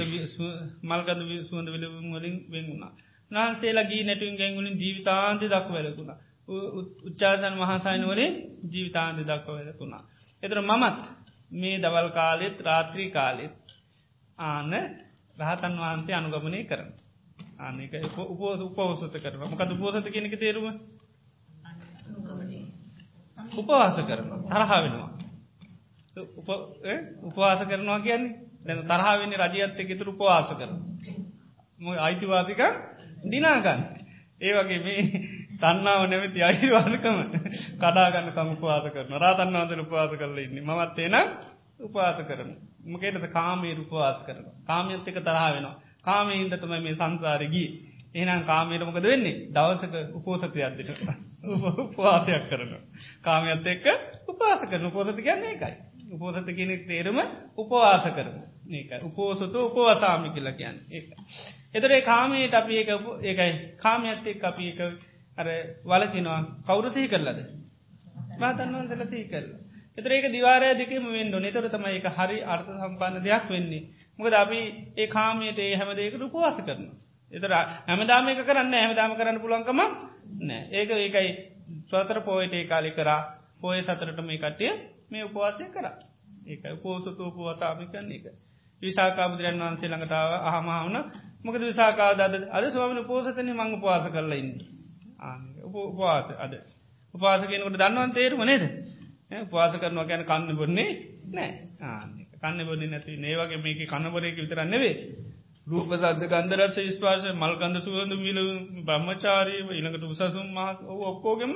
මල්ගද සුවඳ විලවම් වලින් වෙන්ගුණා. නාන්සේලා ගී නැටුවෙන් ගැංගුලින් ජීවිතාන්ති දක් වෙලකුණා. උච්චාසන් මහසායන වලින් ජීවිතාන්ති දක්ව වෙලකුණා. එතර මමත් මේ දවල් කාලෙත් රාත්‍රී කාලෙත් ආන රහතන් වහන්සේ අනුගමනය කරන. ආනක උපෝස උපෝසත කරන මොකද උපෝසත කෙනෙක තේරුව උපවාස කරන තරහා වෙනවා. උපවාස කරනවා කියන්නේ දැන තරහාවෙන්නේ රජයත් එකතුර උපවාස කරන. ම අයිතිවාසික දිනාගන්න. ඒ වගේ මේ තන්නාව නැමති අයිවාසකම කඩාගන්න තම උපවාස කරන රාතන් වන්සල උපවාස කරල ඉන්න මත් එන උපවාස කරන. මකේටද කාමේ උපවාස කරන. කාමයත් එක තරහා වෙනවා. කාමීන්ද තමයි මේ සංසාරගී. එහනම් කාමයට මොකද වෙන්නේ දවසක උපෝසති අද්දිට උපවාසයක් කරන. කාමයත් එක්ක උපාස කරන උපෝසති කියන්නේ එකයි. උපෝසත කෙනෙක් තේරම උපවාස කරන ඒකයි උපෝසත උපවසාමි කියලා කියන්න ඒක. එතරේ කාමයට අපි ඒක ඒකයි කාමයත් එක් අපි එක අර වලකිනවා කවුරුසහි කරලද. මාතන්වන් දල සහි කරලා. එතර ඒක දිවාරය දෙකම වෙන්න නතර තම එක හරි අර්ථ සම්පාන්න දෙයක් වෙන්නේ. මොකද අපි ඒ කාමයට ඒ හැමදේකට උපවාස කරන. එතර හැමදාම එක කරන්න හැමදාම කරන්න පුළන්කම නෑ ඒක ඒකයි ස්වතර පෝයට ඒ කාලි කරා පෝය සතරට මේ කට්ටිය මේ උපවාසය කර ඒක පෝසතු උපවසාමිකන්න එක. විසාකා බුදුරන් වන්සේ ළඟටාව අහමහවන මොකද විසාකාදාද අද ස්වාමින පෝසතන මංග පවාස කරලා ඉන්න. උපවාස අද. උපාස කෙනකට දන්නවන් තේරුම නේද. උපවාස කරනවා ගැන කන්න බොන්නේ නෑ කන්න බොන්නේ නැති නේවගේ මේක කන්නබරයක විතරන්නෙවේ. රූප සද්ද ගන්දරස විස්වාස මල්කන්ද සුවඳ මිල බ්‍රහ්මචාරීව ඉළඟට උසසුම් මහස් ඔක්කෝගෙම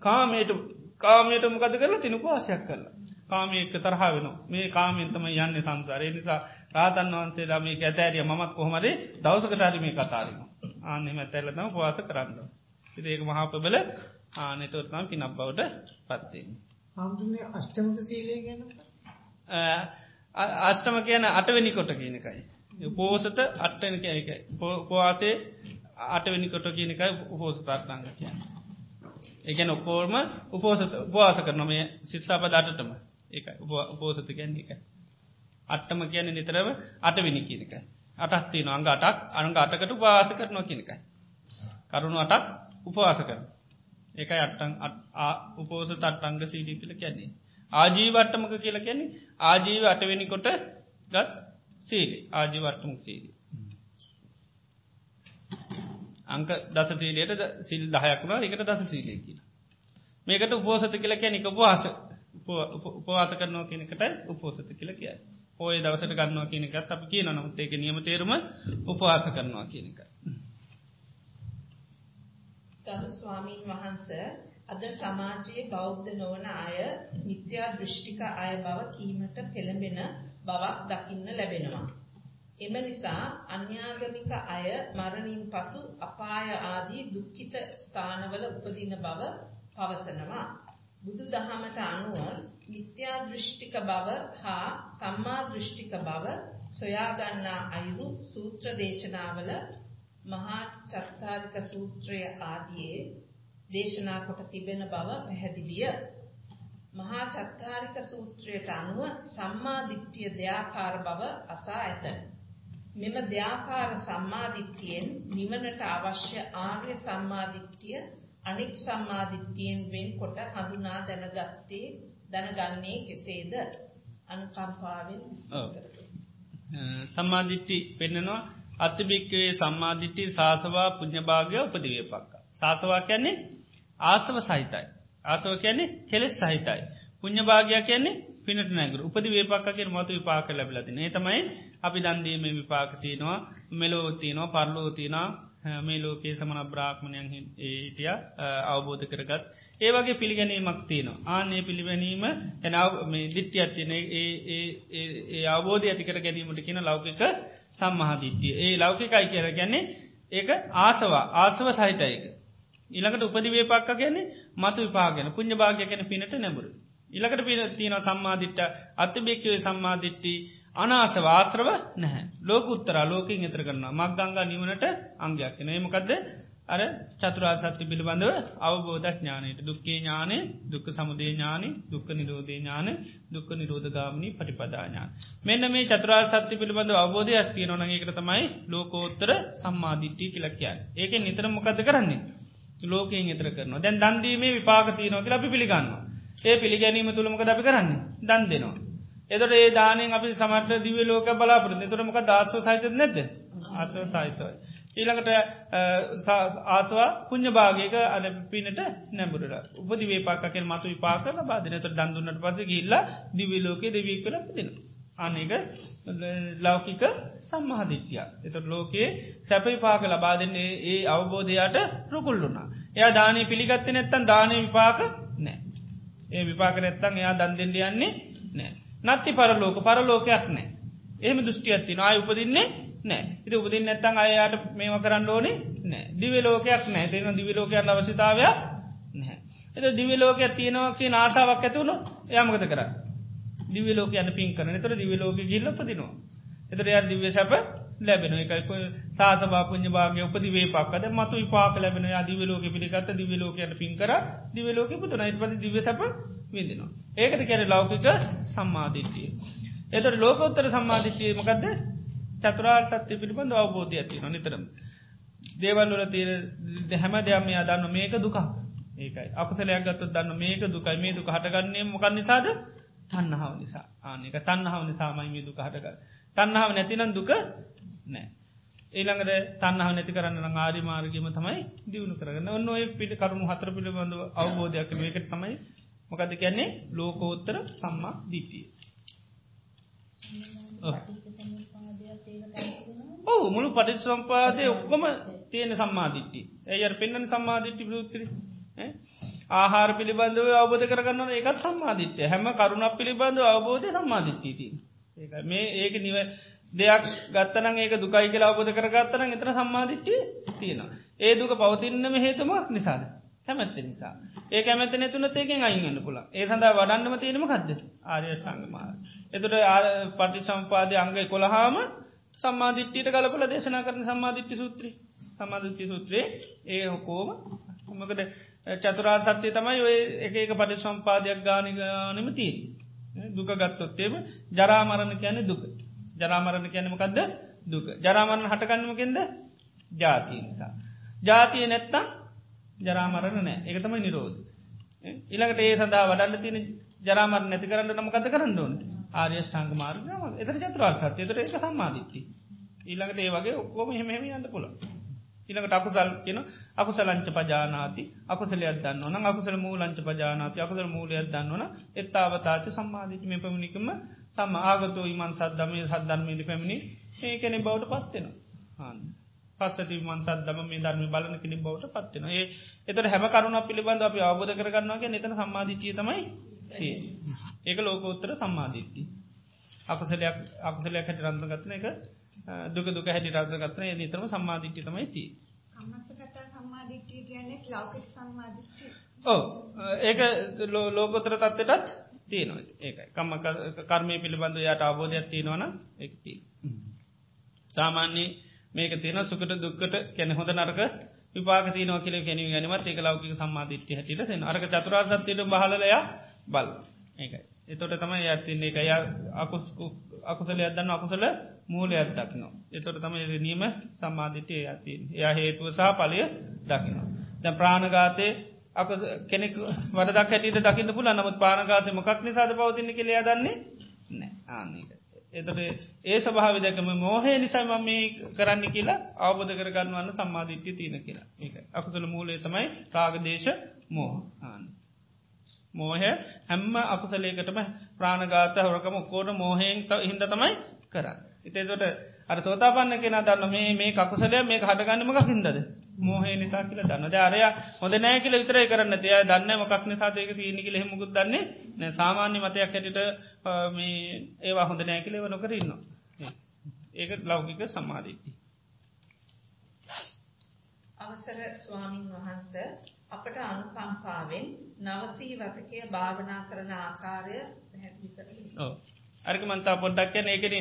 කාමයට කාමයට මොකද කරලා තින උපවාසයක් කරලා. කාමයක තරහ වෙන මේ කාමෙන්තම යන්න සංසාරය නිසා රාතන් වහන්සේලා මේ ඇතෑරිය මත් කොහොමරේ දවසකටාරි මේ කතාරම ආනෙම ඇතැල්ලතම පවාස කරන්න. ඒක මහාපබල ආනෙතවර්තම් පිනක් බවට පත්තිෙන්. හාමුදුරනේ අෂ්ටමක සීලය ගැන අෂ්ටම කියන අටවෙනි කොට කියනකයි. පෝසත අට්ටන කියනක පවාසේ අටවෙනි කොට කියනකයි උපෝසතාත්නාංග කියන. එකන ඔක්කෝර්ම උපෝසත උපවාස කරන මේ සිස්සාප දටටම ඒ උපෝසත කියන්නේ එක. අට්ටම කියන නිතරව අටවිනි කියනක. අටත්ති නොංග අටක් අනග අටකට උපවාස කරනවා කියනකයි. කරුණු අටක් උපවාස කරන. ඒකයි අට්ටන් උපෝස තට්ටංග සීඩී කියල කියන්නේ. ආජීවට්ටමක කියල කියන්නේ ආජීව අටවෙනි කොට ගත් සීලි ආජීවට්ටමක් සීලී. අංක දස සීලයට සිල් දහයක්ුණා එකට දස සීලය කියල. මේකට උපෝසත කියල කැන එක උපවාස උපවාස කරනවා කියනකට උපෝසත කියල කිය. පෝය දවසට ගන්නවා කියනකත් අප කියන නමුත් ඒක නියම තේරුම උපවාස කරනවා කියනක. ගරු ස්වාමීන් වහන්ස අද සමාජයේ බෞද්ධ නොවන අය මිත්‍යා දෘෂ්ටික අය බව කීමට පෙළඹෙන බවක් දකින්න ලැබෙනවා. එම නිසා අන්‍යාගමික අය මරණින් පසු අපාය ආදී දුක්ඛිත ස්ථානවල උපදින බව පවසනවා. බුදුදහමට අනුව මිත්‍යා දෘෂ්ටික බව හා සම්මා දෘෂ්ටික බව සොයා ගන්නා අයුරු සූත්‍ර දේශනාවල මහා චත්තාරික සූත්‍රය ආදියේ දේශනා කොට තිබෙන බව පැහැදිලිය. මහා චත්තාරික සූත්‍රයට අනුව සම්මා දිට්ඨිය දෙයාකාර බව අසා ඇත. මෙම දෙයාකාර සම්මාදිට්ඨියෙන් නිවනට අවශ්‍ය ආර්ය සම්මාදිට්ඨිය අනෙක් සම්මාදිට්ඨියෙන් වෙන්කොට හඳුනා දැනගත්තේ දැනගන්නේ කෙසේද? අනුකම්පාවෙන් සම්මාධිට්ටි පෙන්න්නනවා අතිභික්කවේ සම්මාධිට්ටි සාසවා පුද්ඥභාගය උපදිවපක්ක. සාසවා කියන්නේ ආසව සහිතයි. ආසව කියන්නේ කෙලෙස් සහිතයි. පුං්ඥභාගයක් කියන්නේ පිනට නැගර උපදි වේපක්කෙන් මතු විපාක ලැබිලතින ඒතමයි අපි දන්දීම විපාකතියනවා මෙලෝතිනවා පරලෝතිනා මේ ලෝකේ සමන බ්‍රාක්්මණයන් හිටිය අවබෝධ කරගත්. ඒවගේ පිළිගැනීමක් තියනවා. ආනේ පිළිවැනීම එනාව මේ දිට්්‍ය ඇතින ඒ අවබෝධ ඇතිකර ගැනීමට කියන ලෞකික සම්මහදිට්ටිය ඒ ලෞකිකයි කියර ගැන්නේ ඒක ආසවා ආසව සහිතයක ඉළඟට උපදි වේපක්ක ගැන්නේ මතු විපාගෙන පුං්ඥ භාගය ගැන පිනට නැබුරු ඉලකට පින තියන සම්මාධිට්ට අත්භික්කවේ සම්මාධිට්ටි අනාස වාශ්‍රව නැහැ. ලෝක උත්තර ලෝකින් එතර කරන්න මක් ගංගා නිවනට අංගයක් නේමකක්ද අර චතුරා සත්‍ය පිළිබඳව අවබෝධ ඥානයට. දුක්කේ ඥානය දුක්ක සමුදේ ඥානි දුක්ක නිරෝධය ඥාන දුක්ක නිරෝධගාමනී පටිපදාඥාන. මෙන්න මේ චතුරා සත්‍ය පිළිබඳව අවබෝධය ඇස්තිය නොනගේකර තමයි ලෝකෝත්තර සම්මාධිට්ටි කියලක්කයන් ඒක නිතර මොකද කරන්නේ. ලෝකයෙන් එතර කරන දැන් දන්දීමේ විපාකතියනෝ කියලා අපි පිළිගන්නවා. ඒ පිළිගැනීම තුළමක අපි කරන්නේ දන් දෙනවා. එතට ඒ දානෙන් අපි සමට දිව ලෝක බලාපරන තුරමක දස්ව සහිත නැද අස්ව සහිතවයි. ඊළඟට ආසවා පුං්ඥ භාගක අන පිනට නැබුරට උපදි වේපාකෙන් මතු විපාක බාධනත දන්දුන්නට පස ගිල්ල දිවිලෝක දෙවී කළ පිදින. අනක ලෞකික සම්මහදිත්‍යය. එතට ලෝකයේ සැපයි පාක ලබා දෙන්නේ ඒ අවබෝධයට රුකුල්ලුනා. එයා දානය පිළිගත්ත නැත්තන් දානය විපාක නෑ. ඒ විපාක නැත්තන් එයා දන්දෙන්ඩ යන්නේ නෑ. නත්ති පරලෝක පරලෝකයක් නෑ. එහෙම දෘෂ්ටියත්ති නාය උපදින්නේ නෑ ඉති උපදින් නැත්තන් අයට මේම කරන්න ඕනේ නෑ දිවලෝකයක් නෑ තින දිවිලෝකයක් අවශ්‍යතාවයක් නැහැ. එත දිවිලෝකයක් තියෙනවාකි නාසාාවක් ඇතුුණු යමකත කර දිවිලෝක යන පින් කරන තර දිවිලෝක ගිල්ල පදිනවා. එතර ය දිව සැප ලැබෙන එකයික සාසභාපුං්ඥ භාගය උපදිවේ පක්කද මතු විපාක ලැබෙන දිවලෝක පිළිගත්ත දිවලෝකයන පින් කර දිවලෝක පුතුන ඉපති දිව සැප විඳනවා. ඒකට කැර ලෞකික සම්මාධිට්ටිය. එතට ලෝකෝත්තර සම්මාධිට්ටිය මකක්ද චතුරාර් සත්‍ය පිළිබඳ අවබෝධය ඇති නොනිතරම. දේවල්වල තීර හැම දෙයම අදන්න මේක දුකා ඒකයි. අපසලයක් ගත්තු දන්න මේක දුකයි. මේ දුක හටගන්නේ මොකක් නිසාද? තන්නහාව නිසා. ආනක තන්නහාව නිසාමයි මේ දුක හටග තන්නහාව නැතිනම් දුක නෑ. ඒළඟට තන්නහ නැති කරන්න ආරි මාර්ගම තමයි දියුණු කරගන්න. ඔන්න ඔය පිළි කරුණු හතර පිළිබඳ අවබෝධයක් මේකට තමයි මොකද කියන්නේ? ලෝකෝත්තර සම්මා දිීතිය. ඔහු මුළු පටිත් සම්පාදය ඔක්කොම තියෙන සම්මාධිට්ටි ඇයට පෙන්න්න සම්මාධිට්ටි පෘත්තිරි ආහාර පිළිබඳව අවබෝධ කරගන්න ඒකත් සම්මාධිත්‍යය හැම කරුණක් පිළිබඳව අවබෝධය සම්මාධිට්ටීති ඒ මේ ඒක නිව දෙයක් ගත්තන ඒක දුකයි කියලා අවබෝධ කරගත්තන එතර සම්මාධිට්ටි තියෙනවා. ඒ දුක පවතින්නම හේතුමක් නිසාද? කැමැත්ත නිසා. ඒ කැමැත නැතුනත් ඒකෙන් අයිගන්න පුළ ඒ සඳහා වඩන්නම තියෙනම කක්ද ආරය සංගමාර එතුට පටි සම්පාදය අංගයි කොළහාම සම්මාධිට්ටියට කලපල දේශනා කරන සම්මාධිට්ටි සූත්‍රී සමාධිට්ටි සූත්‍රයේ ඒ හොකෝම මොකද චතුරා සත්‍යය තමයි ඔය එක එක පටි සම්පාදයක් ගානිගනමතිී දුක ගත්තොත්තේම ජරාමරණ කියන්නේ දුක. ජරාමරණ කියනමකක්ද දුක. ජරාමරණ හටගන්නමකින්ද ජාතිය නිසා. ජාතිය නැත්තම් ජරාමරණ නෑ. එක තමයි නිරෝධ ඉළඟට ඒ සඳහා වඩන්න තියෙන ජරාමර නැති කරන්න නමකත කරන්න ඕන? ආර්යෂ්ඨාංග මාර්ගම එතර චතුරා සත්‍ය. තර එක සම්මාධිත්ති ඊළඟට ඒ වගේ ඔක්කොම හෙම යන්න පුළ ඉළඟට අකුසල් කියන අකුසලංච පජානාති. අකුසලයක් දන්න න අකුසල මූලංච පජානාති. අකුසල මූලයක් දන්නවන එත්තාවතාච සම්මාධිත්ම පමණිකම සම ආගතු ඉමන් සද්ධමය සද්ධර්මයට පැමිණි. ඒකනෙ බවට පත්වෙනවා පස්සති මන් සදම මේ ධර්ම බලන කෙනෙ බවට පත්වෙන ඒ එතට හැම කරුණ පිළිබඳ අපි අවබෝධ කරගන්නවාගේ නතන සම්මාධිතිය තමයි ඒක ලෝකෝත්තර සම්මාධිත්ති අකුසලයක් අකුසලයක් හැට රන්ධ ගත්න එක දුක දුක හැටි රාධ ගත්න නිතරම සම්මාධිට්්‍ය තමයි ති ඕ ඒක ලෝකොතර තත්වටත් තියනවා. ඒකයි. කම්ම කර්මය පිළිබඳ යට අවබෝධයක් තියෙනවන එක්ති සාමාන්‍යයේ මේක තියෙන සුකට දුක්කට කැන හොඳ නරක විපාක තියන කියල කෙනව ගැනීමත් ඒක ලෞකික සම්මාධිත්‍ය හැටිට සෙන අරක චතුරාසත්තියට බහලය බල් ඒකයි. එතොට තමයි ඇතින්නේ එක අකුසල අදන්න අකුසල මූලයක් දක්නවා. එතොට තම නීම සම්මාධිටය ඇති එයා හේතුව සහ පලය දකිනවා. දැ ප්‍රාණගාතය කෙනෙක් වදක් හැට දකින්න පුල නමුත් පානගාත මොකක් නිසාද පවතින්න කෙළයා දන්නේ නෑ ආන්නක. එතට ඒ සභාව දැකම මෝහය නිසාම මේ කරන්න කියලා අවබධ කරගන්නවන්න සම්මාධිට්්‍ය තියන කියලා ඒක අකුසල මූලේ තමයි රාගදේශ මෝහ ආන්න. මෝහය හැම්ම අකුසලේකටම ප්‍රාණගාත හොරකම කෝඩ මෝහයෙන් හින්ද තමයි කරන්න. ඉතේතොට අර සෝතාපන්න කෙන දන්න මේ මේ කකුසලය මේ හටගන්නමක් හින්දද? මෝහේ නිසා කියල දන්න අරය හොඳ නෑ කියල විතරයි කරන්න තිය දන්න මොකක් නිසාතයක තියනි කියල හෙමුකුත් දන්නේ සාමාන්‍ය මතයක් හැටිට ඒවා හොඳ නෑ කියලව නොකර ඉන්න ඒක ලෞකික සම්මාධීති අවසර ස්වාමින් වහන්ස අපට අනුකම්පාවෙන් නවසී වතකය භාවනා කරන ආකාරය පැහැදිලි කරන්න. අරික මන්තා පොඩ්ඩක් යන ඒකන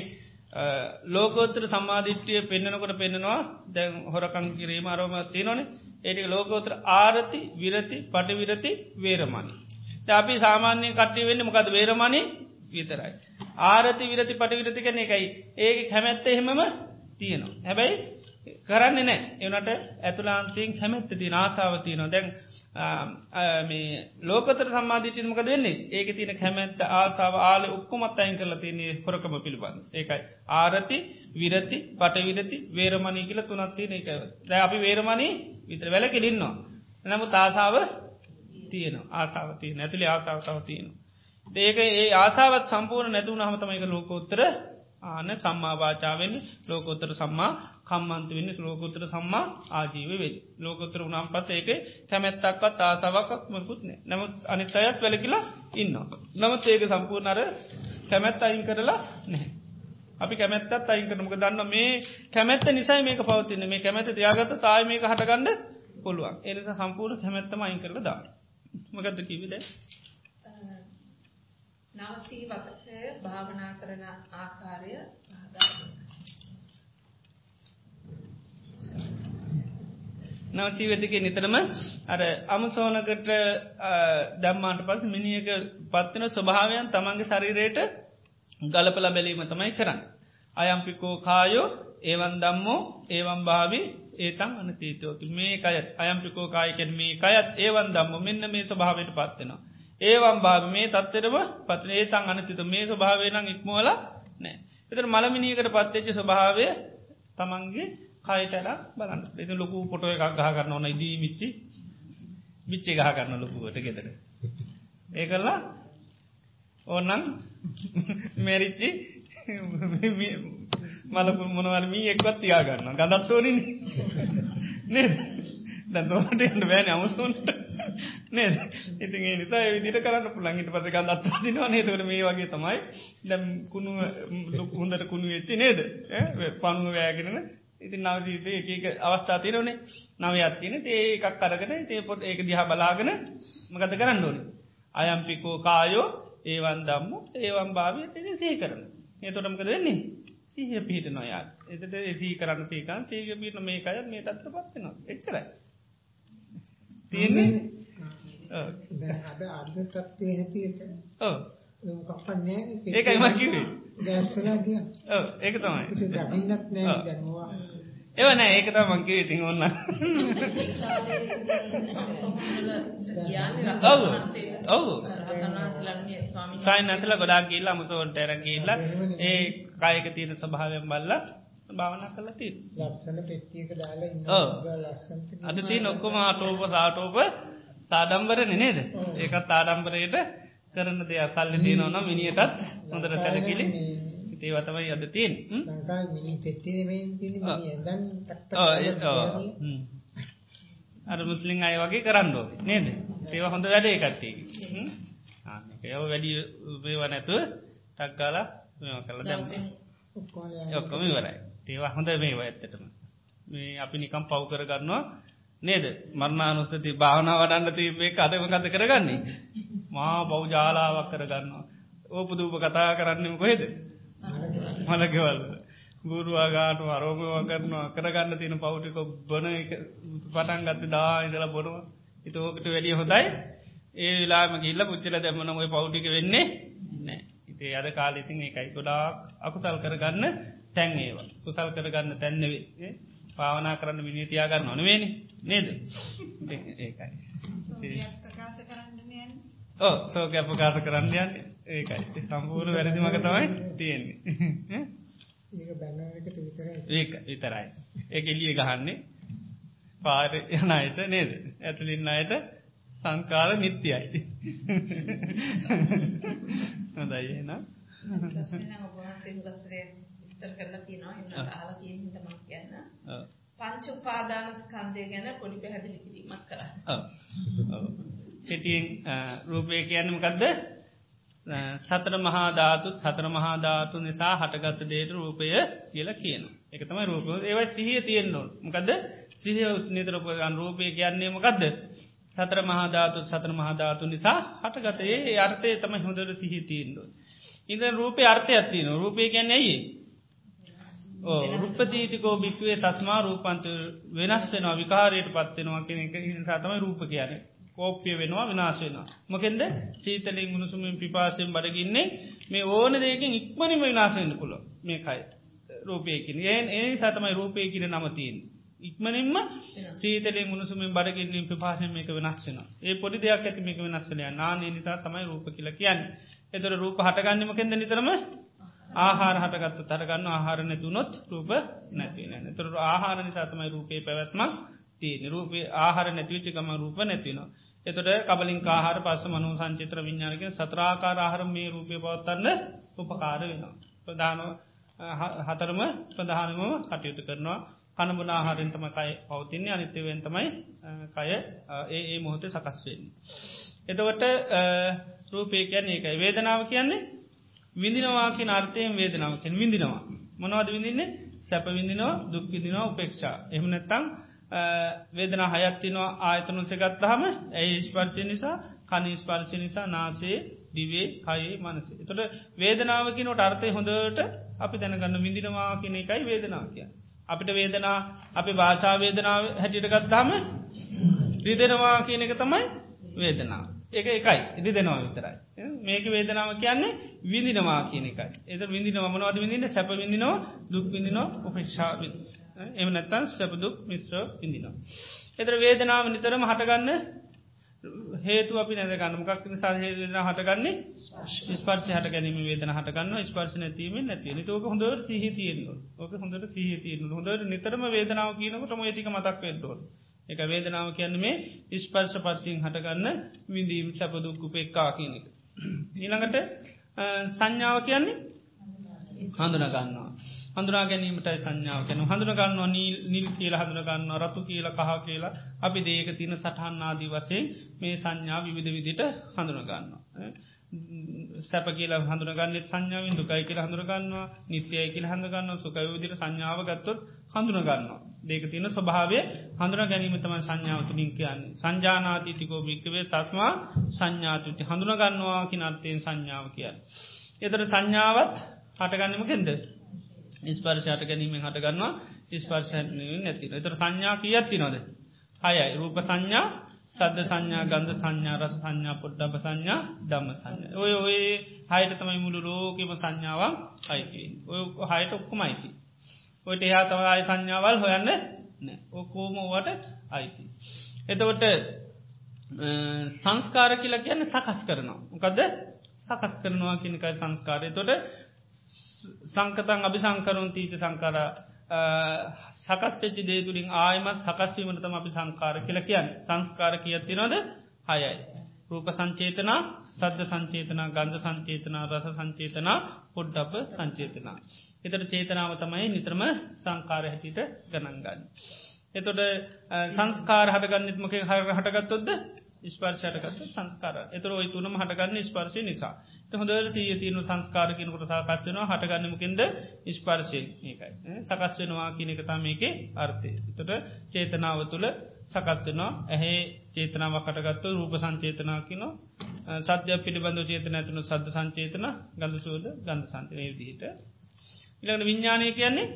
ලෝකෝත්තර සම්මාධිට්්‍යය පෙන්න්නනකොට පෙන්නවා දැන් හොරකං කිරීම අරෝම තියනොන ඒටික ලෝකෝත්‍ර ආරති විරති පටවිරති වේරමණි. අපි සාමාන්‍ය කට්ටි වෙන්න මොකද වේරමණි විතරයි. ආරති විරති පටවිරති කන එකයි ඒක කැමැත්ත එහෙමම තියනවා. හැබැයි කරන්නේ නෑ එවනට ඇතුලාන්තියෙන් කැමැත්ත ති නාසාාවතියනවා දැන් මේ ලෝකතර සම්මාධිටමක දෙන්නේ ඒක තින කැමැත්ත ආසාාව ආල උක්කුමත් අයින් කරල තියන්නේ හොරකම පිළිබඳ. ඒකයි. ආරති විරති පටවිරති වේරමණී කියල තුනත්තියන එක. දැ අපි වේරමණී විතර වැල කෙලින්නවා නමු තාසාාව තියන ආසාාවතිය නැතුලි ආසාාවතාව තියෙනවා. ඒක ඒ ආසාවත් සම්පූර්ණ නැතුව හමතමයික ලෝකෝත්තර ආන සම්මාවාචාවෙන් ලෝකෝත්තර සම්මා කම්මන්ත වෙන්න ලෝකොතර සම්මා ආජීව වේ ලෝකොතර උනම් පස ඒක කැමැත්තක්වත් ආසාාවක් මකුත්න නමුත් අනිත් අයත් වැලකිලා ඉන්න. නමුත් ඒක සම්පූර්ණර කැමැත් අයින් කරලා නැහැ. අපි කැමැත්තත් අයින් කරනමක දන්න මේ කැමැත්ත නිසයි මේක පවතින්න මේ කැමැත තියාගත තායි මේක හටගන්න පුළුවන් එනිසා සම්පූර්ණ කැමැත්තම අයින් කරල දා. මකද කිවිද. නවසී වතකය භාවනා කරන ආකාරය පහදා. නවසීවතික නිතරම අර අමසෝනකට දම්මාට පස් මිනිියක පත්වන ස්වභාවයන් තමන්ගේ ශරීරයට ගලපල බැලීම තමයි කරන්න. අයම්පිකෝ කායෝ ඒවන් දම්මෝ ඒවන් භාවි ඒතන් අනතීතයෝතු මේ අයත් අයම්පිකෝ කායකෙන් මේ අයත් ඒවන් දම්ම මෙන්න මේ ස්වභාවයට පත්වෙනවා. ඒවන් භාව මේ තත්තරම පත්න ඒතන් අනතිත මේ ස්වභාවයනං ඉක්මෝල නෑ. එතර මළමිනීකට පත්තච්ච ස්වභාවය තමන්ගේ කයිටර බලන්න. එති ලොකු පොට එකක් ගහ කරන්න ඕන ඉදී මිච්චි. මිච්චේ ගහ කරන්න ලොකුවට ගෙතර ඒ කරලා ඕන්නන් මෙරිච්චි මලපු මොනවරමී එක්වත් තියාගන්න ගදත්වෝනින් නේද? දැන්තෝට එන්න බෑන අමුසුන්ට නේද? ඉතින් ඒ නිසා විදිට කරන්න පුළන්ගට පස ගදත් දිනවා නේතකට මේ වගේ තමයි. දැම් කුණු හොඳට කුණු වෙච්චි නේද? පණුව වෑගෙනන ඉති නවදීතේ එක අවස්ථා තිරවනේ නවයක් තියන ඒ එකක් කරගෙන තේ පොට ඒක දිහා බලාගෙන මගත කරන්න ඕනි. අයම්පිකෝ කායෝ ඒවන් දම්ම ඒවන් භාවය තින සී කරන. ඒතොටමක වෙන්නේ සීහ පිහිට නොයා එතට එසී කරන්න සීකන් සීක පිට මේ අයත් මේ තත්ත පත්වෙනවා එච්චරයි. තියන්නේ අද අර්ධ තත්වය හැටියට කපන්නේ ඒකයි මකිවේ ගෑස්වලා ගිය. ඒක තමයි. දකින්නත් නෑ දැනවා එවන ඒක තම මංකිව ඉතින් ඔන්න ඔවු. සයි නැසල ගොඩා කියල්ලා මුසෝන්ට ඇර කියල්ලා ඒ කායක තීර ස්වභාවයෙන් බල්ල භාවන කල ති ලස්සන පෙත්තියක දාලා ලස්සන්ත අද තිී නොක්කොම ආටෝප සාටෝප තාඩම්බරන නේද? ඒකත් තාඩම්බරයට කරන දෙය සල්ලි තියනවන මිනිටත් හොඳට සැලකිලි. ඒවතමයි අද තියෙන් අර මුස්ලිං අය වගේ කරන්නෝ නේද? ඒව හොඳ වැඩේ කට්ටේ යව වැඩි වේව නැතුව ටක්කාලා මෙම කළ දැම් ඔක්කොම වරයි ඒවා හොඳ මේවා ඇත්තටම. මේ අපි නිකම් පව් කරගන්නවා නේද? මරණානුස්සති භාවනා වඩන්න තිබේ අදම කත කරගන්නේ? මා බෞ ජාලාවක් කරගන්නවා. ඕපදූප කතා කරන්නම් කොහෙද? මලකවල්. ගුරුවාගාට අරෝමවා කරනවා. කරගන්න තියෙන පෞටික බන පටන් ගත්ත දා ඉදල බොනවා. ඉතෝකට වැඩිය හොඳයි. ඒ වෙලාම ගිල්ල පුච්චල දැමන ඔය පෞටික වෙන්නේ නෑ ඉතේ අද කාලිතින් එකයි ගොඩාක් අකුසල් කරගන්න තැන් ඒවා. කුසල් කරගන්න තැන්නෙවේ පාවනා කරන්න මිනිතියාගන්න නොනවේනි නේද? ඒකයි. ඕ සෝක ප්‍රකාශ කරන්න යන්න. ඒකයි. සම්පූර්ණ වැරදි මක තමයි තියෙන්නේ. ඒක විතරයි. ඒ එලිය ගහන්නේ පාර යනයට නේද? ඇතුලින් අයට සංකාර නිත්‍යයි හොඳයි එහෙනම්. ප්‍රශ්නේ නම් ඔබ වහන්සේ හුඟස්රේ විස්තර කරලා තියෙනවා. එහෙනම් අහලා තියෙන ඔව් පංච උපාදාන ස්කන්ධය ගැන පොඩි පැහැදිලි කිරීමක් කරන්න. ඔව් ඔව් හිටියෙන් රූපය කියන්නේ මොකද්ද සතර මහා ධාතුත් සතර මහා ධාතු නිසා හටගත් දෙයට රූපය කියලා කියනවා. ඒක තමයි රූපය. ඒවයි සිහිය තියෙන්න ඕන. මොකද්ද? සිහිය නිතරම ගන්න රූපය කියන්නේ මොකද්ද? සතර මහා ධාතුත් සතර මහා ධාතු නිසා හටගත ඒ අර්ථය තමයි හොඳට සිහිය තියෙන්න ඕන. ඉතින් රූපේ අර්ථයක් තියෙනවා. රූපය කියන්නේ ඇයි? රුප්පදීතිකෝ භික්වේ තස්මා රූපන්ත වෙනස් වෙනවා විකාරයට පත්වෙනවා කෙන එක. නිසා තමයි රූප කියන්නේ. කෝප්්‍ය වෙනවා විනාශ වෙනවා. මොකෙන්ද? සීතලින් ගුණසුමින් පිපාසයෙන් බඩගින්නේ මේ ඕන දෙයකින් ඉක්මනිම විනාශවෙන්න පුළ මේ කයි රූපයකින් ඒ ඒ සතමයි රූපය කියන නමතින්. ඉක්මනින්ම සීතලේ මුණසුමින් බඩගින්නින් පිපාසයෙන් මේක වෙනස්සෙන ඒ පොඩි දෙයක් ඇති මේක වෙනස්සලය නානේ නිසා තමයි රූප කියල කියන්න. එතර රූප හටගන්නම කෙද නිතරම ආහාර හටගත්තු තරගන්න ආහාර නැතුනොත් රූප නැතින තුර ආහාර නිසාතමයි රූපේ පැවැත්මක් තියන රූපේ ආහාර නැතිවිච්චකම රූප නැතිනවා. එතොට කබලින් කාහාර පස්ස මනු සංචිත්‍ර විඤ්ඥානක සත්‍රාකාර ආහර මේ රූපය පවත්තන්න උපකාර වෙනවා. ප්‍රධාන හතරම ප්‍රධානම කටයුතු කරනවා කණබුණ ආහාරෙන්තම කයි පවතින්නේ අනිත්‍යවෙන් තමයි කය ඒ ඒ මොහොත සකස් වෙන්නේ. එතවට රූපය කියන්නේ එකයි වේදනාව කියන්නේ විඳිනවාකි අර්ථයෙන් වේදනාවකෙන් විඳිනවා. මොනවද විඳින්නේ සැප විඳිනවා දුක් විදිනවා උපේක්ෂා එහමනැත්තං වේදන හයත්තිනවා ආයතනුන්ස ගත්තහම ඇයි ස්පර්ශය නිසා කනි ස්පර්ශය නිසා නාසේ දිවේ කයේ මනස. තොට වේදනාවකිනොට අර්ථය හොඳට අපි දැනගන්න විඳිනවා කියන එකයි වේදනාව කිය. අපිට වේදනා අපි භාෂා වේදනාව හැටියට ගත්තාම රිදෙනවා කියන එක තමයි වේදනාව. එක එකයි. ඉදි දෙනවා විතරයි. මේක වේදනාව කියන්නේ විඳිනවා කියන එකයි. එත විඳින මනවාද විඳින්න? සැප විඳිනවා දුක් විඳිනෝ උපේක්ෂා එම නැත්තන් සැපදුක් මිශ්‍ර විඳිනවා. එතර වේදනාව නිතරම හටගන්න හේතු අපි නැදගන්න මකක් නිසා හේදන හටගන්නේ? ස්පර්ශ හට ගැනීම වේදන හටගන්න ස්පර්ශ නැතිීම නැති තෝක හොඳට සිහ තියෙන්න්න ඕක හොඳට සිහ තියෙන හොඳට නිතරම වේදනාව කියනකට ම ඒතික මතක් වෙන්ඩෝල් එක වේදනාව කියන්න මේ ස්පර්ශ පත්තියෙන් හටගන්න විඳීම් සැපදුක්කුප එක්කා කියන එක. ඊළඟට සංඥාව කියන්නේ හඳුනගන්නවා. හඳුනා ගැනීමටයි සංඥාව කැන හඳුනගන්නවා නිල් කියල හඳුනගන්න රතු කියල කහ කියලා අපි දේක තින සටහන්නාදී වසේ මේ සංඥා විවිධ විදිට හඳුනගන්නවා. සැප කියලා හඳුනගන්නෙත් සංඥාවෙන් දුකයි කියලා හඳුරගන්නවා නිත්‍යය කියල හඳගන්න සුකය විදිර සංඥාව ගත්තොත් හඳුනගන්නවා. දේක තියන ස්වභාවය හඳුන ගැනීමතම සංඥාවතුලින් කියන්නේ. සංජානාතීතිකෝ භික්කවේ තත්මා සංඥාතුති හඳුනගන්නවා කිනර්තයෙන් සංඥාව කියන්න. එතර සංඥාවත් හටගන්නමකෙන්ද ස්පර්ශයට ගැනීමෙන් හටගන්නවා ස්පර්ශයෙන් නැති එතර සංඥා කියත්ති නොද. හයයි. රූප සංඥා සද්ධ සංඥා ගන්ධ සංඥා රස සංඥා පොඩ්ඩබ සංඥා දම්ම සංඥා. ඔය ඔය හයට තමයි මුළු රෝකම සංඥාවක් අයිති ඔය හයට ඔක්කුම අයිති. ඔයට එයා තවයි සංඥාවල් හොයන්න ඔකෝමෝවට අයිති. එතකොට සංස්කාර කියලා කියන්න සකස් කරනවා. මොකද සකස් කරනවා කියනකයි සංස්කාරය. තොට සංකතන් අභි සංකරුන් තීත සංකාර සකස්වෙච්චි දේතුරින් ආයමත් සකස්වීමට තම අපි සංකාර කියල කියන්න. සංස්කාර කියත්තිනොද හයයි. රූප සංචේතනා සද්ධ සංචේතනා ගන්ධ සංචේතනා රස සංචේතනා පොඩ්ඩබ සංචේතනා. එතට චේතනාව තමයි නිත්‍රම සංකාර හැටිට ගණන්ගන්න. එතොට සංස්කාර හටගන්නෙත්මක හර හටගත්තොද්ද ස්පර්ශයටගත්ත සංස්කාර. එතර ඔයි තුනම හටගන්න ස්පර්ශය නිසා. හොඳර සිය තියනු සංස්කාර කියනකට සාකස්වෙනවා හටගන්නමකින්ද ස්පර්ශය ඒකයි. සකස් වෙනවා කියනකතා මේක අර්ථය. තොට චේතනාව තුළ සකස්වෙනවා ඇහේ චේතනාව කටගත්තු රූප සංචේතනා කියන සද්‍ය පිළිබඳ චේතන ඇතුන සද්ධ සංචේතන ගඳ සූද ගන්ධ සන්තනය විදිහිට. ඉළඟට විඤ්ඥානය කියන්නේ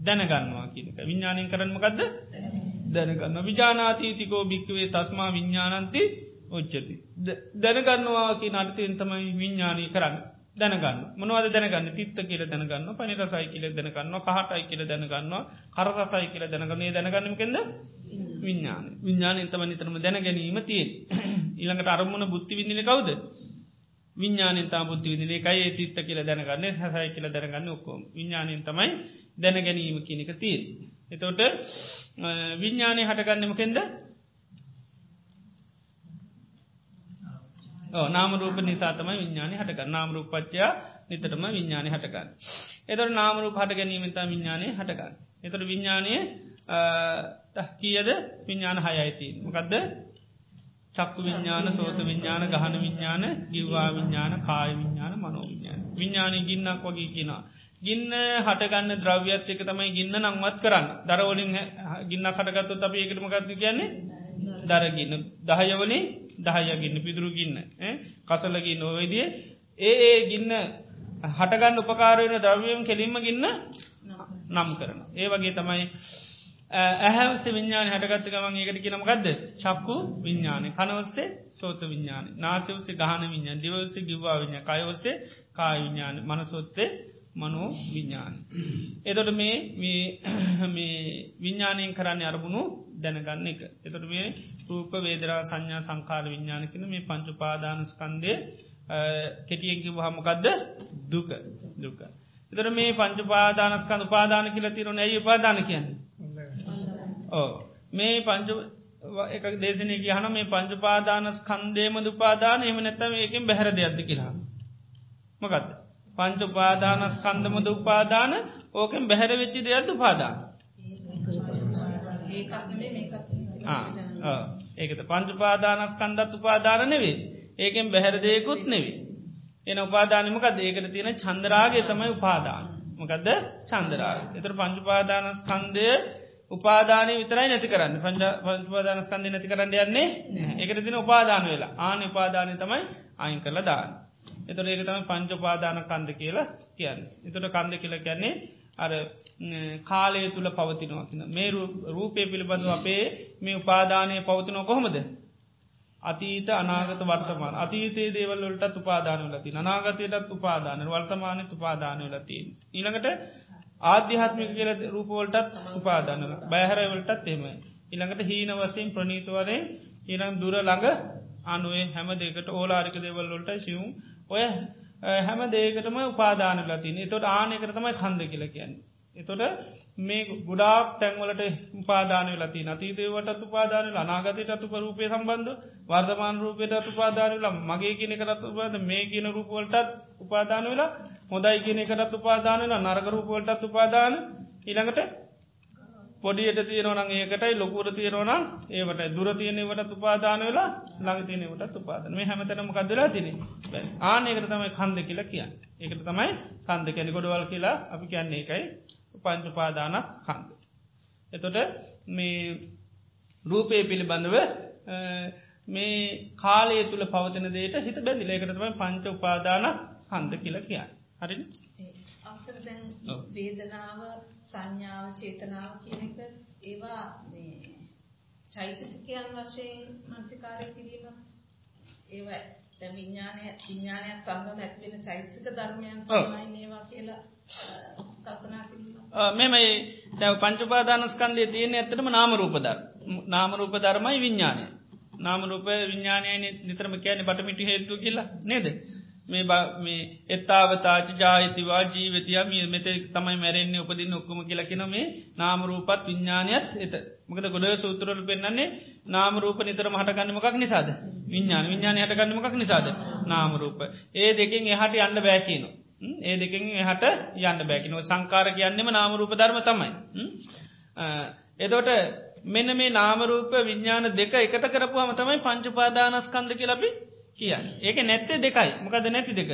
දැනගන්නවා කියනක විඤ්ඥානයෙන් කරන්නමකක්ද දැනගන්න විජානාතීතිකෝ භික්කවේ තස්මා විඤ්ඥානන්ති ඔච්චති. දැනගන්නවාකි නර්තයෙන් තමයි විඤ්ඥානී කරන්න. දැනගන්න මොනවද දැනගන්න? තිත්ත කියල දැනගන්න පනිරසයි කියල දැනගන්න කහටයි කියල දැනගන්න කරසයි කියල දැනගන්නේ දැනගන්නමකෙද විඤ්ඥාන විඤ්ඥාන තම නිතරම දැන ගැනීම තියෙන් ඊළඟට අරමුණ බුද්ධි විඳින කවුද විඤ්ඥානින්තා බුද්ධ විදින එකයි තිත්ත කියල දැනගන්න හැසයි කියල දැනගන්න ඔක්කෝම විඤ්ඥානින් තමයි දැන ගැනීම කියනක තිීන්. එතෝට විඤ්ඥානය හටගන්නමකෙන්ද නාමරූප නිසාතම විඤ්ඥානය හටක නාමරූපච්චා නිතරම විඤ්ඥානය හටකන්න. එතර නාමරූප හට ගැනීමතා විඤ්ඥානය හටකන්න. එතර විඤ්ඥානය කියද විඤ්ඥාන හයයිති. මොකක්ද චක්කු විඤ්ඥාන සෝත විඤ්ඥාන ගහන විඤ්ඥාන ගිව්වා විඤ්ඥාන කාය විඤ්ඥාන මනෝ විඤ්ඥාන. විඤ්ඥානය ගින්නක් වගේ කියෙනවා. ගින්න හටගන්න ද්‍රව්‍යත් එක තමයි ගින්න නංවත් කරන්න දරවලින් ගින්න කටගත්තු අප ඒකටම ගත්තු කියන්නේ දරගන්න දහයවලින් දහයගන්න පිදුරු ගින්න කසලගී නොවේදිය ඒ ඒ ගින්න හටගන්න උපකාරයන ද්‍රව්‍යයම් කෙලින්ම ගින්න නම් කරන. ඒ වගේ තමයි ඇහැවස විඤ්ඥාන හටගත්ත ගමන් ඒකට කියනම ගදද චක්කු විඤ්ඥානය කනවස්සේ සෝත විඤ්ඥාන නාසවසේ ගහන විඤ්ඥාන දිවසේ ගිවා විඤ්ඥ කයවස්සේ කා විඤ්ඥාන මනසොත්තේ මනෝ විඤ්ඥාන. එතොට මේ විඤ්ඥානයෙන් කරන්න අරමුණු දැනගන්න එක. එතොට මේ රූප වේදරා සංඥා සංකාර විඤ්ඥානකන මේ පංචුපාදානස්කන්දය කෙටියෙන්කි හමකක්ද දුක. දුක. එතර මේ පංචුපාදානස්කන් උපාදාන කියල තිරන ඇයි උපාදාන කියන්න. ඕ මේ පංචු එක දේශනය කියහන මේ පංචුපාදානස් කන්දේම දුපාදාන එම නැත්තම ඒකින් බැහර දෙයක්ද කියලා. මකත් පංච උපාදානස්කන්දම දුපාදාන ඕකෙන් බැහැර වෙච්චි දෙයක්ද උපාදාන. ඒකත පංචුපාදානස්කන්දත් උපාදාන නෙවේ ඒකෙන් බැහැර දෙයකුත් නෙවේ. එන උපාදානමකද ඒකට තියෙන චන්දරාගේ තමයි උපාදාන. මොකදද චන්දරාග. එතර පංචුපාදානස්කන්දය උපාදානය විතරයි නැති කරන්න පංච පංචුපාදානස්කන්දය නැති කරන්න යන්නේ ඒකට තින උපාදාන වෙලා ආන උපාදානය තමයි අයින් කරලා දාන්න. එතොට ඒක තම පංචපාදාන කන්ද කියලා කියන්න. එතොට කන්ද කියල කියන්නේ අර කාලය තුළ පවතිනවා කියන මේ රූපය පිළිබඳව අපේ මේ උපාදානය පවතිනො කොහොමද. අතීත අනාගත වර්තමාන අතීතයේ දේවල්ලට උපාදාන ලති අනාගතයටත් උපාදාන වර්තමානය උපාදානය ලතින්. ඊළඟට ආධ්‍යාත්මික කියල රූපවලටත් උපාදානල බෑහරවලටත් එම. ඉළඟට හීන වසයෙන් ප්‍රනීතවරේ ඊළම් දුර ළඟ අනුවේ හැම දෙකට ඕලාරික දෙවල්ලොට සිවුම් ඔය හැම දේකටම උපාදාන ලතින තොට ආනයකට තමයි කන්ද කියල කියන්නේ. එතොට මේ ගුඩාක් තැන්වලට උපාදානය ලති නතිතේවට උපාදාන අනාගතයට රූපය සම්බන්ධ වර්තමාන රූපයට උපාදානලා මගේ කියන කරත් උපාද මේ කියන රූපවලටත් උපාදාන වෙලා හොදයි කියන කරත් උපාදානලා නරකරූපවලටත් උපාදාන. ඉළඟට පොඩියට තියරවන ඒකටයි ලොකුර තියරවන ඒවට දුර තියනවට උපාදාන වෙලා ළඟ තියනවට උපාදන. මේ හැමතනම කදලා තින ආනයකට තමයි කන්ද කියලා කියන්න. ඒකට තමයි කන්ද කැනෙ ගොඩවල් කියලා අපි කියන්නේ එකයි පංචුපාදානක් කන්ද. එතොට මේ රූපය පිළිබඳව මේ කාලය තුළ පවතන දේට හිත බැඳි ඒකටම පංච උපාදාන සන්ද කියලා කියන්න. හරි අවසර දැන් වේදනාව සංඥාව චේතනාව කියන එක ඒවා මේ චෛතසිකයන් වශයෙන් මානසිකාරය කිරීම ඒවා දැන් විඥානය විඥානයත් සමගම ඇති වෙන චෛතසික ධර්මයන් තමයි මේවා කියලා කල්පනා කිරීම. මෙමයි දැන් පංච උපාදානස්කන්ධයේ තියෙන ඇත්තටම නාම රූප ධර්ම. නාම රූප ධර්මයි විඥානය. නාම රූප විඥානයයි නිතරම කියන්නේ බටමිටි හේතු කියලා නේද මේ මේ එත්තාවතාච ජාහිතිවා ජීවතිය මිය මෙත තමයි මැරෙන්නේ උපදින්න ඔක්කම කියලකින මේ නාමරූපත් විඤ්ඥානයත් එත. මකද ගොඩ සූත්‍රවල පෙන්න්නන්නේ නාමරූප නිතර මහටගන්නමක් නිසාද? විඤ්ඥාන විඤ්ඥාන හටගන්නමක් නිසාද? නාමරූප ඒ දෙකින් එහට යන්න බෑකින ඒ දෙකින් එහට යන්න බැකිනව සංකාර කියන්නෙම නාමරූප ධර්ම තමයි. එතෝට මෙන්න මේ නාමරූප විඤ්ඥාන දෙක එකට කරපුහම තමයි පංචුපාදානස්කන්ද කියලබි කියන්න. ඒක නැත්තේ දෙකයි. මොකද නැති දෙක?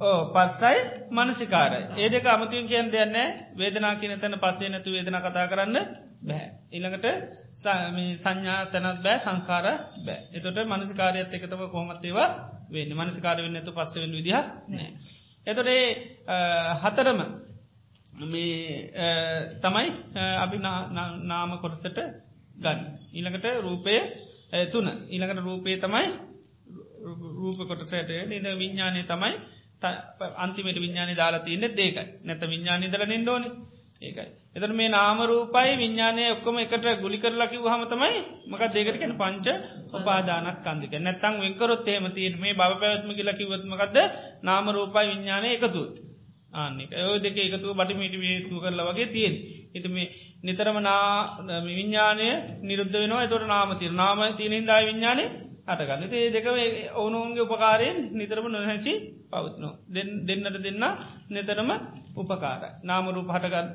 ඕ පස්සයි මනසිකාරයි. ඒ දෙක අමතුන් කියන් දෙයන්න වේදනා කියන තැන පස්සේ නැතු වේදන කතා කරන්න බැහැ ඉළඟට සංඥා තැනත් බෑ සංකාර බෑ. එතොට මනසිකාරයත් එකතව කොහොමත්තේවා වෙන්න. මනසිකාර වෙන්න ඇතු පස්සවෙන් විදිහ නෑ එතොටේ හතරම මේ තමයි අපි නාම කොටසට ගන්න. ඊළඟට රූපය තුන. ඊළඟට රූපය තමයි රූප කොටසට නිද විඤ්ඥානය තමයි අන්තිමට විඤ්ඥානි දාලා තියන්න දේකයි. නැත විඤ්ඥානි දල නින්දෝන ඒකයි. එතට මේ නාමරූපයි විඤ්ඥානය ඔක්කොම එකට ගුලි කරලකිව හමතමයි මක දෙකරකෙන පංච උපාදානක් කන්දික නැත්තං වෙකරොත් ඒම තීර මේ බව පැවත්ම කියලා කිවත්මකක්ද නාමරූපයි විඤ්ඥානය එකතු. ආන්නෙක ඔය දෙක එකතු බට මිට හේතු කරල වගේ තියෙන්. එති මේ නිතරම නා විඤ්ඥානය නිරුද්ධ වෙනවා. එතොට නාමතිර නාම තියනින්දා විඤ්ඥානය හටගන්න ඒ දෙක ඔවුනුන්ගේ උපකාරයෙන් නිතරම නොහැසි පවත්නො දෙන්නට දෙන්න නිතරම උපකාර නාමරූප හටගන්න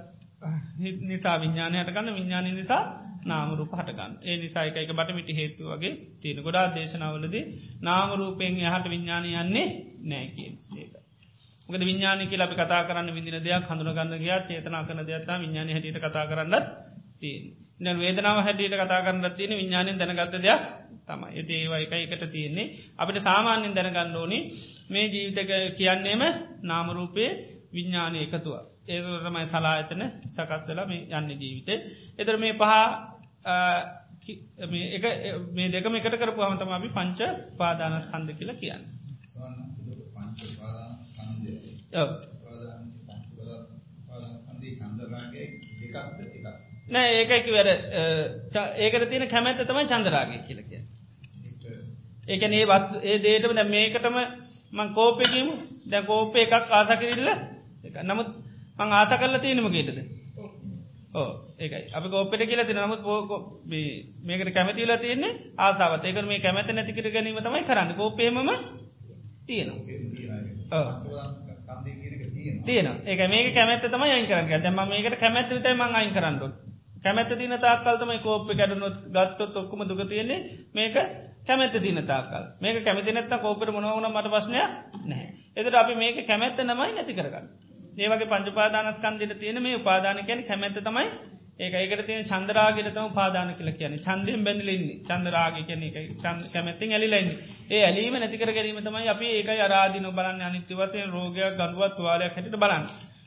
නිසා විඤ්ඥානය හටගන්න විඤ්ඥාන නිසා නාමරූප හටගන්න. ඒ නිසා එකක බටමිට හේතු වගේ තියෙන. ගොඩා දේශනාවලද නාමරූපයෙන් යහට විඤ්ඥානය යන්නේ නෑකින් ඒක. මොකද විඤ්ඥානක ලබි කතා කරන්න විදින දෙයක් හඳුනගන්න ගයා චේතනා කන දෙයක්තා විඤ්ඥාන හැට කතා කරන්න තියෙන් වේදනාව හැටියට කතා කරන්න තියෙන විඤ්ඥානයෙන් දැනගත්ත දෙයක් තමයි. ඇති ඒවා එක එකට තියෙන්නේ. අපිට සාමාන්‍යෙන් දැනගන්න ඕනි මේ ජීවිතක කියන්නේම නාමරූපය විඤ්ඥානය එකතුව. ඒතමයි සලායතන සකත්වෙලා මේ යන්න ජීවිතේ. එතර මේ පහ මේ දෙකම එකට කරපු හමතම අපි පංච පාදාන කන්ද කියලා කියන්න නෑ ඒකයික වැඩ ඒකට තියෙන කැමැත්ත තමයි චන්දරාගය කියලක ඒකන ඒ වත් ඒ දේටම දැ මේකටම මං කෝපයකීම දැ කෝපය එකක් ආසකිරල්ල නමුත් මං ආස කරල තියෙනම ගේටද ඕ ඒකයි. අප කෝපට කියල ති නමුත් පෝකෝ මේකට කැමතිලා තියන්නේ ආසාාවත්. ඒක මේ කැමැත නැතිකර ගැනීම තමයි කරන්න. කෝපේම තියෙනවා. තියෙන ඒක මේක කැමැත්ත තම අයින් කරන්න දැම මේකට කැමැත්ත විතයි මං අයින් කරන්නඩු කැමැත්ත තින තාක්කල්තමයි කෝප්ප කැඩුණොත් ගත්තොත් ඔක්කම දුක තියෙන්නේ. මේක කැමැත්ත තින තාකල් මේක කැමති නැත්ත කෝපට මොනවන මට ප්‍රශ්නය නැහැ. එතට අපි මේක කැමැත්ත නමයි නැති කරගන්න. ඒවගේ පංචපාදානස්කන්දට තියෙන මේ උපාදානකයන කැමැත්ත තමයි. ඒක ඒකට තියෙන චන්දරාගතම පාදාන කියල කියන චන්දයෙන් බැඳලන්නේ චන්දරාග කියන එක කැමැත්තිෙන් ඇලිලයින්නේ ඒ ඇලීම නැතිකර ගැරීම තමයි අපි ඒක අරාදින බලන්න. අනිත්‍යවතය රෝගයක් ගඩුවත් වාලයක් හැට බලන්න.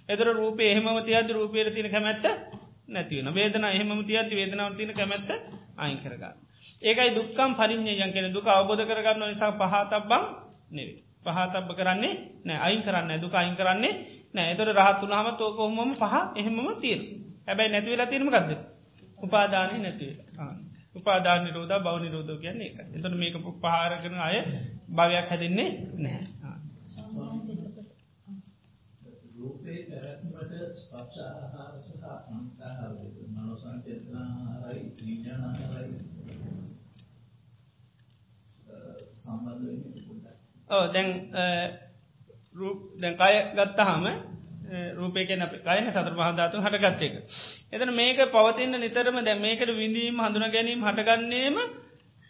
එතර රූපය එහෙම තියද රූපයට තින කැමැත්ත නැතිවන වේදන එහෙම තියද වේදනාව තින කැමැත්ත අයින් කරගන්න. ඒකයි දුක්කම් පරිින්්ඥයන් කෙන දුක අවබෝධ කරගන්න නිසා පහතබ්බං නෙවේ පහතබ්බ කරන්නේ නෑ අයින් කරන්න දුක අයින් කරන්නේ නෑ එතොට රහත්තුනාම තෝක හොමම පහ එහෙමම තීර හැබැයි නැතිවෙලා තිීරම ගද උපාදානය නැතිව උපාදාන නිරෝධ බව නිරෝධ කියන්නේ එක එතට මේක පහර කරන අය භවයක් හැදෙන්නේ නැහැ රූපේ පැවැත්මට ස්පර්ශ ආහාර සහ අන්තහාර මනෝසංචේතනාහාරයි විඥානාහාරයි සම්බන්ධ වෙන්නේ ඕ දැන් දැන් කය ගත්තහම රූපයකන කයන සතර පහධාතු හටගත්ත එක. එතන මේක පවතින්න නිතරම දැ මේකට විඳීම හඳුන ගැනීම හටගන්නේම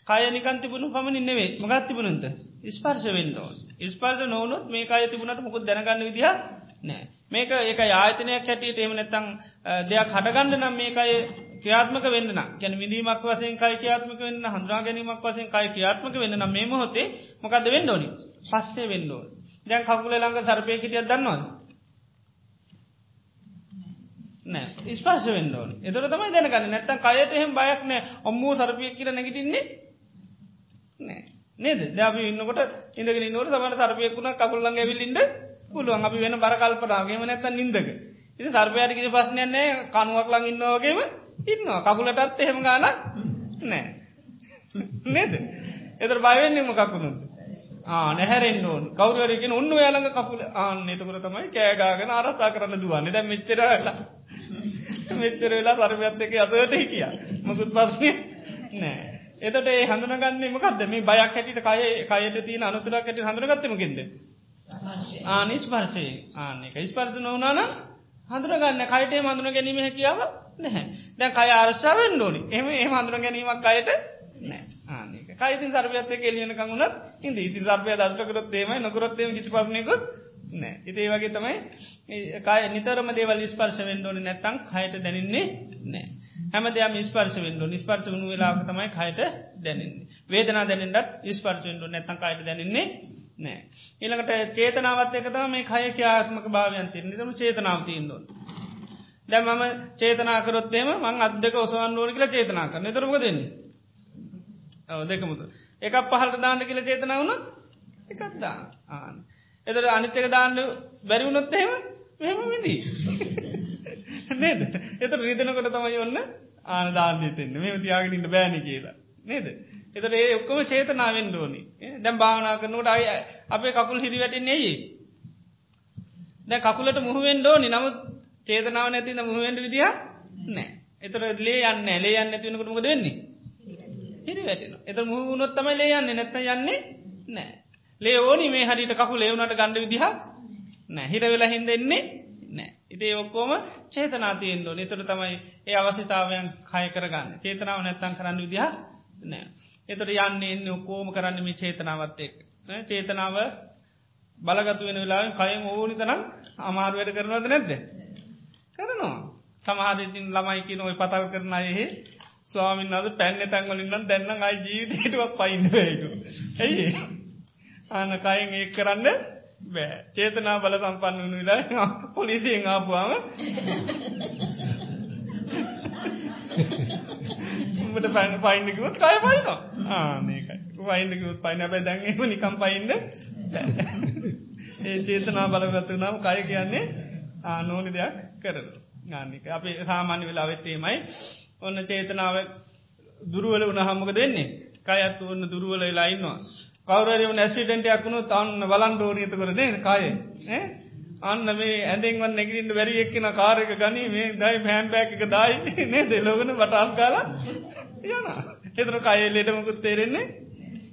කයනිකන් තිබුණු පමණ නෙවේ මගත් තිබුණන්ට ස්පර්ශ වෙන්නවා. ස්පර්ශ නොවනුත් මේ අය තිබුණට මොකුත් දැනගන්න විදිහ නෑ. මේක ඒක ආයතනයක් හැටියට එම නැත්තං දෙයක් හටගන්න නම් මේ අය ක්‍රියාත්මක වෙන්න ගැන විදීමක් වසයෙන් කයි ක්‍රියාත්මක වෙන්න හඳරා ගැනීමක් වසයෙන් කයි ක්‍රියාත්මක වෙන්න නම් මේ මොහොතේ මොකද වෙන්න ඕනි? පස්සේ වෙන්න ඕන. දැන් කකුල ළඟ සර්පය හිටියක් දන්නවද? නෑ. ස්පර්ශ වෙන්න ඕන. එතර තමයි දැනගන්න. නැත්තම් කයට එහෙම බයක් නෑ. ඔම්මූ සර්පය කියල නැගටින්නේ නෑ. නේද? දැපි ඉන්නකොට ඉඳගෙන ඉන්නවට සමට සර්පයකුණ කකුල්ලන් ඇවිල්ලින්ද පුළුවන්. අපි වෙන බරකල්පනාගේම නැත්ත නින්දක. ඉති සර්පයට කිසි ප්‍රශ්නයන්නේ කනුවක් ලං ඉන්නවාගේම ඉන්නවා කකුලටත් එහෙම ගාන නෑ නේද? එතර බයවෙන්නම කකුණු නැහැරෙන් ඕන්. කවරුවරකින් ඔන්න යාළඟ කකුල. ආන්න එතකර තමයි කෑගාගෙන අරසා කරන්න දුවන්නේ. දැ මෙච්චර වෙලා. මෙච්චර වෙලා සර්පයත් එක අතට හිටිය. මකුත් පස්නේ නෑ එතට ඒ හඳුනගන්නේ මොකක්ද මේ බයක් හැටිට කය කයට තියන අනුතුරක් ඇට හඳුනගත්තමකින්ද ආනිස්පර්ශය ආනෙක ස්පර්ශ නොවනාන හඳුරගන්න කයටේ හඳුන ගැනීම හැකියාව නැහැ. දැන් කය අර්ශාවෙන් ෝනි එම ඒ හඳුන ගැනීමක් කයට නෑ ආනක කයිතින් සර්පයත්ත කෙලියන කඟුණත් ඉද ඉති සර්පය දර්ශකරොත් ඒමයි නොකරොත්තේම කිසි පස්නයකුත් නෑ ඉතේ වගේ තමයි කය නිතරම දේවල් ස්පර්ශ වෙන්ඩෝනි නැත්තං හයට දැනන්නේ නෑ හැම දෙයක් ස්පර්ශ වෙන්ඩ නිස්පර්ශ වුණු වෙලාක තමයි කයට දැනන්නේ. වේදනා දැනෙන්ටත් ස්පර්ශ වෙන්ඩු නැත්තං කයට දැනන්නේ නෑ. ඊළඟට චේතනාවත් එකතම මේ කය ක්‍යාත්මක භාවයන්තිර නිතම චේතනාව තිීන්දොන් දැ මම චේතනාකරොත්තේම මං අදක ඔසවන් ෝන කියලා චේතනා කර නිතරම දෙන්නේ දෙකමුතු එකක් පහලට දාන්න කියල චේතනාව වුණ එකත්දා ආන එතට අනිත්‍යක දාන්න බැරිවුණොත් එහෙම මෙහෙම විදී නේද? එත රිදනකොට තමයි ඔන්න ආනදාන්දීතෙන්න මේ තියාගෙනන්න බෑනි කියලා. නේද? එතට ඒ ඔක්කොම චේතනාවෙන් දෝනි දැම් භාවනා කරනට අය අපේ කකුල් හිරි වැටෙන්නේ ඒ දැ කකුලට මුහුවෙන් ඩෝනි නමුත් චේතනාව නැතින මුහුවෙන්ට විදිහ නෑ එතර ලේ යන්න ලේ යන්න ඇතිවනකටමක දෙන්නේ හිරි වැටෙන එත මුහුණොත් තමයි ලේ යන්න. නැත්ත යන්නේ නෑ ලේ ඕනි මේ හරිට කකු ලේවුණට ගණඩ විදිහ නෑ හිර වෙලා හින්දෙන්නේ නෑ ඉතේ ඔක්කෝම චේතනාතියෙන්දෝ නිතර තමයි ඒ අවසිතාවයන් කය කරගන්න. චේතනාව නැත්තන් කරන්න විදිහ නෑ එතට යන්නේ එන්න ඔක්කෝම කරන්න මේ චේතනාවත් එක් චේතනාව බලගතු වෙන වෙලාවෙන් කයම ඕනි තරම් අමාරු වැඩ කරනවද නැද්ද? කරනවා. සමහරඉතින් ළමයිකි නොයි පතල් කරන අයෙහි ස්වාමින් අද පැන්න තැන්වලින්නම් දැන්න අයි ජීවිතයටුවක් පයින්නයකු ඇයි ආන කයෙන් ඒ කරන්න බෑ. චේතනා බල සම්පන්න වනු විලා පොලිසියෙන් ආපුවාම උඹට පැන පයින්නකිවත් කය පයිනවා ආනකයි වයින්නකිවත් පයින. බැ දැන්ගේම නිකම් පයින්න ඒ චේතනා බලගත්තුනාම කය කියන්නේ ආනෝනි දෙයක් කරන ගානික අපි සාමාන්‍ය වෙලා වෙත්තේමයි ඔන්න චේතනාව දුරුවල උනහම්මක දෙන්නේ කයත් ඔන්න දුරුවල වෙලාඉන්නවා කවරරම නැසිඩට යක්ුණු තන්න බලන්ඩෝනීත කරනේ කාය? අන්න මේ ඇඳෙන්වන් නැගරින්ට වැරි එක්කෙන කාරක ගනී මේ දයි හැම්බෑක දයි නේ දෙලෝගන වටල් කාලා යන එතර කය ලෙටමකුත් තේරෙන්නේ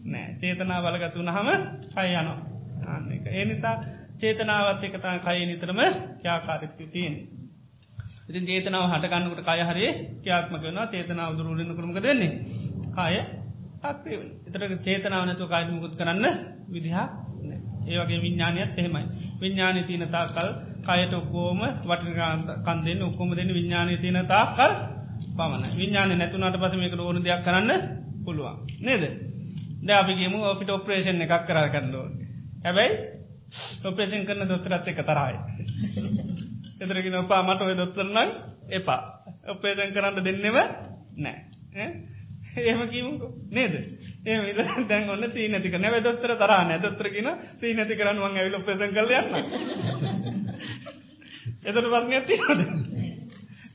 නෑ. චේතනා බලගතු නහම කය යනවා. අන්න එක ඒනිතා චේතනාවත් එකතා කය නිතරම ක්‍යාකාරිත්ති තියෙන් ඉතින් චේතනාව හටගන්නකට කය හරි ක්‍යාත්මක වෙනවා. චේතනාව දුරුලන්න කරමක දෙන්නේ කාය අක්ේ එතට චේතනාවනතු කායමකුත් කරන්න විදිහා ඒවගේ විඤ්ඥානයත් එහෙමයි. විඤ්ඥාන තියන තාකල් කයට ඔක්කෝම වටිකාන්ත කන්දෙන් ඔක්කොම දෙන්න විඤ්ඥානය තියන තාකල් පමණ විඤ්ඥාන නැතුනට පසමක ඕන දෙයක් කරන්න පුළුවන්. නේද? ද අපිගේම ඔපිට ඔපරේෂන් එකක් කරා කරන්නෝ හැබැයි ඔපරේෂන් කරන දොස්තරත් එක තරයි එතරගෙන ඔපා මට ඔය දොත්තරනම් එපා. ඔපේෂන් කරන්න දෙන්නෙව නෑ ඒම කිවක නේද? ඒ දැන් ඔන්න සී නැතික නැව දොත්තර තරා නැදොත්තරගෙන සී නැති කරන්න වන් ඇවිල පෙසන් කල යන්න. එතට පත්න ඇතිද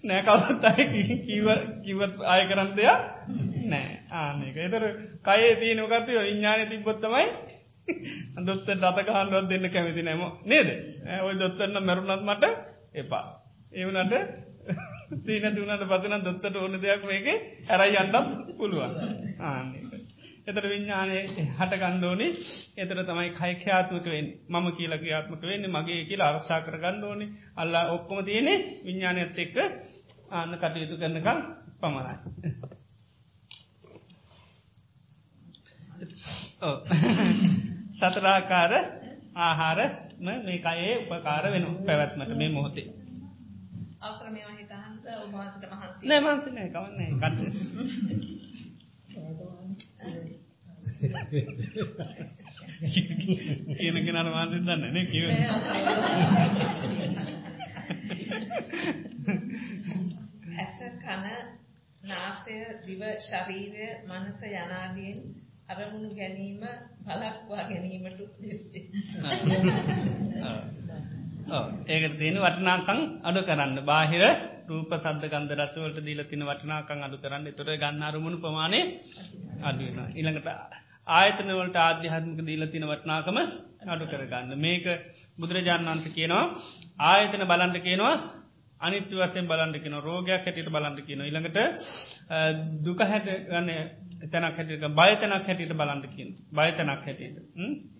නෑ කවත් අය කිව කිවත් ආය කරන්න දෙයක් නෑ. ආනක එතර කයේ තියනකත්ය විඤ්ඥාන තිබොත්තමයි දොත්ත රතකහන්ුවත් දෙන්න කැමති නෑම නේද? ඔය දොත්තරන්න මැරුණත් මට එපා. ඒවනට තීන දුනට පතින දොත්තට ඕන දෙයක් මේක ඇරයි අන්නත් පුළුවන් ආන්න එතර විඤ්ඥානය හට ගණ්ඩෝනි එතර තමයි කයිකයාත්මක වෙන් මම කියල ක්‍රියාත්මක වෙන්නේ මගේ කියලා අරසා කර ගණ්ඩෝනි අල්ලා ඔක්කොම තියෙනෙ විඤ්ඥානයත් එක්ක ආන්න කටයුතු කරනකල් පමණයි. සතරාකාර ආහාර මේ අයේ උපකාර වෙන පැවැත්මට මේ මොහොතේ. අවසර මේවා හිතහන්ද? ඔබවාසට මහන්සි. නෑ මහන්සි නෑ. කවන්නේ කට කියන කෙනට මාන්සි දන්න නේ කිව ඇස කන නාසය දිව ශරීරය මනස යනාදීන් අරමුණු ගැනීම බලක්වා ගැනීමට උදෙස්සේ. ඒක තියෙන වටනාකං අඩු කරන්න. බාහිර රූප සද්ධ ගන්ධ රසවලට දීල තින වටනාකං අඩු කරන්න. තොර ගන්න අරුමුණු ප්‍රමාණය අඩුවෙන. ඉළඟට ආයතනවලට ආධ්‍යාත්මක දීල තින වටනාකම අඩු කරගන්න. මේක බුදුරජාණන් වන්ස කියනවා ආයතන බලන්ට කියනවා අනිත්‍ය වසයෙන් බලන්ට කියන රෝගයක් හැටියට බලන්ට කියන. ඉළඟට දුක හැට ගන්න තැනක් හැටික බයතනක් හැටියට බලන්ට කියන. බයතනක් හැටියට.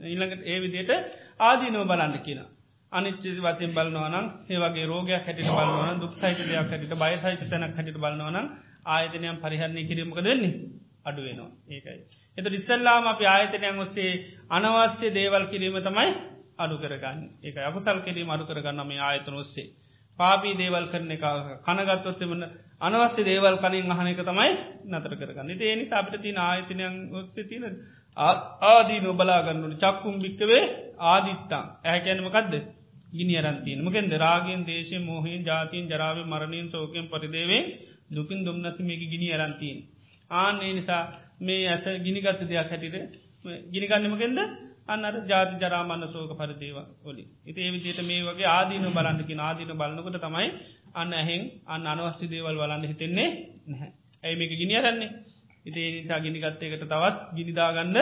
ඊළඟට ඒ විදියට ආදීනෝ බලන්ට කියනවා. අනිච්චි වසයෙන් බලනවනම් ඒවගේ රෝගයක් හැටිට බලවන දුක් සහිතයක් හැටිට බය සහිත තැනක් හැටිට බලනවනම් ආයතනයම් පරිහරණය කිරීමක දෙන්නේ අඩු වෙනවා. ඒකයි. එත ඉස්සල්ලාම අපි ආයතනයන් ඔස්සේ අනවශ්‍ය දේවල් කිරීම තමයි අඩු කරගන්න. ඒක අකුසල් කිරීම අඩු කරගන්න මේ ආයතන ඔස්සේ. පාපී දේවල් කරන එක කනගත්තොත්තෙමන අනවශ්‍ය දේවල් කනින් අහන එක තමයි නතර කරගන්න. ඒනි අපිට තින ආයතනයන් ඔස්සේ තින ආදී නොබලාගන්නට චක්කුම් භික්කවේ ආදිත්තං. ඇහැකැනමකක්ද ගිනි අරන්තිීන මකෙන්ද? රාගෙන් දේශය මෝහයෙන් ජාතිීන් ජරාව මරණයෙන් සෝකෙන් පරිදේවේ දුකින් දුම්නස මේක ගිනි අරන්තීන්. ආන්නේ නිසා මේ ඇස ගිනිගත්ත දෙයක් හැටිට ගිනිගන්නමකෙන්ද අන්නර ජාති ජරාමන්න සෝක පරිදේව ඔලි. ඉති ඒ විදියට මේ වගේ ආදීන බලන්නකි ආදීන බලන්නකොට තමයි අන්න ඇහෙන් අන්න අනවස්්‍ය දේවල් වලන්න හිතෙන්නේ නැහැ. ඇයි මේක ගිනිියරන්නේ ඉති නිසා ගිනිගත්තයකට තවත් ගිනිදාගන්න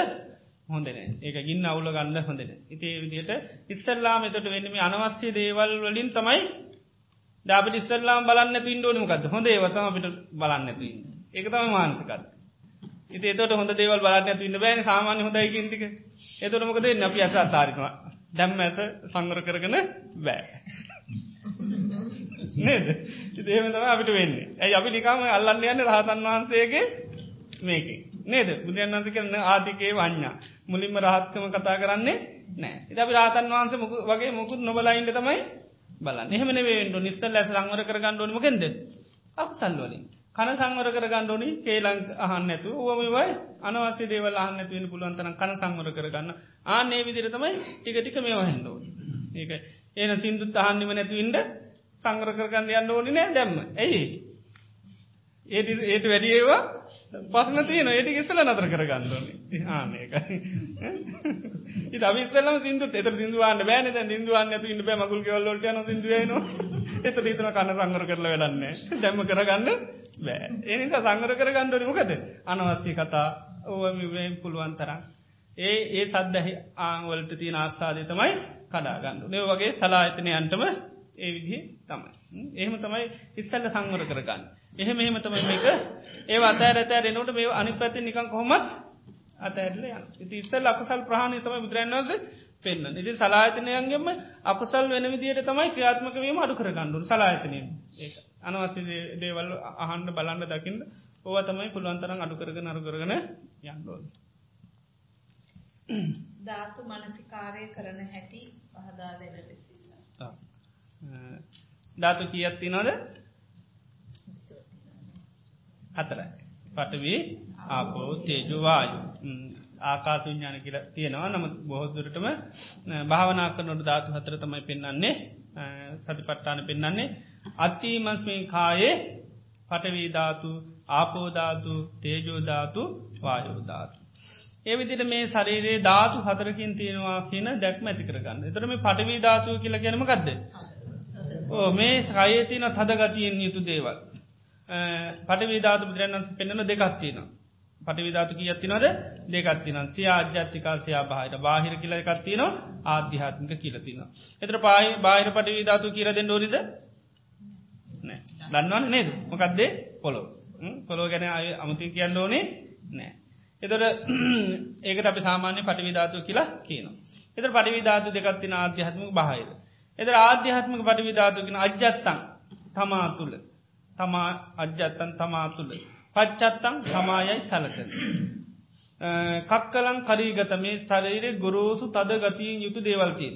හොඳන ඒක ගින්න අවුල ගන්න හොඳන ඉතිේ විදියට ඉස්සල්ලාම එතට වෙන්නම අනවස්්‍ය දේවල් වලින් තමයි ඩාපට ඉස්සල්ලාම් බලන්න පින් ෝනිමකක්ද හොඳ ඒවතම අපිට බලන්න තින්න ඒක තම මානසිකත් ඉති එතට හොඳ දේවල් බලන්න තින්න බෑන සාමාන්‍ය හොඳයි ඉතික එතොටමකද අපි ඇස අතාරිනවා. දැම් ඇස සංගර කරගෙන බෑ. නේද? ඉතිේම තම අපිට වෙන්නේ. ඇයි අපි නිකාම අල්ලන්න යන්න රහතන් වහන්සේගේ මේක නේද? බුදුන් වන්ස කරන ආතිකේ වඥා මුලින්ම රහත්කම කතා කරන්නේ නෑ ඉ අපි රාතන් වහන්ස වගේ මුකුත් නොබලයින්ට තමයි බලන්න. එහෙම නෙවෙන්ඩු නිස්සල් ලැස සංවර කරගන්න ඕනමකෙන්ද අකුසල්වලින් කන සංවර කරගන්න ඕනි කේලං අහන්න ඇතු ඕමවයි අනවස්‍ය දේවල් අහන්න ඇතුවෙන පුළුවන්තන කන සංවර කරගන්න. ආනේ විදිර තමයි ටික ටික මේ වහෙන්ඩෝ ඒක ඒන සිින්දුත් අහන්නිම නැතිවින්ට සංග්‍ර කරගන්න යන්න ඕනි නෑ දැම්ම. ඇයි ඒට ඒට වැඩි ඒවා පසන තියන ඒට ඉස්සල නතර කරගන්නඩන ආනකයි ඉ අවිස්සලම සිදු එත සිදුවන්න බෑන. සිදුවන්න ඇතු ඉන්න බෑ. මකුල් වල්ලට යන සිදුවන එත ීතන කන්න සංගර කරල වැඩන්නේ දැම්ම කරගන්න බෑ. ඒනික සංගර කරගන්නඩන මොකද? අනවස්්‍ය කතා. ඕවමිවෙන් පුළුවන් තරම්. ඒ ඒ සද්දැහි ආංවලට තියෙන ආස්ථාදය තමයි කඩාගන්න නය වගේ සලා එතනය අන්ටම ඒ විදිහ තමයි. එහෙම තමයි ඉස්සල්ල සංවර කරගන්න. එහෙම එහෙම තමයි මේක. ඒ අතෑර ඇතෑ එනට මේ අනි පැති නිකන් කොහොමත් අතඇරල ඉති ඉස්සල් අකුසල් ප්‍රහණය තමයි බුදුරන්වස පෙන්න්න ඉති සලාහිතනයන්ගෙම අකුසල් වෙන විදියට තමයි ක්‍රියාත්මක වීම අඩු කරගණ්ඩු සලාහිතනය ඒ අනවස්‍ය දේවල් අහන්ඩ බලන්න දකිින්ද ඕව තමයි පුළුවන්තරන් අඩු කරගෙන අරු කරගෙන යන්නෝද ධාතු මනසිකාරය කරන හැටි පහදා දෙන ලෙස ධාතු කියත්ති නොද හතරයි. පටවී ආපෝ තේජවායු ආකාස විඤ්ඥාන කියල තියෙනවා. නම බොහෝදුරටම භාවනාක නොට ධාතු හතර තමයි පෙන්න්නන්නේ සතිපට්ටාන පෙන්න්නන්නේ අත්තිීමස්මේ කායේ පටවීධාතු ආපෝධාතු තේජෝධාතු වායෝධාතු. ඒ විදිට මේ ශරීරයේ ධාතු හතරකින් තියෙනවා කියන දැක්ම ඇති කරගන්න. එතරම පටවී ධාතුව කියල ගැනම ගදද. ඕ මේ සයතින තදගතියෙන් යුතු දේවල්. පටවිධාතු බුදුරන්න්ස පෙන්න්නන දෙකත්තින. පටවිධාතු කියත්තිනද දෙකත්තින සිය අජ්‍යත්තිකාසයා බාහිර. බාහිර කියල එකත්තින ආධ්‍යාත්මික කියලතින. එතර පායි බාහිර පටවිධාතු කියරදෙන් ඩෝරිද දන්නවන්න නේද? මොකක්දේ පොලො පොලෝ ගැන අය අමති කියන්න ඕනේ නෑ. එතට ඒකට අපි සාමාන්‍ය පටිවිධාතු කියලා කියන. එතර පටිවිධාතු දෙකත්තින ආධ්‍යාත්මක බාහිර. එතර ආධ්‍යාත්මක පටිවිධාතුකින අජ්‍යත්තන් තමා තුළ. තමා අජ්‍යත්තන් තමා තුළ. පච්චත්තං සමායයි සලකන. කක්කලං කරීගත මේ ශරීරය ගොරෝසු තද ගතියෙන් යුතු දේවල්තින්.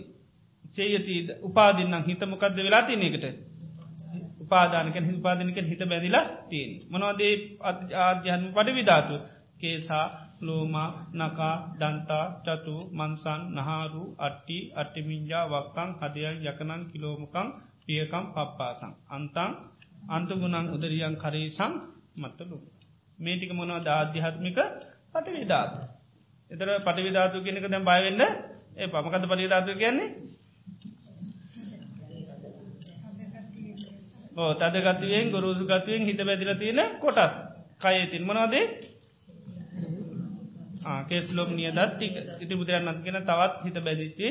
සේයති උපාදින්නම් හිතමකක්ද වෙලා තියනෙකට. උපාදානක හිපාදනක හිත බැදිලා තියෙන්. මොනවදේ ආධ්‍යහන් පඩ විධාතු කේසා ලෝමා නකා දන්තා චතු මන්සන් නහාරු අට්ටි අට්ටිමින්ජා වක්කං හදයන් යකනන් කිලෝමකං පියකම් පප්පාසං. අන්තන් අන්තගුණන් උදරියන් කරේසං මත්තලු. මේටික මොනව ධාධ්‍යාත්මික පටවිධාතු. එතර පටිවිධාතු කියනක දැම් බයවෙන්න ඒ පමකත පටිධාතු කියන්නේ ඕ තද ගතිවෙන් ගොරුසු ගතිවෙන් හිත බැදිල තියෙන කොටස්. කයතින් මොනවදේ? කේස්ලෝම් නියදත් ටික. ඉති බුදුරන් නසගෙන තවත් හිත බැදිති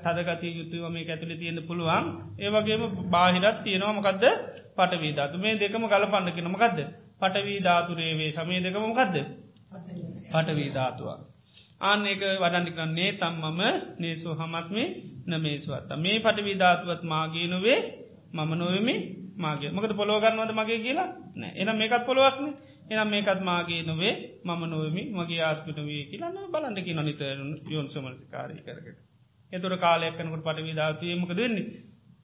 තදගති යුතුව මේ ඇතුළි තියෙන පුළුවන්. ඒවගේම බාහිරත් තියෙනවා. මොකක්ද පටවීධාතු මේ දෙකම ගල පණ්ඩකෙන මොකක්ද පටවීධාතුරේවේ සමය දෙකම මොකක්ද පටවීධාතුවක් ආන්න එක වඩන්ටිකන්නේ තම්මම නේසු හමස්මි නමේස්වත්ත මේ පටවීධාතුවත් මාගේ නොවේ මම නොවමි මාගේ. මකද පොලෝගන්නවද මගේ කියලා? නෑ. එනම් මේකත් පොළුවක්න එනම් මේකත් මාගේ නොවේ මම නොවමි මගේ ආස්පිට වේ කියලන්න බලන්නකි නොනිත යොන් සමල්සිකාරී කරකට එතුර කාලයක්කනකට පටවිධාතුයමක දෙන්නේ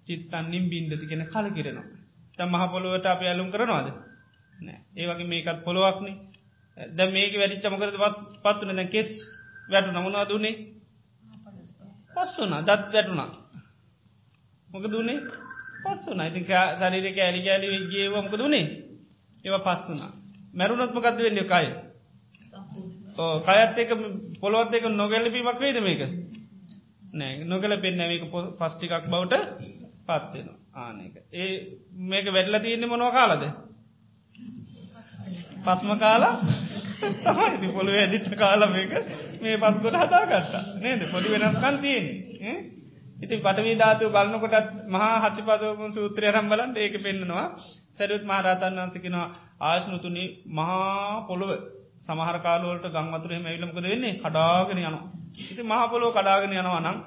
චිත්තන්නින් බින්දති ගෙන කල කිරෙනවා තම් මහ පොළුවට අප ඇලුම් කරනවාද? ඒවගේ මේකත් පොළුවක්නේ. ද මේක වැඩිච්ච මොකද පත්වන දැ කෙස් වැටු නමුණවා දුන්නේ? පස් වනා දත් වැටුණා. මොක දුන්නේ? පස් වනා ඉතින් සරිරක ඇලි ගෑලි ගේව මොක දුන්නේ ඒව පස් වනා මැරුණොත්මකක්ද වෙන්න? කය. කයත් එක පොළොත් එක නොගැලපීමක් වේද මේක නෑ. නොගල පෙන්නෑමක පස්්ටිකක් බවට පත්වෙනවා ආනක ඒ මේක වැඩල තියන්නේ මොනව කාලද? පස්ම කාලා? තමයි පොළොව ඇදිච්ච කාල මේක මේ පස්කොට හදාගත්තා. නේද? පොඩි වෙනස්කන් තියෙන්නේ. ඉතින් පටවී ධාතුව බලන්නකොටත් මහා හතිපදවම සූත්‍රය රම් බලන්ට ඒක පෙන්න්නනවා සැරුත් මහරතන් වන්සකිනවා ආයස්නුතුනි මහා පොළොව. සමහර කාලවලට ගංවතුරේ මැවිලමකද වෙන්නේ? කඩාගෙන යනවා. ඉති මහපොලෝ කඩාගෙන යනවා නම්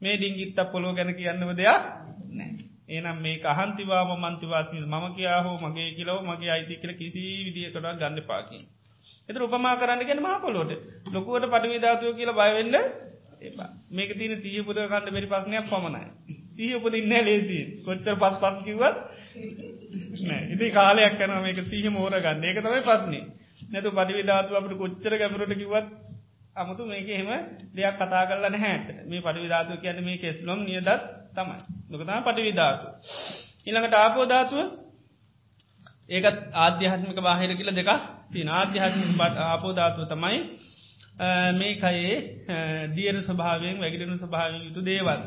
මේ ඩිංගිත්ත පොලෝ ගැන කියන්නව දෙයක් නෑ ඒනම් මේ අහන්තිවාම මන්තිවාත්මි මම කියා හෝ මගේ කියලව මගේ අයිති කියල කිසි විදිියකට ගන්න පාකින් එත උපමා කරන්න ගැන මහපොලෝට ලොකුවට පටවිධාතුව කියලා බයවෙන්න මේක තින සීහ පුද කන්න බැරි පස්නයක් පමණයි. සීහ උපදින්න ලේසි කොච්චර පස් පස් කිවත් ඉති කාලයක් කන මේක සීහ මෝර ගන්න ඒක තමයි පස්නේ නැතු පටිවිධාතුව අපට කොච්චර ගැමරට කිවත් අමුතු මේක එහෙම දෙයක් කතා කරලා නැහැට මේ පටිවිධාතුව කියන මේ කෙස්ලොම් නියදත් තමයි. නොකතම පටිවිධාතු. ඉළඟට ආපෝධාතුව ඒකත් ආධ්‍යාත්මික බාහිර කියල දෙක තින ආධ්‍යාත්මික ආපෝධාතුව තමයි මේ කයේ දියර ස්වභාවයෙන් වැගිරෙන ස්වභාව යුතු දේවල්.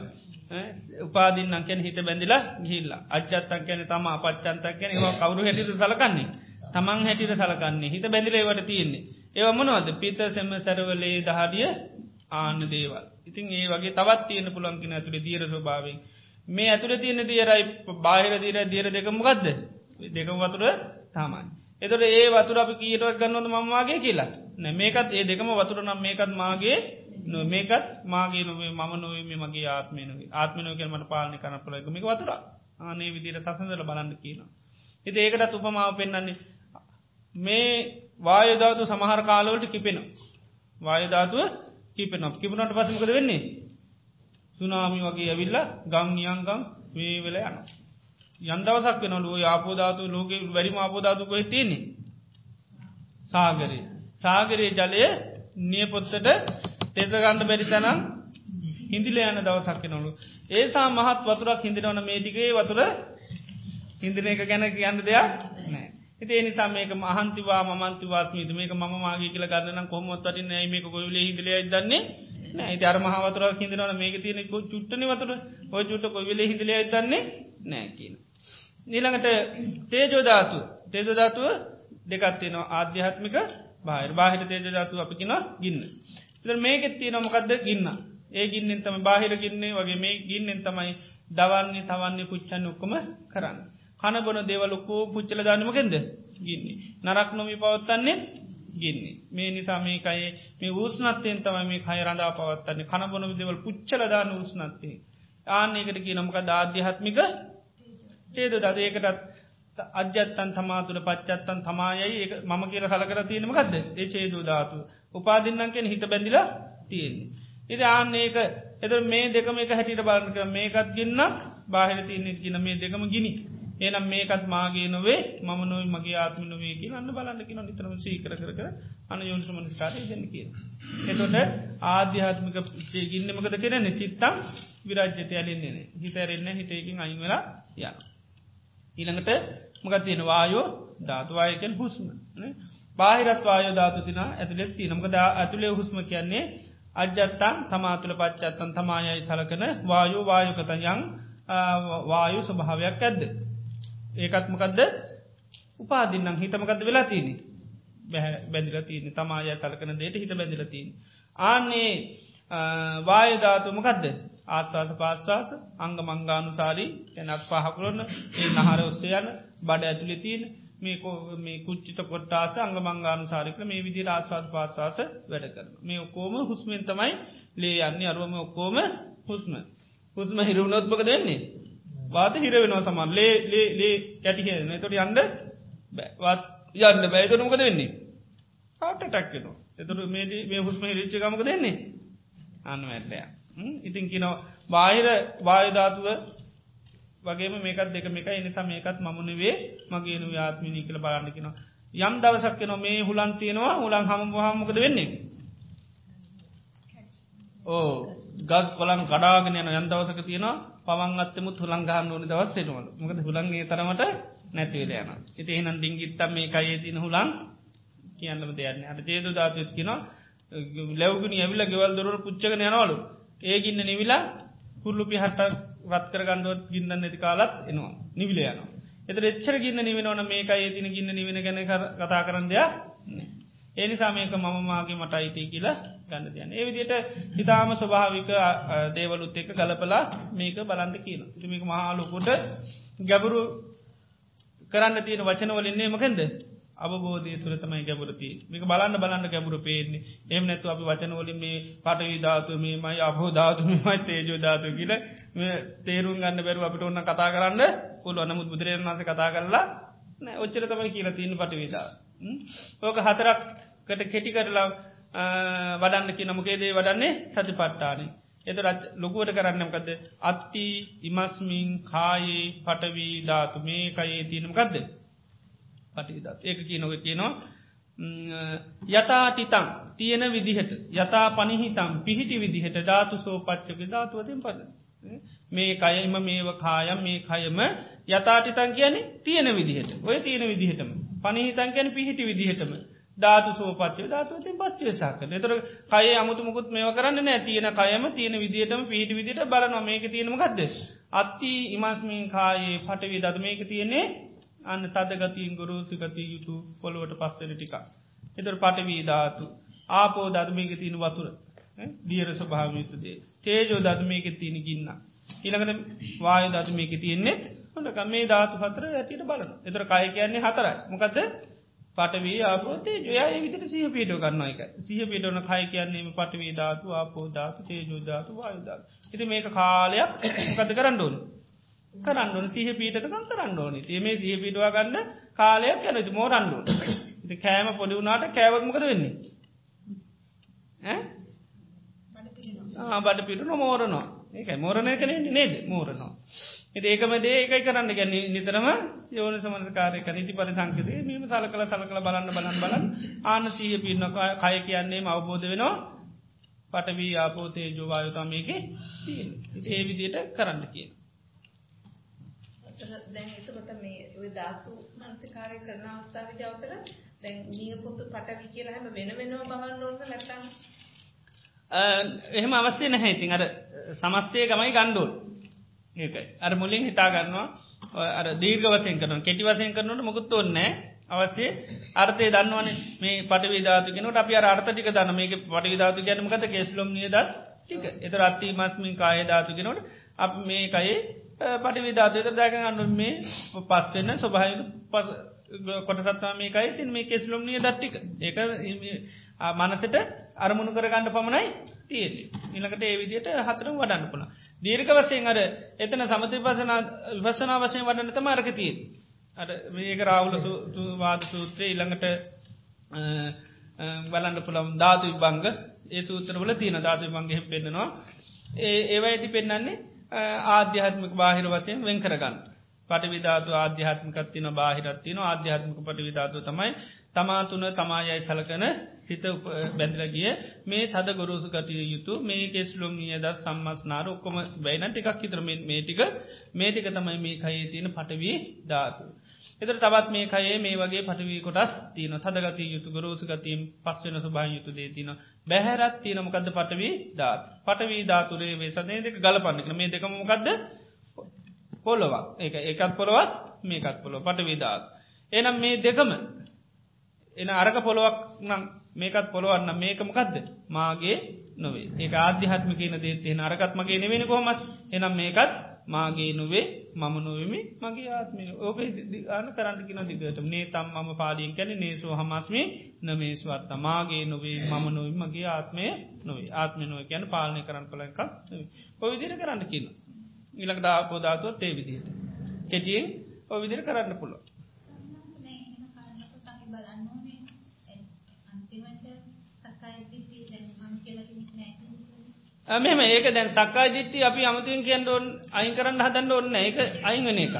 උපාදින්න කියැන හිට බැඳිලා ගිල්ල අජත්තන් කියන තම පච්චන්තක් කියන ඒවා කවරු හැටිට සලකන්නේ? තමන් හැටිට සලකන්නේ. හිත බැඳිලේවට තියෙන්නේ. ඒව මොනවද? පිත සෙම සැරවලේ දහඩිය ආන්න දේවල්. ඉතින් ඒ වගේ තවත් තියෙන පුළන්කින ඇතුළේ දීර ස්වභාවෙන් මේ ඇතුළ තියෙන දියරයි බාහිර දීර දියර දෙකමගත්ද දෙකම වතුර තමයි. එතට ඒ වතුර අපි කීටවත් ගන්නවද මමවාගේ කියලා? නැ මේකත් ඒ දෙකම වතුර නම් මේකත් මාගේ නො මේකත් මාගේ නොවේ මම නොවේ මේ මගේ ආත්මයනවේ ආත්මනෝකල් මට පාලනි කන පලයකමික වතුර ආනේ විදිර සසඳල බලන්න කියන. එති ඒකටත් උපමාව පෙන්න්නන්නේ මේ වායධාතු සමහර කාලවලට කිපෙන. වායධාතුව කිපෙන කිපනට පසමකද වෙන්නේ. සුනාමි වගේ ඇවිල්ල ගංනියන්ගම් මේ වෙල යන. යන්දවසක් වෙනලු යාපෝධාතු ලෝක වැඩිම ආපෝධාතුකොයි තියන්නේ. සාගරේ. සාගරයේ ජලය නියපොත්තට තෙතගන්න බැරිතනම් හිදිල යන දවසක්ක නොලු. ඒසා මහත් වතුරක් හිදිනවන මේටිගේ වතුර හිදින එක ගැන කියන්න දෙයක් නෑ. ඒ නිසා මේක මහන්තිවා මන්තිවාත්මීත මේක ම මාගේ කියල ගන්න කොමොත්තට නෑ මේක ගොල හිදල දන්නේ නෑ අර මහවතුර හිදනවන මේක තියෙනෙ චුට්ටන වතුර. ඔය චුට්ට කොවිල හිදල දන්නේ නෑ කියන. නීළඟට තේජෝධාතු තේජධාතුව දෙකත්තිනවා ආධ්‍යාත්මික බාහිර. බාහිර තේජධාතු අපිකින ගින්න. මේකෙත් තිය නොමකක්ද ගින්න. ඒ ගින්නෙන් තම බාහිර ගින්නේ. වගේ මේ ගින්නෙන් තමයි දවන්නේ තවන්නේ පුච්චන්න ඔක්කම කරන්න. කනබොන දේවලොකෝ පුච්චල දානමකෙන්ද ගින්නේ. නරක් නොමි පවත්තන්නේ ගින්නේ. මේ නිසා මේ කයේ මේ ූස්නත්තයෙන් තම මේ කය රඳා පවත්තන්නේ කනබොන දෙවල් පුච්චල දාන ූස්නත්තේ. ආන්නේකට කිය නොමක දාධ්‍යහත්මික චේද දදයකටත් අජ්‍යත්තන් තමාතුළ පච්චත්තන් තමායයි මම කියල සලකර තියෙනමකක්ද ඒ චේදූ ධාතු උපාදින්නන්කෙන් හිත බැඳිලා තියෙන්නේ. ඉති ආන්නේක එද මේ දෙකම එක හැටිට බාරක මේකත් ගින්නක් බාහිර තියන්නේ කියන මේ දෙකම ගිනි ඒනම් මේකත් මාගේ නොවේ මම නොයි මගේ ආත්ම නොවේ කිය අන්න බලන්න කින නිතරම සීකර කර අන යොන්සුමන කාරය දෙන්න කිය. එතොට ආධ්‍යාත්මික ගින්නමකද කරන චිත්තම් විරාජ්‍යත ඇලෙන්නේ හිතරෙන්න හිතයකින් අයිවෙලා යන. ඊළඟට මකත් තියෙන වායෝ ධාතුවායකෙන් හුස්ම බාහිරත් වායෝ ධාතුතින ඇතුළෙත් තිනමක ඇතුළේ හුස්ම කියන්නේ අජ්‍යත්තන් තමාතුළ පච්චත්තන් තමායයි සලකන වායු වායුකතයන් වායු ස්වභාවයක් ඇද්ද. ඒකත්මකදද උපාදින්නම් හිතමකද වෙලා තියනි බැඳිල තියන තමාය සලකන දේට හිත බැඳිලතින්. ආන්නේ වායධාතුමකදද ආශවාස පාශවාස අංග මංගානුසාරී එනක් පහකුරන්න ඒ නහර ඔස්සයන බඩ ඇතුලි තිීන මේ කුච්චිත කොට්ටාස අංග මංගානු සාරිකල මේ විදි ආශවාස පාශවාස වැඩ කරන මේ ඔක්කෝම හුස්මෙන් තමයි ලේ යන්නේ. අරුවම ඔක්කෝම හුස්ම. හුස්ම හිරුණොත්මක දෙන්නේ වාත හිරවෙනවා සමන් ලේ ලේ ලේ කැටිහෙන තොට යන්ඩ වත් යන්න බැයිතනමකද වෙන්නේ? ආට ටක්කෙනවා එතුර මේ හුස්ම හිරිච්චකමක දෙන්නේ අන්න වැටලයා ඉතින් කියනව බාහිර වායධාතුව වගේ මේකත් දෙක මේක එනිසා මේකත් මමුණවේ මගේ නු ආත්මිනී කළ බාන්නකිනවා යම් දවසක් න මේ හුලන් තියෙනවා. හුලන් හම හමකද වෙන්නේ? ඕ ගස් කොලන් කඩාගෙන යන යන්දවසක තියෙනවා පවන් අත්තමුත් හුළන් ගහන්න ඕන දවස් වෙනවල. මොකද හුළන්ගේ තරමට නැතිවල යන ඉති එහනම් දිංගිත්තම් මේ කයේ තින හුලන් කියන්නම දෙයන්න අට ජේදු ධාතුත් කියෙනවා ලැවගුණ ඇවිල ගෙවල් දොර පුච්චක යනවලු. ඒගින්න නිවිලා කුල්ලු පිහට වත්කර ගන්ඩුවත් ගින්න නැති කාලත් එනවා. නිවිල යනවා. එත එච්චර ගින්න නිවෙනවන මේක ඒතින ගින්න නිවෙන ගැන කතා කරන්න දෙයක් ඒනිසා මේක මම මාගේ මට අයිති කියලා ගන්න තියන. ඒ විදියට ඉතාම ස්වභාවික දේවලුත් එක්ක කලපලා මේක බලන්ද කියන. ඉතිමික මහාලොකුට ගැබුරු කරන්න තියෙන වචන වලින්නේ මකෙන්ද? අවබෝධය තුර තමයි ගැබුරති මේක බලන්න බලන්න ගැබුරු පේන්නේ. එම නැතු අපි වචනවලින් මේ පටවී ධාතු මේමයි අබෝධාතු මයි තේජෝ ධාතු කියල තේරුම් ගන්න බැරු අපිට ඔන්න කතා කරන්න පුළුව නමුත් බුදුරජන් වස කතා කරලා ඔච්චර තමයි කියලා තියන්න පටවිදා ඕක හතරක්කට කෙටි කරලා වඩන්න ki නමුකේදේ වඩන්නේ? සති පට්ටානේ එතරත් ලොකුවට කරන්නමකද අත්ති ඉමස්මින් කායේ පටවී ධාතු මේ කයේ තියනමකක්ද පටිවිදත් ඒක කියනොක කියනවා යතාටිතං තියෙන විදිහට යතා පනිහිතම් පිහිටි විදිහට ධාතු සෝපච්චක ධාතුවතින් පද. මේ කයම මේව කායම් මේ කයම යතාටිතන් කියන්නේ තියෙන විදිහට. ඔය තියෙන විදිහටම. පනිහිතන් ගැන පිහිටි විදිහටම. ධාතු සෝපච්ච ධාතුවතින් පච්චේසාක තර කය අමුතුමුකුත් මේව කරන්න නෑ තියෙන කයම තියෙන විදිහටම පිහිටි විදිට බලනවා. මේක තියෙනමකක්ද අත්ති ඉමස්මින් කායේ පටවි දද මේක තියන්නේ අන්න තද ගතියෙන් ගුරුසිගතිය යුතු පොළුවට පස්සෙන ටික. එතර පටවී ධාතු ආපෝ දදමයක තියන වතුර දියර ස්වභාවයුතුදේ තේජෝ දදමයක තියෙන ගින්න. ඉළඟට වාය දදමයක තියෙන්නේ හොඳක මේ ධාතු හතර ඇතිට බලන එතර කය කියන්නේ හතරයි. මොකද පටවී ආපෝතේ ජය විට සිහ පීටෝ කරන්න එක සිහ පිටවන කය කියන්නේම පටවී ධාතු ආපෝ ධාතු තේජෝ ධාතු වායුධාතු. ඉති මේක කාලයක් කත කරන්න ඕන. කරන්න ඕන. සිහ පීටකම් කරන්න ඕනි. මේ සිහ පිටවා ගන්න කාලයක් යනති මෝරන්ඩුව ඉති කෑම පොඩි වුණාට කෑවත්මකද වෙන්නේ? බඩ පිටුන මෝරනවා. ඒක මෝරණය කරන්නේ නේද? මෝරනවා ඒකම දේ ඒකයි කරන්න. ගැන නිතරම යෝන සමස්කාරයක නිති පරි සංකතේ මෙම සල කළ සල කළ බලන්න බලන් බලන් ආන සීහ පින්න කය කියන්නේ අවබෝධ වෙනවා. පටවී ආපෝතේ ජෝවායුතමයක ඒ විදියට කරන්න කියන. දැන් එතකොට මේ ධාතු මනසිකාරය කරන අවස්ථාවේදී අවසර දැන් නියපොතු පටවි කියලා හැම වෙන වෙනම බලන්න ඕනද නැත්නම්? එහෙම අවශ්‍ය නැහැ. ඉතින් අර සමස්තය ගමයි ගණ්ඩෝල් ඒකයි. අර මුලින් හිතා ගන්නවා අර දීර්ඝ වසයෙන් කරන කෙටි වසයෙන් කරනට මුකුත් ඔන්නේ අවශ්‍ය අර්ථය දන්නවන. මේ පටවිධාතු කෙනට අප අර්ථ ටික දන්න මේක පටවිධාතු ගැනමකත කෙස්ලොම් නියදත් ටික. එත රත්ති මස්මින් කාය ධාතු කෙනට අප මේ කයේ පටි විධාතයක දැකගන්නු මේ පස් වෙන්න ස්වභාය කොටසත්වා මේකයි තින් මේ කෙස්ලුම් නිය දට්ටික ඒක මනසට අරමුණු කරගන්න පමණයි තියෙන්නේ. නිලකට ඒ විදියට හතරම් වඩන්න පුළ දීර්ක වසයෙන් අර එතන සමති පසන වසනා වසයෙන් වඩන්න තම අරක තිය අට මේක රාවුල වාද සූත්‍රය ඉළඟට බලන්න පුළම් ධාතු විබංග ඒ සූත්‍රවල තියෙන ධාතු විබංගහෙ පෙන්න්නනවා ඒ ඒවා ඇති පෙන්න්නන්නේ ආධ්‍යාත්මික බාහිර වසයෙන් වෙන් කරගන්න. පටිවිධාතු ආධ්‍යාත්මිකත්තින බාහිරත්තින ආධ්‍යාත්මික පටිවිධාතු තමයි තමාතුන තමායයි සලකන සිත බැඳලගිය මේ තද ගොරුසු කටිය යුතු මේ කෙස්ලුම් නියද සම්මස්නාර ඔක්කොම බැයින ටිකක් හිතරම මේටික මේටික තමයි මේ කයේ තියෙන පටවී ධාතු. එතර තවත් මේ කයේ මේ වගේ පටවී කොටස් තියන තදගති යුතු ගොරෝසු ගතීම් පස්වෙන සුභාය යුතු දේ තින බැහැරත් තියනමකද පටවී ධාත්? පටවී ධාතුරේ වේසදේ දෙක ගලපන්නක මේ දෙකමකක්ද පොල්ලොවක් ඒ ඒකත් පොළොවත් මේකත් පොළො පටවී ධාත්. එනම් මේ දෙකම එන අරක පොළොවක් නම් මේකත් පොළොවන්න මේකමකක්ද මාගේ නොවේ. ඒ ආධ්‍යාත්මිකන දේ තියෙන අරකත්මගේ නෙවෙන කොමත් එනම් මේකත් මාගේ නොවේ මම නොවමි මගේ ආත්මය. ඕක අන කරන්නකින දිගට නේ තම් මම පාලියෙන් කැන නේසෝ හමස්මේ නමේස්වර්ත මාගේ නොවේ මම නොව මගේ ආත්මය නොවේ. ආත්ම නොව ගැන පාලනය කරන්න කළකක් ඔවිදිර කරන්න කියන ඉලකට ආපෝධාතුවත් ඒ විදිහට. කෙටියෙන් ඔවිදිර කරන්න පුළුව මෙම ඒක දැන් සක්කා දිට්ටි අපි අමතුවෙන් කියන්න ඕන් අයින් කරන්න හදන්න ඔන්න එක අයින් වෙන එක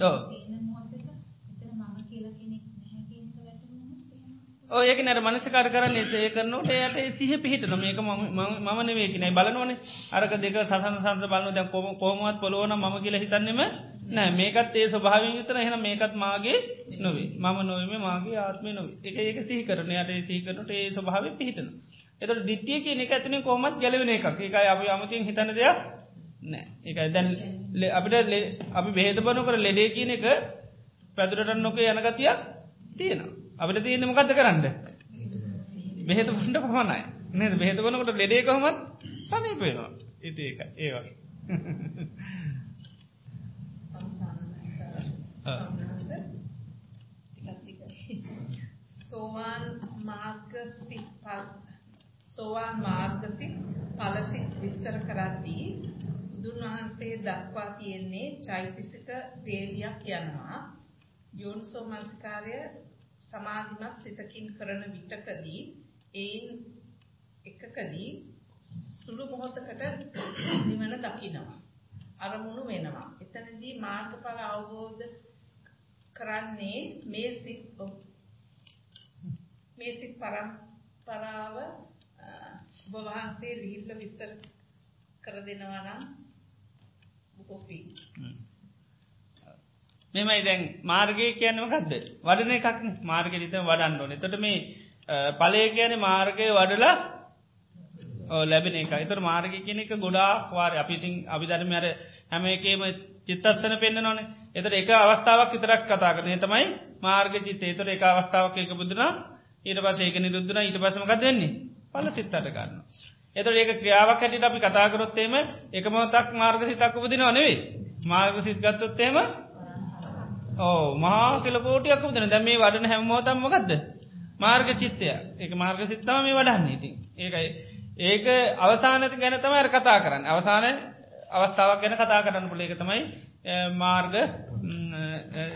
ඕ ඒක නර මනසකාර කරන්න ඒ කරනට යට සිහ පිහිට මේක මන වේකනයි බලනවන. අරක දෙක සසන සන්ත බලන දැ කොම කෝමත් පොලෝන ම කියල හිතන්නෙම නෑ මේකත් ඒ ස්වභාවින් විතර එහෙන මේකත් මාගේ නොවේ මම නොවම මාගේ ආත්මය නොව එක ඒක සිහි කරන යට සිහිකරනට ඒ ස්වභාව පිහිටන එතට දිට්ටිය කියන එක ඇතින කොමත් ගැලවෙන එකක්. එකයි අප අමතින් හිතන දෙයක් නෑ එකයි දැන් අපිට අපි බෙහෙත බනු කර ලෙඩේ කියන එක පැදුරටන් නොක යනගතියක් තියෙනවා. අපිට තියෙන මොකක්ද කරන්න? බෙහෙත පුන්ට පමණයි නද? බෙහෙත වනකොට ලෙඩේ කොහොමත් සනීපේවා ඉති එක ඒවා සෝවාන් මාර්ගසිත සෝවාන් මාර්ගසිත ඵලසිත විස්තර කරද්දී බුදුන් වහන්සේ දක්වා තියෙන්නේ චෛතසික දේවියක් යනවා. යෝනිසෝ මනස්කාරය සමාධිමත් සිතකින් කරන විටකදී ඒන් එකකදී සුළු මොහොතකට නිවන දකිනවා අරමුණු වෙනවා. එතනදී මාර්ගඵල අවබෝධ කරන්නේ මේ සිත් මේ සිත් පරම්පරාව ඔබ වහන්සේ ලිහිල්ල විස්තර කර දෙනවා නම් බොහෝ පිං මෙමයි දැන් මාර්ගය කියන්නමකක්ද වඩන එකක් මාර්ගරිත වඩන්න ඕන. තොට මේ පලය කියන මාර්ගය වඩලා ලැබෙන එක එතර මාර්ග කියන එක ගොඩා වාර අපිතින් අපි ධර්මයට හැම එකේම චිත්තස්සන පෙන්න්න නොන එතර එක අවස්ථාවක් විතරක් කතා කරන තමයි මාර්ග චිත ඒතර එක අවස්ථාවක් එක බුදුනා. ඊට පස ඒක නිරුද්ධන ඊට පසමක දෙන්නේ පල සිත්තට ගන්න. එතට ඒක ක්‍රියාවක් හැටිට අපි කතාකරොත්තේම එකමතක් මාර්ග සිතක් උපදින නෙවේ මාර්ග සිත් ගත්තොත්තේම ඕ මහා කියල කෝටියක් උදන දැම මේ වඩන හැමෝතම් මොකක්ද මාර්ග චිත්තය. එක මාර්ග සිත්තාව මේ වඩන්න. ඉතින් ඒකයි. ඒක අවසානති ගැන තමයි කතා කරන්න. අවසාන අවස්ථාවක් ගැන කතා කරන්න පුලේක තමයි මාර්ග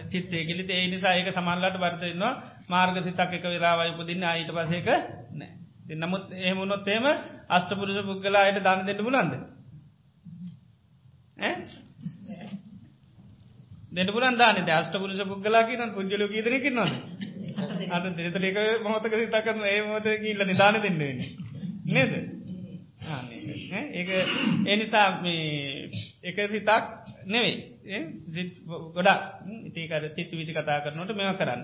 චිත්තය කිලි ඒ නිසා ඒක සමල්ලට බර්තයන්නවා මාර්ග සිතක් එක වෙලාවයි උපදින්න. අයිට පසේක නෑ. නමුත් එහෙමුණොත් එම අස්ටපුරුෂ පුද්ගලායට දන්න දෙට පුලන්ද දෙට පුලන් දාන අස්ටපුරුෂ පුද්ගලා කියන පුද්ජල ගීදරකින්න අද දෙතර එක මොහතක සිතකන්න ඒ මොත කියල්ල නිධාන දෙන්නවෙන්න නේද? ඒක එනිසා එක සිතක් නෙවෙයි. ගොඩා ඉතිකර සිත් විසි කතා කරනට මෙම කරන්න.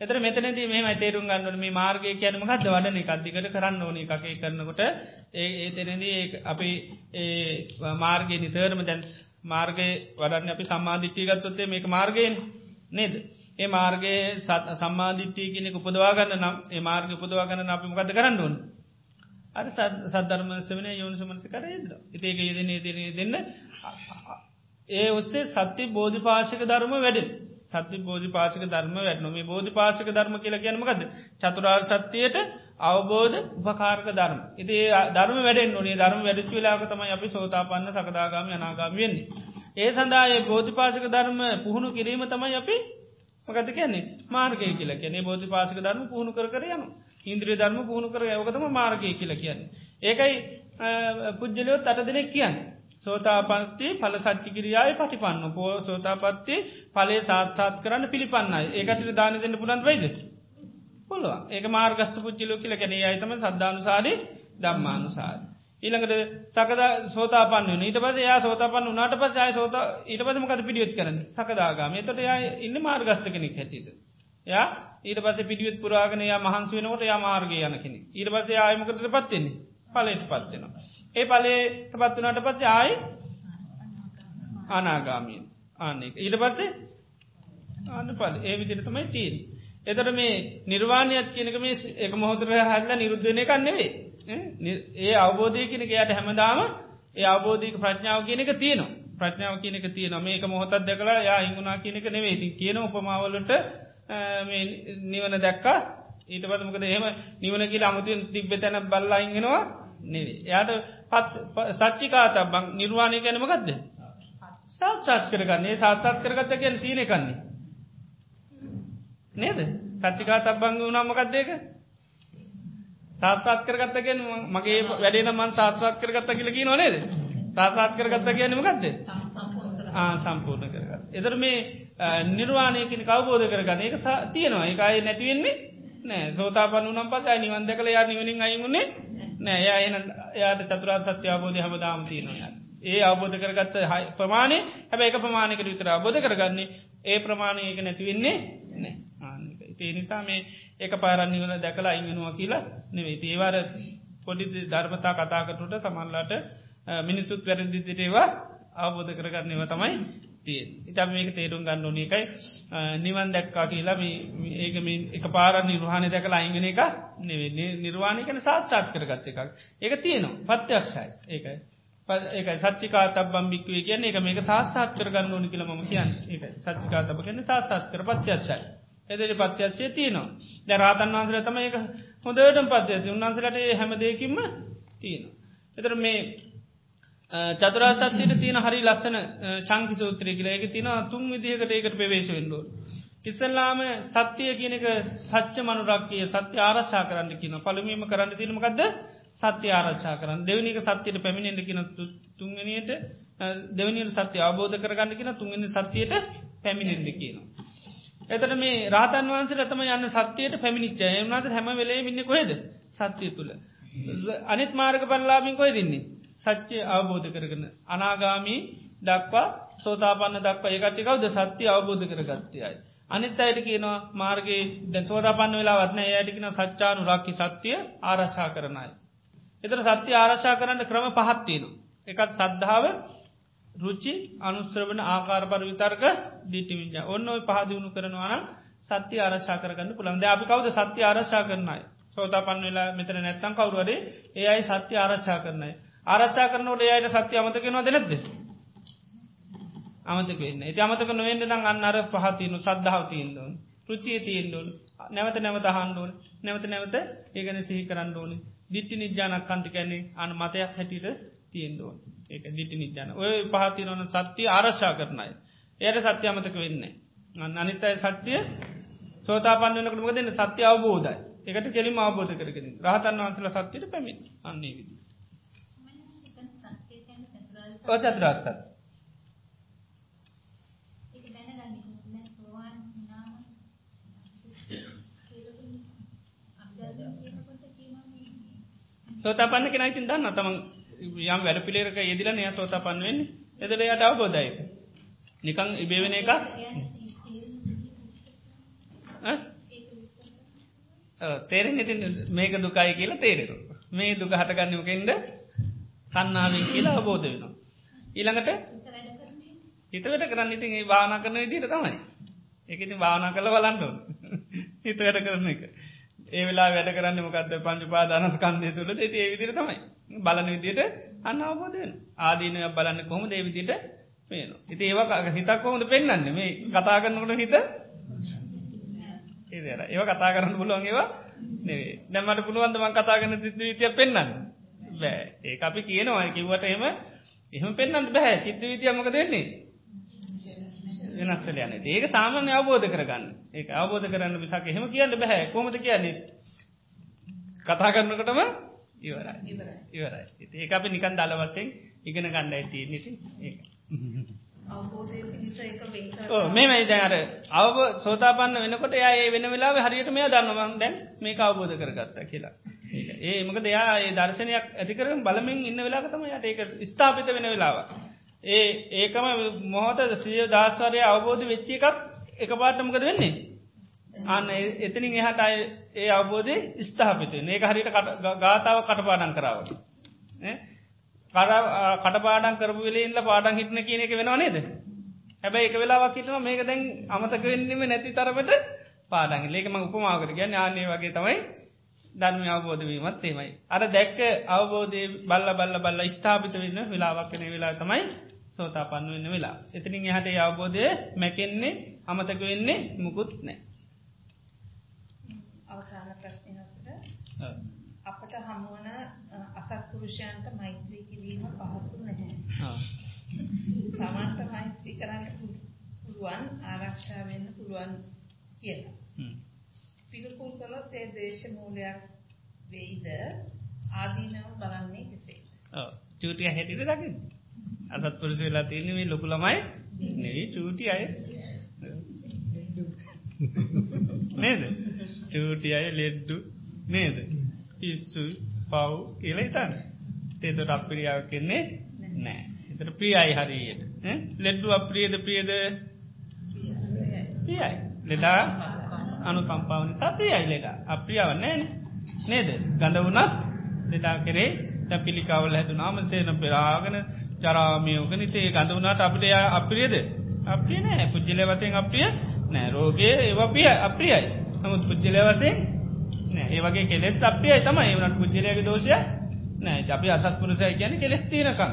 එතර මෙතනදී මේ තේරුම් ගන්නට මේ මාර්ගය කියනමකත් වඩන එකක්දිකට කරන්න ඕන එකක්. කරනකොට ඒ එතනදී අපි මාර්ගය නිතරම දැන් මාර්ගය වඩන්න අපි සම්මාධිට්ටිය ගත්තොත්තේ මේක මාර්ගයෙන් නේද? ඒ මාර්ගයේ සම්මාධිට්ටිය කෙනෙ උපදවාගන්න නම් ඒ මාර්ග උපදවාගන්න අපි මොකද කරන්න ඕන? අර සද්ධර්ම සවන යෝනිසමනස කරේද ඉතිේක යෙදන දෙන දෙන්න ඒ ඔස්සේ සත්‍ය බෝධි පාශක ධර්ම වැඩ සත්‍ය බෝධි පාශක ධර්ම වැඩනොම මේ බෝධි පාශක ධර්ම කියල කියනමකද චතුරාර් සත්‍යයට අවබෝධ උපකාරක ධර්ම. ඉති ධර්ම වැඩෙන් නොනේ ධර්ම වැඩච වෙලාකතම අපි සෝතාපන්න සකදාගම යනාගම වෙන්නේ. ඒ සඳහා බෝධි පාශක ධර්ම පුහුණු කිරීම තමයි අපි මකත කියන්නේ? මාර්ගය කියලා කියන්නේ. බෝධි පාශක ධර්ම පුහුණු කර යන ඉන්ද්‍රිය ධර්ම පුහුණු කර යවකතම මාර්ගය කියලා කියන්නේ. ඒකයි පුද්ජලයොත් අට දෙනෙක් කියන්නේ. සෝතාපත්ති පල සච්චිකිරියාය පටිපන්න. පෝ සෝතාපත්ති පලේ සාත්සාත් කරන්න පිළිපන්නයි. ඒකට දාන දෙන්න පුළන් වෙයිද? පුළුව ඒක මාර්ගස්ත පුද්ජිලෝ කියල කැන අයිතම සද්ධානුසාරි දම්මානුසාර. ඊළඟට සකද සෝතාපන්න ඊට පස යා සෝතාපන්න වනාට පස් ය සෝත ඊට පස මකද පිඩියුත් කරන සකදාගම. එතට යා ඉන්න මාර්ගස්ත කෙනෙක් හැටිද. යා ඊට පස පිඩියුත් පුරාගෙන යා මහන්ස වෙනකොට යා මාර්ගය යන කෙනෙ ඊට පස ආයමකට පත්වෙන්නේ පලට පත්වෙනවා. ඒ පලේට පත්වනට පත් ආයි අනාගාමීන් අන්න ඊට පස්සේ අන්න පල ඒ විදිර තමයි තීන්. එතට මේ නිර්වාණයක් කියනක මේ එක මොහොතර හල්ල නිරුද්ධනය කන්නෙවේ. ඒ අවබෝධය කියනක යට හැමදාම ඒ අවබෝධීක ප්‍රඥාව කියනක තියනවා. ප්‍රඥාව කියනක තියන මේක මොහොතත් දැකලා යා හිංගුණනා කියනක නෙවේ ති කියන උපමාවලට නිවන දැක්කා. ඊට පත්මකද එහෙම නිවන කියල අමුතුන් තිබ්බ තැන බල්ලා ඉගෙනවා නෙවේ යාට පත් සච්චිකාත බං නිර්වාණය ගැනමගත්ද සාත්සාත් කරගන්නේ. සාත්සාත් කරගත්ත ගැන තියෙන කන්නේ නේද? සච්චිකාත බංග වුණාමකක්දේක සාත්සාත් කරගත්තගෙන මගේ වැඩේන මන් සාත්සාත් කරගත්ත කියලකි නොනේද සාසාත් කරගත්ත කියනමකක්ද සම්පූර්ණ කරගත් එදර මේ නිර්වාණයකින් කවබෝධ කරගන්න. එක තියෙනවා. එකයි නැතිවෙන්නේ නෑ. සෝතාපන්න වනම් පස නිවන් දැකල යා නිවනින් අයිමුණේ නෑ. යා එන යායට චතුරාත් සත්‍ය අවබෝධය හමදාම් තියනවා. ඒ අවබෝධ කරගත්ත ප්‍රමාණය හැබැ එක ප්‍රමාණයකට විතර අබෝධ කරගන්නේ ඒ ප්‍රමාණයක නැතිවෙන්නේ නෑ ආනික ඒ නිසා මේ එක පාරන්නිවල දැකලා අයිගෙනවා කියලා නෙවෙයි ඒවාර පොඩි ධර්මතා කතාකටට සමල්ලාට මිනිසුත් වැරදිදිටේවා අවබෝධ කරගන්නව තමයි තිය ඉතම මේක තේරුම් ගන්න ඕන එකයි. නිවන් දැක්කා කියලා ඒක එක පාර නිර්වාණය දැකලා අයිගෙන එක නෙවෙන්නේ නිර්වාණය කන සාත්සාත් කරගත්ත එකක්. ඒක තියනවා. පත්්‍යක්ෂයි ඒකයි ඒක සච්චිකා තබම් බික්වේ කියන එක මේක සාස්සාත් කරගන්න ඕනි කියල ම කියන්න. ඒක සච්චිකා තබ කියන සාස්සාත් කර පත්්‍යක්ෂයි එදරි පත්්‍යක්ෂය තියනවා. ද රාතන් වන්සල තම ඒක හොඳටම පත්්‍යති උන්වන්සලට හැම දෙකින්ම තියෙනවා. එතර මේ චතුරාසත්තියට තියෙන හරි ලස්සන චංකි සූත්‍රය කියලා එක තින තුන් විදිහකට ඒකට ප්‍රවේශ වෙන්ඩෝ. ඉස්සල්ලාම සත්‍යය කියන එක සච්ච මනුරක්කය සත්‍ය ආරක්ෂා කරන්න කියන පළමීම කරන්න තිනමකක්ද සත්‍ය ආරක්ෂා කරන්න දෙවනික සත්‍යයට පැමිණෙන්ට කියන තුන්ගනයට දෙවනිට සත්‍ය අවබෝධ කරගන්න කියන තුන්ගනි සත්‍යයට පැමිණෙන්ට කියනවා. එතට මේ රාතන් වහන්සේ රතම යන්න සත්‍යයට පැමිණිච්චය එමනාට හැම වෙලේ මින්න කොහෙද සත්‍යය තුළ. අනිත් මාර්ග පල්ලාබින් කොයි දෙන්නේ. සච්චය අවබෝධ කරගන අනාගාමී දක්වා සෝතාපන්න දක්වා ඒකටිකවද සත්‍ය අවබෝධ කරගත්තයයි. අනිත් අයට කියනවා මාර්ගේ දැ සෝතාපන්න වෙලා වත්න ඒයටිකෙන සච්චානු රක්කි සත්‍යය ආරශා කරනයි. එතර සත්‍ය ආරශා කරන්න ක්‍රම පහත්තියනු. එකත් සද්ධාව රුචි අනුස්ත්‍රවන ආකාරපර විතර්ක දිටිවිජ ඔන්න ඔයි පහදිවුණු කරනවාන සත්‍ය ආරශා කරගන්න පුළන්ද අපි කවද සත්‍ය ආරශා කරනයි. සෝතාපන් වෙලා මෙතන නැත්තන් කවරුවරේ ඒ අයි සත්‍ය ආරච්ඡා කරනයි. ආරච්චා කරනට යට සත්‍ය අමතකෙනවා දෙනෙත්ද අමතක වෙන්න ඇති අමතක නොවෙන්ට නම් අන්න අර පහතිනු සද්ධාව තිීන්දුවන් රුචිය තිීන්දුවන් නැවත නැවත හන්ඩුවන් නැවත නැවත ඒගන සිහි කරන්න ඕනි. දිට්ටි නිජ්‍යානක් කන්තිකැන්නේ අන මතයක් හැටිට තියෙන්දුවන් ඒක දිටි නිජ්‍යාන ඔය පහතිනවන සත්‍යය ආරශ්ා කරනයි ඒයට සත්‍ය අමතක වෙන්න අන්න අනිත්තයි සත්‍යය සෝතා පන්නනකටම දෙන්න සත්‍ය අවබෝධයි එකට කෙලිම අවබෝධ කරගෙන රහතන් වන්සල සත්‍යයට පැමිණ අන්නේ විදි චතුරාත් සත් සෝතාපන්න කෙන ඉතින් දන්න තමන් යම් වැඩ පිළිරක යෙදිල නය සෝතාපන්න වෙන්නේ. එදර යට අවබෝධයි. නිකං ඉබේවෙන එක තේරෙන් ඉතින් මේක දුකයි කියලා තේරෙරු මේ දුක හටගන්නමකෙන්ද කන්නාවෙන් කියලා අවබෝධ වෙනවා. ඊළඟට හිතවට කරන්න ඉතින් ඒ භාවනා කරන විදිහට තමයි. ඒක ඉතින් භාවනා කරලා බලන්න ඕන. හිත වැඩ කරන එක. ඒ වෙලාව වැඩ කරන්නේ මොකද්ද පංච උපාදානස්කන්ධය තුල ඉතින් ඒ විදිහට තමයි. බලන විදිහට අන්න අවබෝධ වෙනවා. ආදීනව බලන්නේ කොහොමද ඒ විදිහට පේනවා. ඉතින් ඒවා හිතක් කොහොමද පෙන්වන්නේ? මේ කතා කරනකොට හිත ඒ දර ඒවා කතා කරන්න පුළුවන් ඒවා නෙවෙයි. දැන් මට පුළුවන් ද මම කතා කරන විදිහට පෙන්වන්න? බෑ. ඒක අපි කියනවා කිව්වට එහෙම එහෙම පෙන්න්නට බැහැ චිත්ත විතියමක දෙන්නේ වෙනස්සල යන ඒක සාමාන්‍ය අවබෝධ කරගන්න. ඒ අවබෝධ කරන්න මිසක් එහෙම කියන්න බැහැ කොමට කියන්නේ? කතා කරන්නකටම ඉවරයි. ඉවරයි. ඒ අපි නිකන් දල වසෙන් ඉගෙන ගණ්ඩ ඇති නිති ඒ මේ දැනර අවබ සෝතාපන්න වෙනකොට ඒ වෙන වෙලා හරියට මේ දන්නවන් දැන් මේ අවබෝධ කරගත්ත කියලා. ඒ මක දෙයා ඒ දර්ශනයක් ඇතිකරම බලමින් ඉන්න වෙලාගතම යට ඒක ස්ථාපිත වෙන වෙලාව. ඒ ඒකම මොහොත සිය දස්වරය අවබෝධ වෙච්චි එකක් එක පාටමකද වෙන්නේ. අන්න එතනින් එහට අය ඒ අවබෝධය ස්ථාපිත ඒ හරිට ගාතාව කටපාඩන් කරාවට. කටපාඩන් කරපු වෙලේ ඉල්ල පාඩන් හිටන කියන එක වෙනවා නේද. හැබැයි එක වෙලාවක් හිටන මේක දැන් අමතක වෙන්නම නැති තරමට පාඩන් ඒකම උපමාකට ගැන්න ආන්නේ වගේ තමයි ධර්මය අවබෝධ වීමත් ඒමයි. අර දැක්ක අවබෝධය බල්ල බල්ල බල්ල ස්ථාපිත වෙන්න වෙලාවක්කන වෙලා තමයි සෝතා පන්න වෙන්න වෙලා. එතිනින් එහට අවබෝධය මැකෙන්නේ අමතක වෙන්නේ මුකුත් නෑ. අවසාන ප්‍රශ්නයසට අපට හමුවන අසත්පුරුෂයන්ට මෛත්‍රී කිරීම පහසු නැහැ. තමන්ට මෛත්‍රී කරන්න පුළුවන් ආරක්ෂා වෙන්න පුළුවන් කියලා. පිළිකුල් කළොත් ඒ දේශ මූලයක් වෙයිද? ආදීනව බලන්නේ කෙසේ? ඔව්. චූටිය හැටියට දකින්න. අසත්පුරුෂ වෙලා තියෙන්නේ මේ ලොකු ළමයි නෙවෙයි චූටි අය. නේද? චූටි අය ලෙඩ්ඩු. නේද? පිස්සු පව් කියල හිතන්න. ඒතට අප්‍රියාව කෙන්නේ නෑ එතට ප්‍රියයි හරියට. ලෙඩ්ඩු අප්‍රියද ප්‍රියද? ප්‍රියයි. ලෙඩා අනු කම්පාවන සප්‍රියයි ලෙඩා. අප්‍රියාවන්නේ නේද? ගඳ වනත් ලෙඩා කරේ පිළිකාවල හැතු නාමසේන පෙරාගෙන ජරාමියෝක නිතේ ගඳ වනාට අපිට අප්‍රියද? අප්‍රිය නෑ. පුද්ජල වසයෙන් අප්‍රිය නෑ. රෝගේ ඒවපිය අප්‍රියයි. නමුත් පුද්ජල වසයෙන් නෑ. ඒවගේ කෙලෙස් අප්‍රියයි තම ඒවනට පුද්ජලයගේ දෝෂය නෑ. අපි අසත් පුරසය කියන කෙලෙස් තියනකම්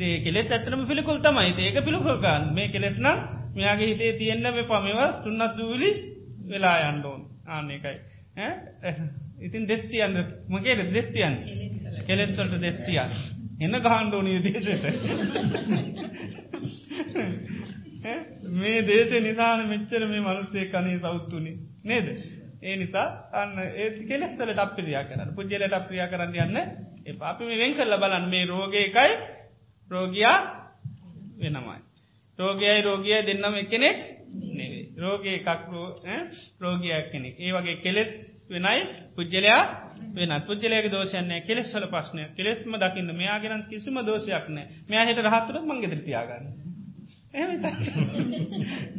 ඒ කෙලෙස් ඇතරම පිළිකුල් තමයි. ඒක පිළිකුල්කාන් මේ කෙලෙස් නම් මෙයාගේ හිතේ තියෙන්න්න මේ පමවස් තුන්නත් දූලි වෙලා යන්ඩෝන් ආන්න එකයි. ඉතින් දෙස්තියන්න මගේ දෙස්තියන් කෙලෙස්වලට දෙස්තියන් එන්න ගහන්්ඩෝනී දේශයට මේ දේශ නිසාන මෙච්චර මේ මනුස්සේ කනේ සෞත්තුනි නේද? ඒ නිසා අන්න ඒ කෙලෙස්සලට අප්‍රියා කරන්න. පුද්ජලට අප්‍රියා කරන්න යන්න එ අපි මේ වෙන් කරල බලන් මේ රෝගය එකයි රෝගයා වෙනමයි රෝගයයි රෝගිය දෙන්නම එකනෙක් නෙවේ රෝගය එකක් රෝගයක් කෙනෙක්. ඒ වගේ කෙලෙස් වෙනයි පුද්ජලයා වෙන පුද්ජලයක දෝෂයන්නේ කෙලෙස් වල පශ්නය කෙලෙස්ම දකින්න මෙයාගෙනන් කිසිම දෝෂයක් නෑ. මෙයාහට රහත්තුරත් මංගෙ තියාගන්න.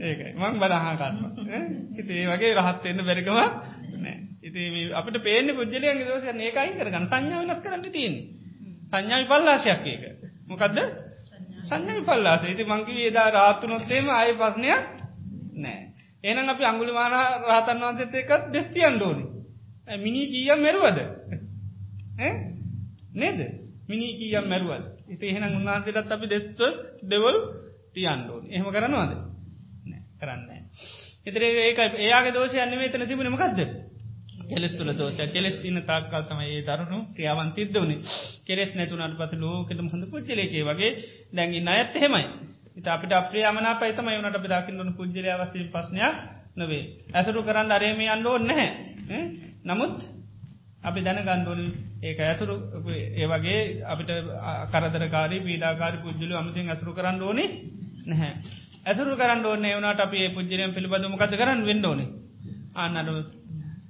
ඒකයි. මං කරන්න හිත වගේ රහත්වෙන්න බැරිකම නෑ. ඉති අපට පේන පුද්ජලයන්ගේ දෝෂයන්න ඒකයි කරගන්න. සංඥාව නස් කරන්න තියෙන් සංඥාවි පල්ලාශයක් ඒක. මොකක්ද සංඥාවි පල්ලාස ඉති මංකිව ඒදා රාත්තුනොත්තේම අය පස්නයක් නෑ ඒනම් අපි අංගුලි මාන රහතන් වන්සේත එකත් දෙස්තියන් ඩෝනි මිනි කීයම් මැරුවද? නේද? මිනි කීයම් මැරුවද? ඉති එහෙනම් උන්වහන්සේටත් අපි දෙස්තුව දෙවල් තියන්ඩෝන් එහෙම කරනවාද? කරන්න එතර ඒක ඒයාගේ දෝෂය අන්න තන තිබුණ මකක්ද කෙලෙස්තුල දෝෂ කෙලෙස් තින තාක්කල් තමයි දරුණු ක්‍රියාවන් සිද්ධ වනේ. කෙෙස් නැතුනට පස ලෝකෙට හොඳ පුද්ජලේකේ වගේ. දැඟි අයත් හෙමයි ඉත අපිට අප්‍රියමනා පයිතම වනට අපි දකින්නවන පුද්ජලය අවසීම පස්නයක් නොවේ ඇසරු කරන්න අරේම අන්න ඕන්න නැහැ. නමුත් අපි දැන ගන්ඩෝන ඒක ඇසුරු ඒ වගේ අපිට කරදරකාරී පීඩාකාරි පුද්ජලු අමතින් ඇසුරු කරන්න ඕනේ නැහැ. ඇසුරු කරන්න ඕනේ වනට අපේ පුද්ජලයම් පිළිබඳම කත කරන්න වෙන්ඩෝන අන්නඩු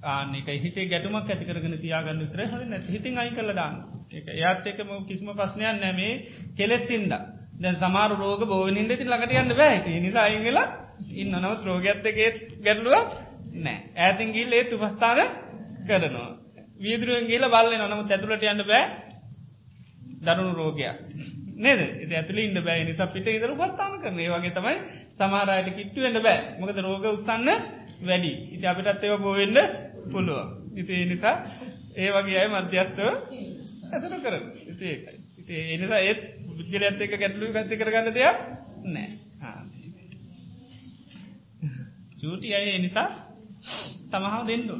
ආනෙක හිතේ ගැටුමක් ඇති කරගෙන තියාගන්න විතර හරි නැති හිතින් අයි කළ දාන්න. එක එයාත් එකම කිසිම ප්‍රශ්නයක් නැමේ කෙලෙස්සින්ද දැන් සමාර රෝග බෝවිනින්ද ති ලකට යන්න බෑ. නිසා අයිගලා ඉන්න නවත් රෝගඇත්තගේ ගැටලුව නෑ. ඇතින් ගිල් ඒත් උපස්ථාන කරනවා. වීදුරුවෙන් ගේල බල්ල නමුත් ඇතුළට යන්න බෑ. දරුණු රෝගයක්. නේද? එත ඇතුළ ඉන්න බෑ. නිසා පිට ඉදර පත්තාම කරන වගේ තමයි සමාරයට කිට්ටු වෙන්න බෑ. මොකද රෝග උත්සන්න වැඩි. ඉති අපිටත් ඒව බෝවෙන්න පුළුව ඉති නිසා ඒ වගේ අය මධ්‍යත්ව ඇසරු කර ඉති ඒකයි. එනිසා ඒත් බුද්ධලඇත් එක ගැටලු ගත්ති කරගන්න දෙයක් නෑ. චූටි අය නිසා? තමහාව දෙන්නු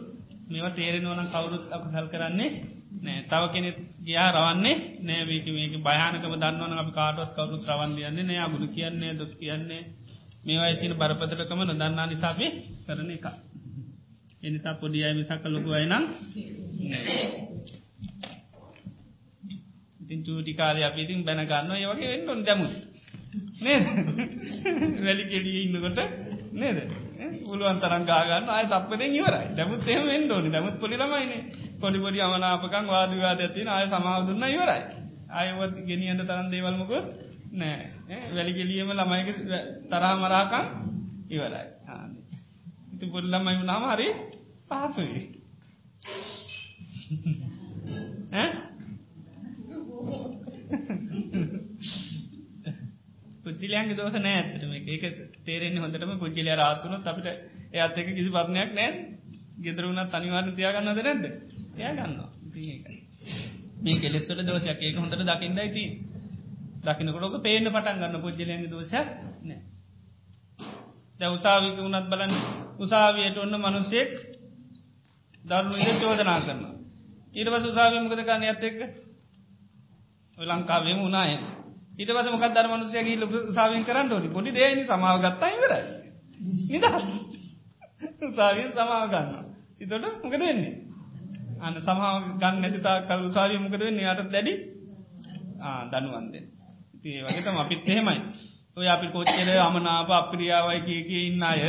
මේවා තේරෙනවන කවුරුත් අකුසල් කරන්නේ නෑ. තව කෙනෙ ගියා රවන්නේ නෑ. මේක මේක භයානකම දන්නවන අපි කාටවත් කවුරුත් රවන් දියන්නේ නෑ. අගුදු කියන්නේ දොස් කියන්නේ. මේවා ඉතින බරපතලකම නොදන්නා නිසාබේ කරන එක එනිසා පොඩි අය මිසක්ක ලොකු අයනම් ඉතින් චූටි කාලය අපි ඉතින් බැනගන්න ඒ වගේ වෙන්න ඕන දැමුත් නේද? වැලි කෙලිය ඉන්නකොට නේද? පුළුවන් තරම් ගාගන්න ආය තප්පරෙන් ඉවරයි. දැමුත් එහෙම වෙන්න ඕනේ. දැමුත් පොඩි ළමයිනේ. පොඩි පොඩි අමනාපකම් වාද විවාද තියෙන ආය සමාව දුන්නා ඉවරයි. ආයවත් ගෙනියන්න තරම් දේවල් මොකොත් නෑ වැලි කෙලියම ළමයිගේ තරහ මරාකම් ඉවරයි. ඉතින් පොඩි ළමයි වුණාම හරි පහසුයි. ඈ පුද්ජලයන්ගේ දෝස නෑ ඇත්තටම ඒක තේරෙන්නේ හොඳටම පුද්ජලයා රාත් වුණොත් අපිට එයාත් එක්ක කිසි ප්‍රශ්නයක් නෑ. ගෙදර වුණත් අනිවාර්යෙන් තියාගන්නවද නැද්ද? එයා ගන්නවා ඉතින් ඒකයි මේ කෙලෙස් වල දෝෂයක්. ඒක හොඳට දකින්නයි තියෙන්නේ. දකින්නකොට ඔක පේන්න පටන් ගන්න පුද්ජලයන්ගේ දෝෂයක් නෑ. දැන් උසාවියක වුණත් බලන්න. උසාවියට ඔන්න මිනිසෙක් දරුණු විදිහට චෝදනා කරනවා. ඊට පස්සේ උසාවිය මොකද කරන්නේ? යත් එක්ක? ඔය ලංකාවේම වුණා එහෙම. ඊට පස්සේ මොකක්ද අර මිනිස්සයා ගිහින් උසාවියෙන් කරන්න ඕනි? පොඩි දෙයක්නේ සමාව ගත්තා ඉවරයි. නිදහස්. උසාවියෙන් සමාව ගන්නවා. එතකොට මොකද වෙන්නේ? අන්න සමාව ගන්න නැති තාක්කල් උසාවිය මොකද වෙන්නේ? යාට දැඩි ආ දනුවන් දෙන්න. ඉතින් ඒ වගේ තමයි අපිත් එහෙමයි. ඔය අපි කොච්චර අමනාප අප්‍රියාවයි කිය කිය ඉන්න අය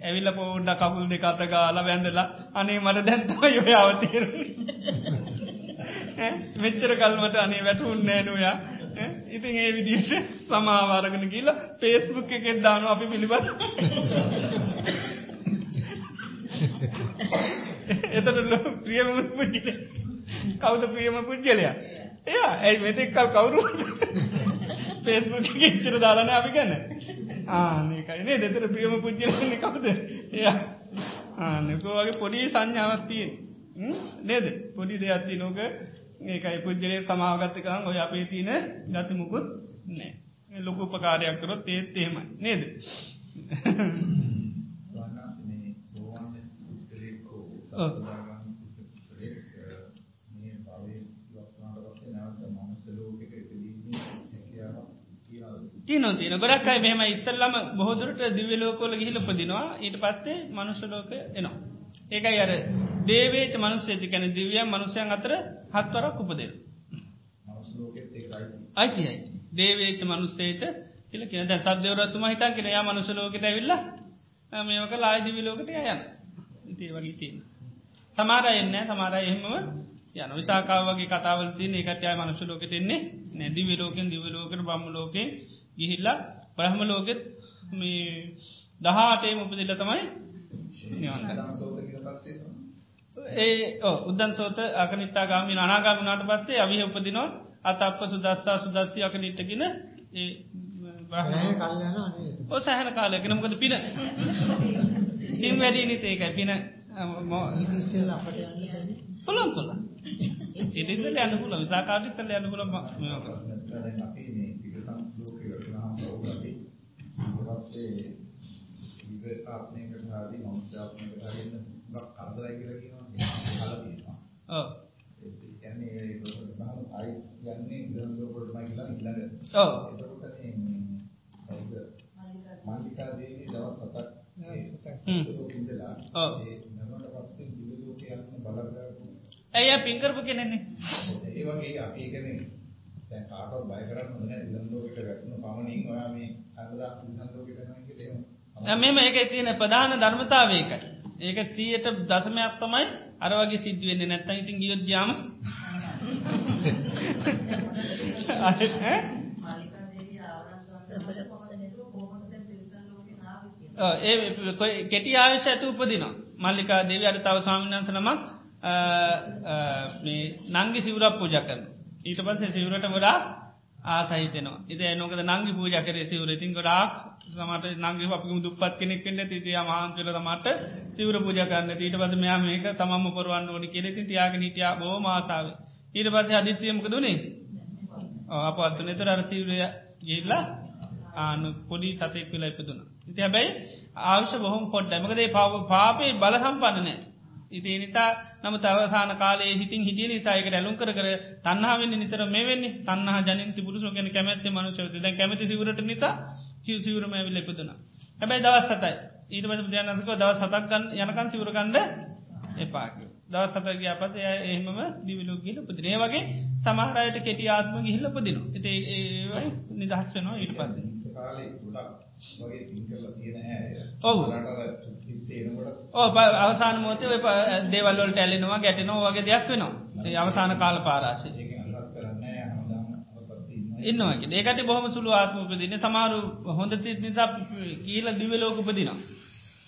ඇවිල්ල පෝඩ්ඩ කකුල් දෙක අත ගාලා වැඳලා අනේ මට දැන්තම යොයාවතේරු මෙච්චර කල්මට අනේ වැටුන්නෑ නයා ඉතින් ඒ විදිට සමාවාරගෙන කියලා පේස්බුක් එකෙත් දානු අපි පිළිබඳ. එතට ප්‍රියම පුද්ජල කවුද ප්‍රියම පුද්ජලයා එයා. ඇයි මෙතෙක්කල් කවුරු පේස්බුක් ඉච්චර දාලන අපි ගන්න ආනකයිනේ දෙතර ප්‍රියම පුද්ජලන කවුද? එයා. ආනකෝගේ පොඩි සංඥාවත්තියෙන් නේද? පොඩි දෙයක්ත්ති නොක ඒකයි පුද්ජලේ සමාගත්ත කරන්න ඔය අපේ තියන ගතිමුකුත් නෑ. ලොකු උපකාරයක් කරොත් ඒත් එහෙමයි. නේද? තියන තියන ගොඩක් අයි මෙහම ඉස්සල්ලම බොහදුරට දිවලෝකොල ගිහිල පදිනවා ඊට පස්සේ මනුෂලෝක එනවා. ඒකයි අර දේවේච මනුස්සේති කැන දිවියන් මනුසයන් අතර හත්වරක් උපදෙල්. අයිති අයි දේවේච මනුස්සේට කියල කියන. දැ සදවරත්තුම හිටන් කෙන යා මනුසලෝකට ඇවිල්ල මේක ලායි දිවිලෝකට යයන් ඉතිේ වගේ තියෙන. සමාරය එන්න සමාරය එහෙමම යන විසාකාවගේ කතාවල තින එකටය මනුසලෝකට එන්නේ නැදි විලෝකෙන් දිවලෝකට බම්මලෝකෙන් ගිහිල්ලා ප්‍රහම ලෝකෙත් මේ දහටේම උපදිල්ල තමයි ඒ උද්දන් සෝත අකනිතා ගාමි අනාගාමනාට පස්සේ අවිහ උපදිනවා අත අප සුදස්සා සුදස්සි අකනිට්ටගෙන ඒ ඕ සෑහන කාලයකන මොකද පින? හිම් වැඩී නිතේකයි පින පුළන් කොල ඉඩිසල යන්න පුල විසාකාටිසල යන්න පුල ආත්මයකට හරි මනුෂ්‍යාත්මයකට හරි ගොඩක් කරදරයි කියලා කියනවා අහලා තියෙනවා. ඔව්. ඒ කියන්නේ ඒ බහම ආයි යන්නේ ඉඳන් ලෝකවලටම කියලා ඊළඟ. ඔව්. එතකොට මේ මාලිකා දේවී දවස් හතක්. ඉඳලා. ඒ නමකට පස්සේ දිවි ලෝකේ යන්න බලගාපු ඇය පින්කරපු කෙනෙන්නේ ඒ වගේ අපි කියන්නේ දැන් කාටවත් බය කරන්න හොඳ නැහැ ඉඳන් ලෝකෙට වැටුණු පමණින් ඔයා මේ අන්නදා ඉඳන් ලෝකෙට යනවා මෙම ඒක තියෙන ප්‍රධාන ධර්මතාවයක ඒක තියට දසමයක් තමයි අර වගේ සිද්ධුවෙන්න නැත්තන් ඉතින් ගියොද්‍යාම ඒ කෙටි ආයශ ඇතු උපදිනවා? මල්ලිකා දේව අට තව ස්වාමින්න්ස නමක් නංගි සිවරක් පූජ කරන ඊට පස්ස සිවරට වඩා ආසහිතනවා. ඉත නොකද නංගි පූජ කර සිවර. ඉතින් ගොඩාක් සමට නංගේ අපි දුපත් කෙනෙක් වෙන්න තිතිය මහන්තුල මට සිවර පූජ කරන්න ඊට පස මෙයා මේක තමම පොරුවන්න ඕනි කෙනෙති තියාග නිටිය බෝ මාසාාව ඊට පස්සේ අධිත්‍යයමක දුනේ අප අත්තුන එතර අර සිවරය ගේල්ලා ආනු පොඩි සතෙක් වෙලා ඉපදුන. ඉති හැබැයි ආවශ්‍ය බොහොම පොඩ්ඩ මකදේ පව පාපේ බල සම්පන්නනෑ. ඉති නිසා නම තවසාන කාලේ හිතින් හිටිය නිසායක ඇලුම් කර තන්නාවෙන්න නිතර මෙවෙන්නේ තන්න ජනිත පුරුසු ගැන කැමැත්ත මනුසවත දැ කැමති සිවරට නිසා කිව සිවරම ඇවිල ඉපදුන. හැබැයි දවස් සතයි ඊට පස ජනසක දවස් සතක්ගන්න යනකන් සිවරකන්ද එපාක. දවස් සතගේ අපත එහෙමම දිවිලෝ ගිල පුදිනේ වගේ සමහරයට කෙටි ආත්ම ගිහිල්ල පුදිනු. එති ඒවයි නිදහස් වෙනවා තියෙන ඈ. ඔව්. ඕ අවසාන මෝතය ඔය දේවල්වලට ඇලෙනවා ගැටෙනවා වගේ දෙයක් වෙනවා. අවසාන කාල පාරාශය. ඒකෙන් අදහස් කරන්නේ හැමදාම අපත් ඉන්නවා. ඉන්නවා ඒකට බොහොම සුළු ආත්මපදින සමාරු හොඳ සිත් නිසා කියීල දිවලෝක උපදිනවා.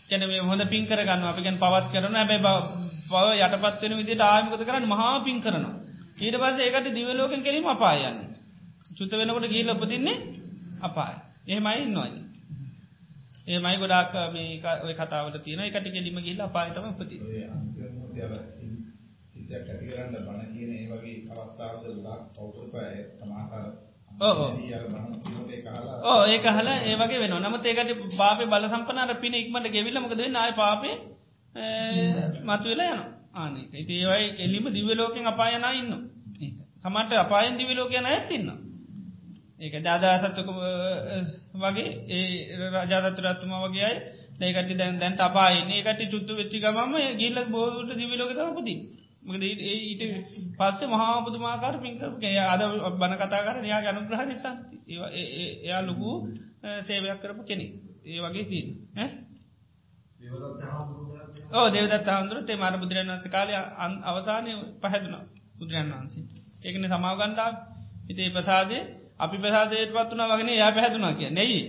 කැන මේ හොඳ පින් කරගන්න අපිගෙන් පවත් කරන ඇබැයි පව යටපත්වෙන විදිට ආයමකත කරන්න මහා පින් කරනවා. ඊට පස්ස ඒකට දිවලෝකෙන් කෙරීම අපායන්න. චුත වෙනකොට ගීල උපදින්නේ අපාය. එහෙමයි ඉන්නවායි. ඒ මයි ගොඩක් මේ කතාවට තියෙන එකට ගෙලිම ගිල්ල පාතම පති ඒ ඕ ඒක හල ඒවගේ වෙන නමත් ඒකට පාපේ බල සම්පනාර පින ඉක්මට ගෙවිල්ල මොකද නාය පාපේ මතු වෙලා යන ආනක ඒවයි කෙල්ලිම දිවලෝකෙන් අපායන ඉන්න සමට අපායන් දිවලෝකයන ඇත්තින්න ඒක දාදාසත්තුක වගේ ඒ රජාතතුරත්තුම වගේ ඒකට දැන් දැන්ට අපායන්නේ ඒකට චුත්තු වෙච්චි ගමම ගිල්ල බෝට දිවිලෝකතම පුති මකද ඊට පස්සේ මහාපතුමාකාර පින්කරපු අද බන කතා කර යා ගනුග්‍රහ නිසාන්ති එයා ලොකු සේවයක් කරපු කෙනෙ ඒ වගේ තිී ඕ දෙවදත් හාමුදුරට මර බුදුරන් වන්ස කාලය අවසානය පහැදුන බුදුරන් වහන්සේ. ඒකන සමාගන්ඩාව හිතේ ප්‍රසාදය අපි ප්‍රසාදයට පත්වන වගෙන යා පැහැතුනා කිය නෙයි.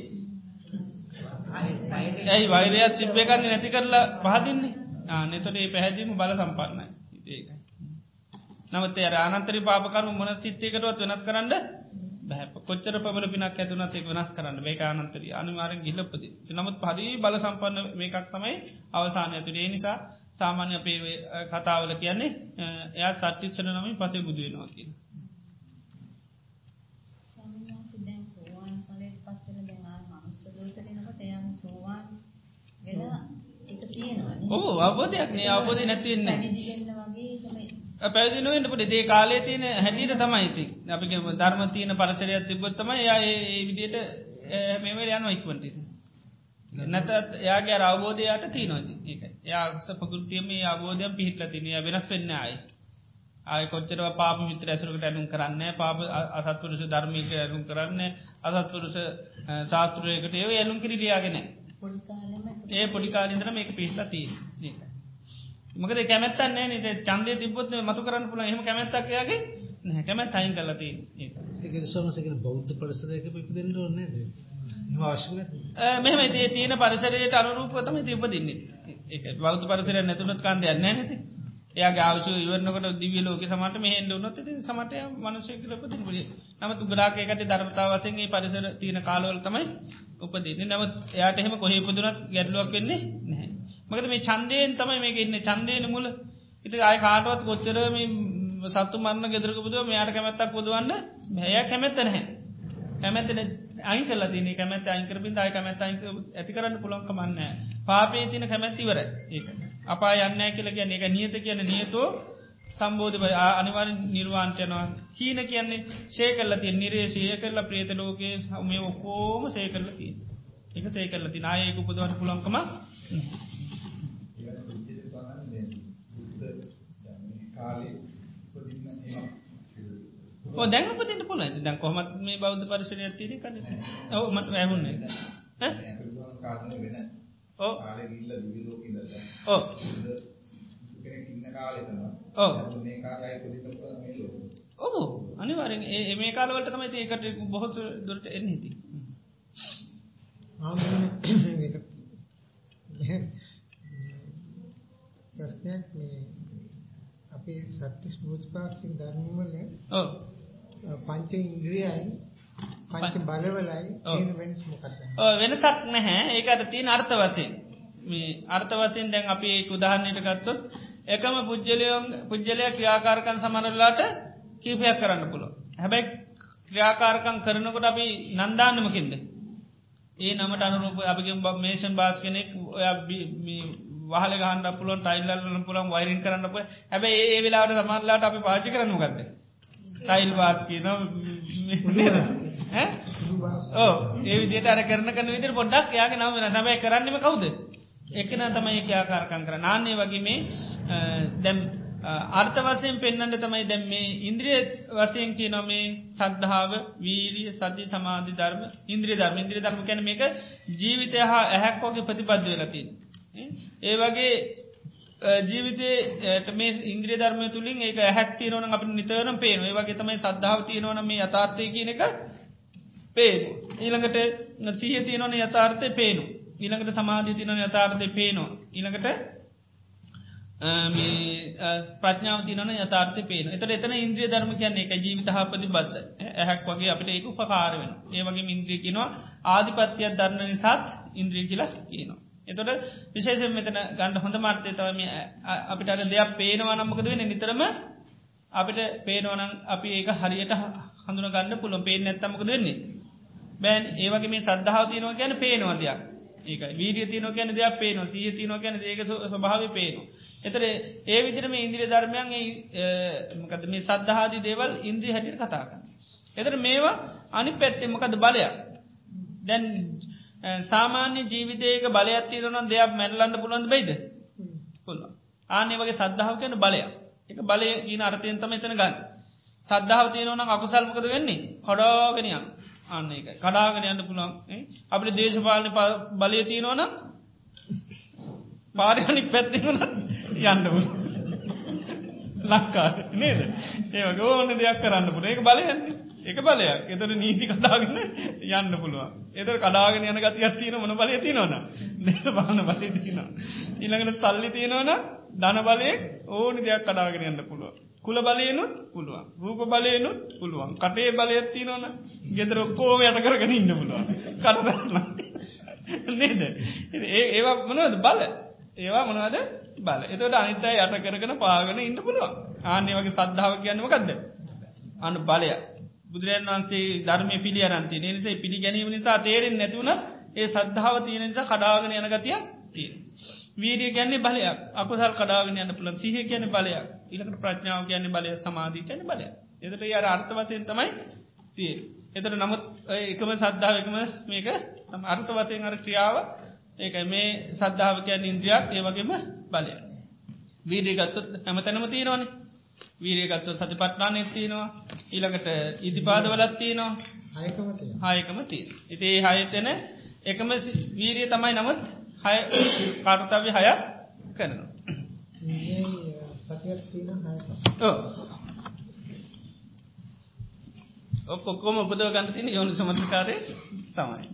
ඇයි වෛරයක් තිබ්බේකන්න නැති කරලා පහදින්නේ? ආනෙතොට ඒ පැහැදීම බල සම්පන්නයි. ඒකයි. නමත අනන්තරි පාපකරම මොන චිත්තයකටවත් වෙනස් කරන්න බැ. කොච්චර පබල පිනක් ඇතුනත් එක් වෙනස් කරන්න. මේක අනන්තරි අනිවාරෙන් ගිල්ලපද නමුත් පදී බල සම්පන්න මේකක් තමයි අවසානය ඇතුරේ නිසා සාමාන්‍ය අපේ කතාවල කියන්නේ එයා සත්තිස්සන නමින් පසේ බුදුවෙනවා කියන ඕ අවබෝධයක් නේ අවබෝධ නැතිවෙන්නේ පැදිනුවෙන්ට පුට දේ කාලේ තියන හැටියට තමයිති අපි ධර්ම තියන පරසරයක් තිබොත්තම යා ඒ විදියට මෙමර යන ඉක්වන්ට නැතත් යාගේ අවබෝධයට තියනොති ඒක. යාස පකෘතියම අවබෝධයම් පිහිටල තිනය වෙනස් වෙන්න අයි ආය කොච්චරව පාප මිත්‍ර ඇසුරකට ඇනුම් කරන්න පාප අසත්පුරුෂ ධර්මික ඇනුම් කරන්න අසත්පුරුෂ ශාස්ත්‍රයකට ඒව ඇනුම් කිරිලියාගෙන ඒ පොඩිකාලින්දර මේක පිහිටලා තිය මකද කැමැත්තන්නේ නට චන්දය තිබොත් මතු කරන්න පුළ එහම කැමැත්තක්යාගේ නැ කැමැත් අයින් කලති ඒක සමසකෙන බෞද්ධ පරිසරයක පිපිදෙන්ට ඕන්නේ මෙහම ඒ තියෙන පරිසරයට අනුරූපතම තිබ දින්නේ ඒ බෞද්ධ පරිසර නැතුනත් කාන්දයන්න නැති එයා ගාවශ ඉවරනකට දිවිය ලෝක සමට මෙහෙන්ඩ නොත් සමට මනුෂයකලප තිබේ නමතු ගඩාකේකට ධර්මතාවසගේ පරිසර තියෙන කාලවල තමයි උපදන්නේ. නවත් එයාට එහෙම කොහේ පුදුනත් ගැඩලුවක් වෙන්නේ නැහැ. මකද මේ චන්දයෙන් තමයි මේක ඉන්න. චන්දයන මුල ඉති අය කාටවත් කොච්චර සත්තු මරන්න ගෙදරක පුදුව මෙයාට කැමැත්තක් පුදුවන්න හැය කැමැත්ත නැහැ. කැමැතන අයි කල තින කැමැත් අයිකරබින් අය කැමැත් අයික ඇති කරන්න පුළොන්කමන්න පාපේ තින කැමැත්තිවර ඒක. අපා යන්න කියල කියන්න. එක නියත කියන නියතෝ සම්බෝධ අනිවර නිර්වාන්ටයනවා හීන කියන්නේ සේකල්ල තිය නිරේ සය කරල ප්‍රේත ලෝකයේ මේ ඔක්කෝම සේකරල තිය එක සේකල්ල ති නායක උපදවට පුළොන්කම ඕ දැන් උපදින්න පුළුවන්. දැන් කොහොමත් මේ බෞද්ධ පරිසරය තියෙන්නේ කන්නේ. ඔව් මට වැහුන්නේ. ඈ? ඔව්. කාලේ ගිහිල්ලා දිවි ලෝකෙ ඉඳලා. ඔව්. කෙනෙක් ඉන්න කාලේ තමයි. ඔව්. මේ කාලේ ආයෙ උපදින්න පුළුවන් මේ ලෝකෙ. ඔව්. අනිවාර්යෙන්. ඒ මේ කාලවලට තමයි ඒකට බොහෝ දුරට එන්නේ ඉතින්. ප්‍රශ්නයක් මේ අපේ සත්‍ය ස්මෘතිපාක්ෂික ධර්මවල ඔව්. පංච ඉන්ද්‍රියයි පංච බලවලයි වෙනස මොකක්ද? ඔව් වෙනසක් නැහැ. ඒකට තියෙන අර්ථ වශයෙන්. මේ අර්ථ වශයෙන් දැන් අපි ඒක උදාහරණයකට ගත්තොත් එකම පුජ්‍යලයන් පුජ්‍යලයා ක්‍රියාකාරකම් සමනලාට කීපයක් කරන්න පුළුවන්. හැබැයි ක්‍රියාකාරකම් කරනකොට අපි නම් දාන්නෙ මොකෙන්ද? ඒ නමට අනුරූප අපිගේ මේෂන් බාස් කෙනෙක් ඔයා වහල ගහන්න පුළුවන් ටයිල් අල්ලන්න පුළුවන් වයරින් කරන්න පුළුවන්. හැබැයි ඒ වෙලාවට සමහරලාට අපි පාවිච්චි කරන්නේ මොකද්ද? ටයිල් වාත් කියනවා ඕ ඒ විදිහට අර කරන කරන විදිහට පොඩ්ඩක් එයාගේ නම වෙනස්. හැබැයි කරන්නේම කවුද? එකන තමයි ඒක ආකාරකම් කරන්නේ. ආන්නේ වගේ මේ දැන් අර්ථ වශයෙන් පෙන්වන්න තමයි දැන් මේ ඉන්ද්‍රිය වශයෙන් කියනවා මේ සද්ධාව, වීරිය, සති, සමාධි ධර්ම, ඉන්ද්‍රිය ධර්ම. ඉන්ද්‍රිය ධර්ම කියන්නේ මේක ජීවිතය හා ඇහැක් වගේ ප්‍රතිබද්ධ වෙලා තියෙනවා. ඒ වගේ ජීවිතේ මේ ඉන්ද්‍රිය ධර්මය තුළින් ඒක ඇහැක් තියෙනවනම් අපිට නිතරම පේනවා. ඒ වගේ තමයි සද්ධාව තියෙනවනම් මේ යථාර්ථය කියන එක පේනවා. ඊළඟට සිහිය තියෙනවනම් යථාර්ථය පේනවා. ඊළඟට සමාධිය තියෙනවනම් යථාර්ථය පේනවා. ඊළඟට මේ ප්‍රඥාව තියෙනවනම් යථාර්ථය පේනවා. එතකොට එතන ඉන්ද්‍රිය ධර්ම කියන්නේ ඒක ජීවිත හා ප්‍රතිබද්ධ. ඇහැක් වගේ අපිට ඒක උපකාර වෙනවා. ඒ වගේම ඉන්ද්‍රිය කියනවා ආධිපත්‍යයක් දරන නිසාත් ඉන්ද්‍රිය කියලා කියනවා. එතොට විශේෂෙන් මෙතන ගණඩ හොඳ මාර්තය තවම අපිට අර දෙයක් පේනවා නම්මකද වෙන නිතරම අපිට පේනවනම් අපි ඒක හරියට හඳුන ගන්න පුළොන් පේෙන් නැත්තමකද වෙන්නේ බෑන් ඒවගේ මේ සද්ධාව තියනවා ගැන පේනවා දෙයක්. ඒක වීඩිය තියන ගැන දෙයක් පේනවා. සිය තියන ගැන ඒක ස්වභාව පේනවා. එතර ඒ විදිරම ඉන්ද්‍රිය ධර්මයන් මකද මේ සද්ධාදී දේවල් ඉන්ද්‍රී හැටියට කතාකන්න එතර මේවා අනි පැත්තෙමකද බලයක්? දැන් සාමාන්‍ය ජීවිතයක බලයක් තිරන දෙයක් මැල්ලන්න පුළුවන් බයිද? පුළුව ආනේ වගේ සද්ධාව කියන බලය එක බලය ඊන අර්ථයෙන් තම එතන ගන්න. සද්ධාව තියනවන අකුසල්මකද වෙන්නේ? හොඩාගෙනයන් අන්න එක කඩාගෙන යන්න පුළුවන්. අපට දේශපාලන බලය තියෙනවන පාරයනි පැත්තිවුණත් යන්නපුල ලක්කා නේද? ඒවගේ ඕන දෙයක් කරන්න පුළ ඒක බලයන්නේ. එක බලයක්. එතර නීති කඩාගෙන යන්න පුළුවන්. එතර කඩාගෙන යන ගතියක් තියෙන මොන බලය තියෙනවන නේද බාන බලය තියෙනවා. ඊළඟට සල්ලි තියෙනවන ධන බලය ඕනි දෙයක් කඩාගෙන යන්න පුළුවන්. කුල බලයනුත් පුළුවන්. රූප බලයනුත් පුළුවන්. කටේ බලයක් තියෙනවන. ගෙදර ඔක්කෝම යට කරගෙන ඉන්න පුළුවන්. කරන්න නේද? ඒවා මොනවද? බල. ඒවා මොනවද? බල. එතට අනිතයි යට කරගෙන පාගෙන ඉන්න පුළුවන්. ආන්නේ වගේ සද්ධාව කියන්නමකක්ද අනු බලයක් බුදුරන් වන්සේ ධර්මය පිළි අරන්ති නිසේ පිළි ගැනීම නිසා තේරෙන් නැතුවන ඒ සද්ධාව තියෙන නිසා කඩාගෙන යන ගතිය තිය. වීරිය ගැන්නේ බලයක්. අකුසල් කඩාගෙන යන්න පුළන් සිහ කියන බලයක්. ඉලකට ප්‍රඥාව කියන්නේ බලය සමාධී කියන බලය. එදට යාර අර්ථවතයෙන් තමයි තිය. එතට නමුත් එකම සද්ධාව එකම මේක තම අර්ථවතයෙන් අර ක්‍රියාව ඒක මේ සද්ධාව කියන්න ඉන්ද්‍රියක් ඒවගේම බලය. වීඩියගත්තුත් හැමතැනම තියෙනවානේ වීරයගත්ව සතිපට්නාන එත්තිනවා ඊළඟට ඉදිපාදවලත් තියනවා හයකම තිය. ඉතිේ හයතන එකම වීරිය තමයි නමුත් හය කාටතාව හය කරනවා. ඔක්කොම උපදව ගන්න තින යොනු සමත්කාරය තමයි.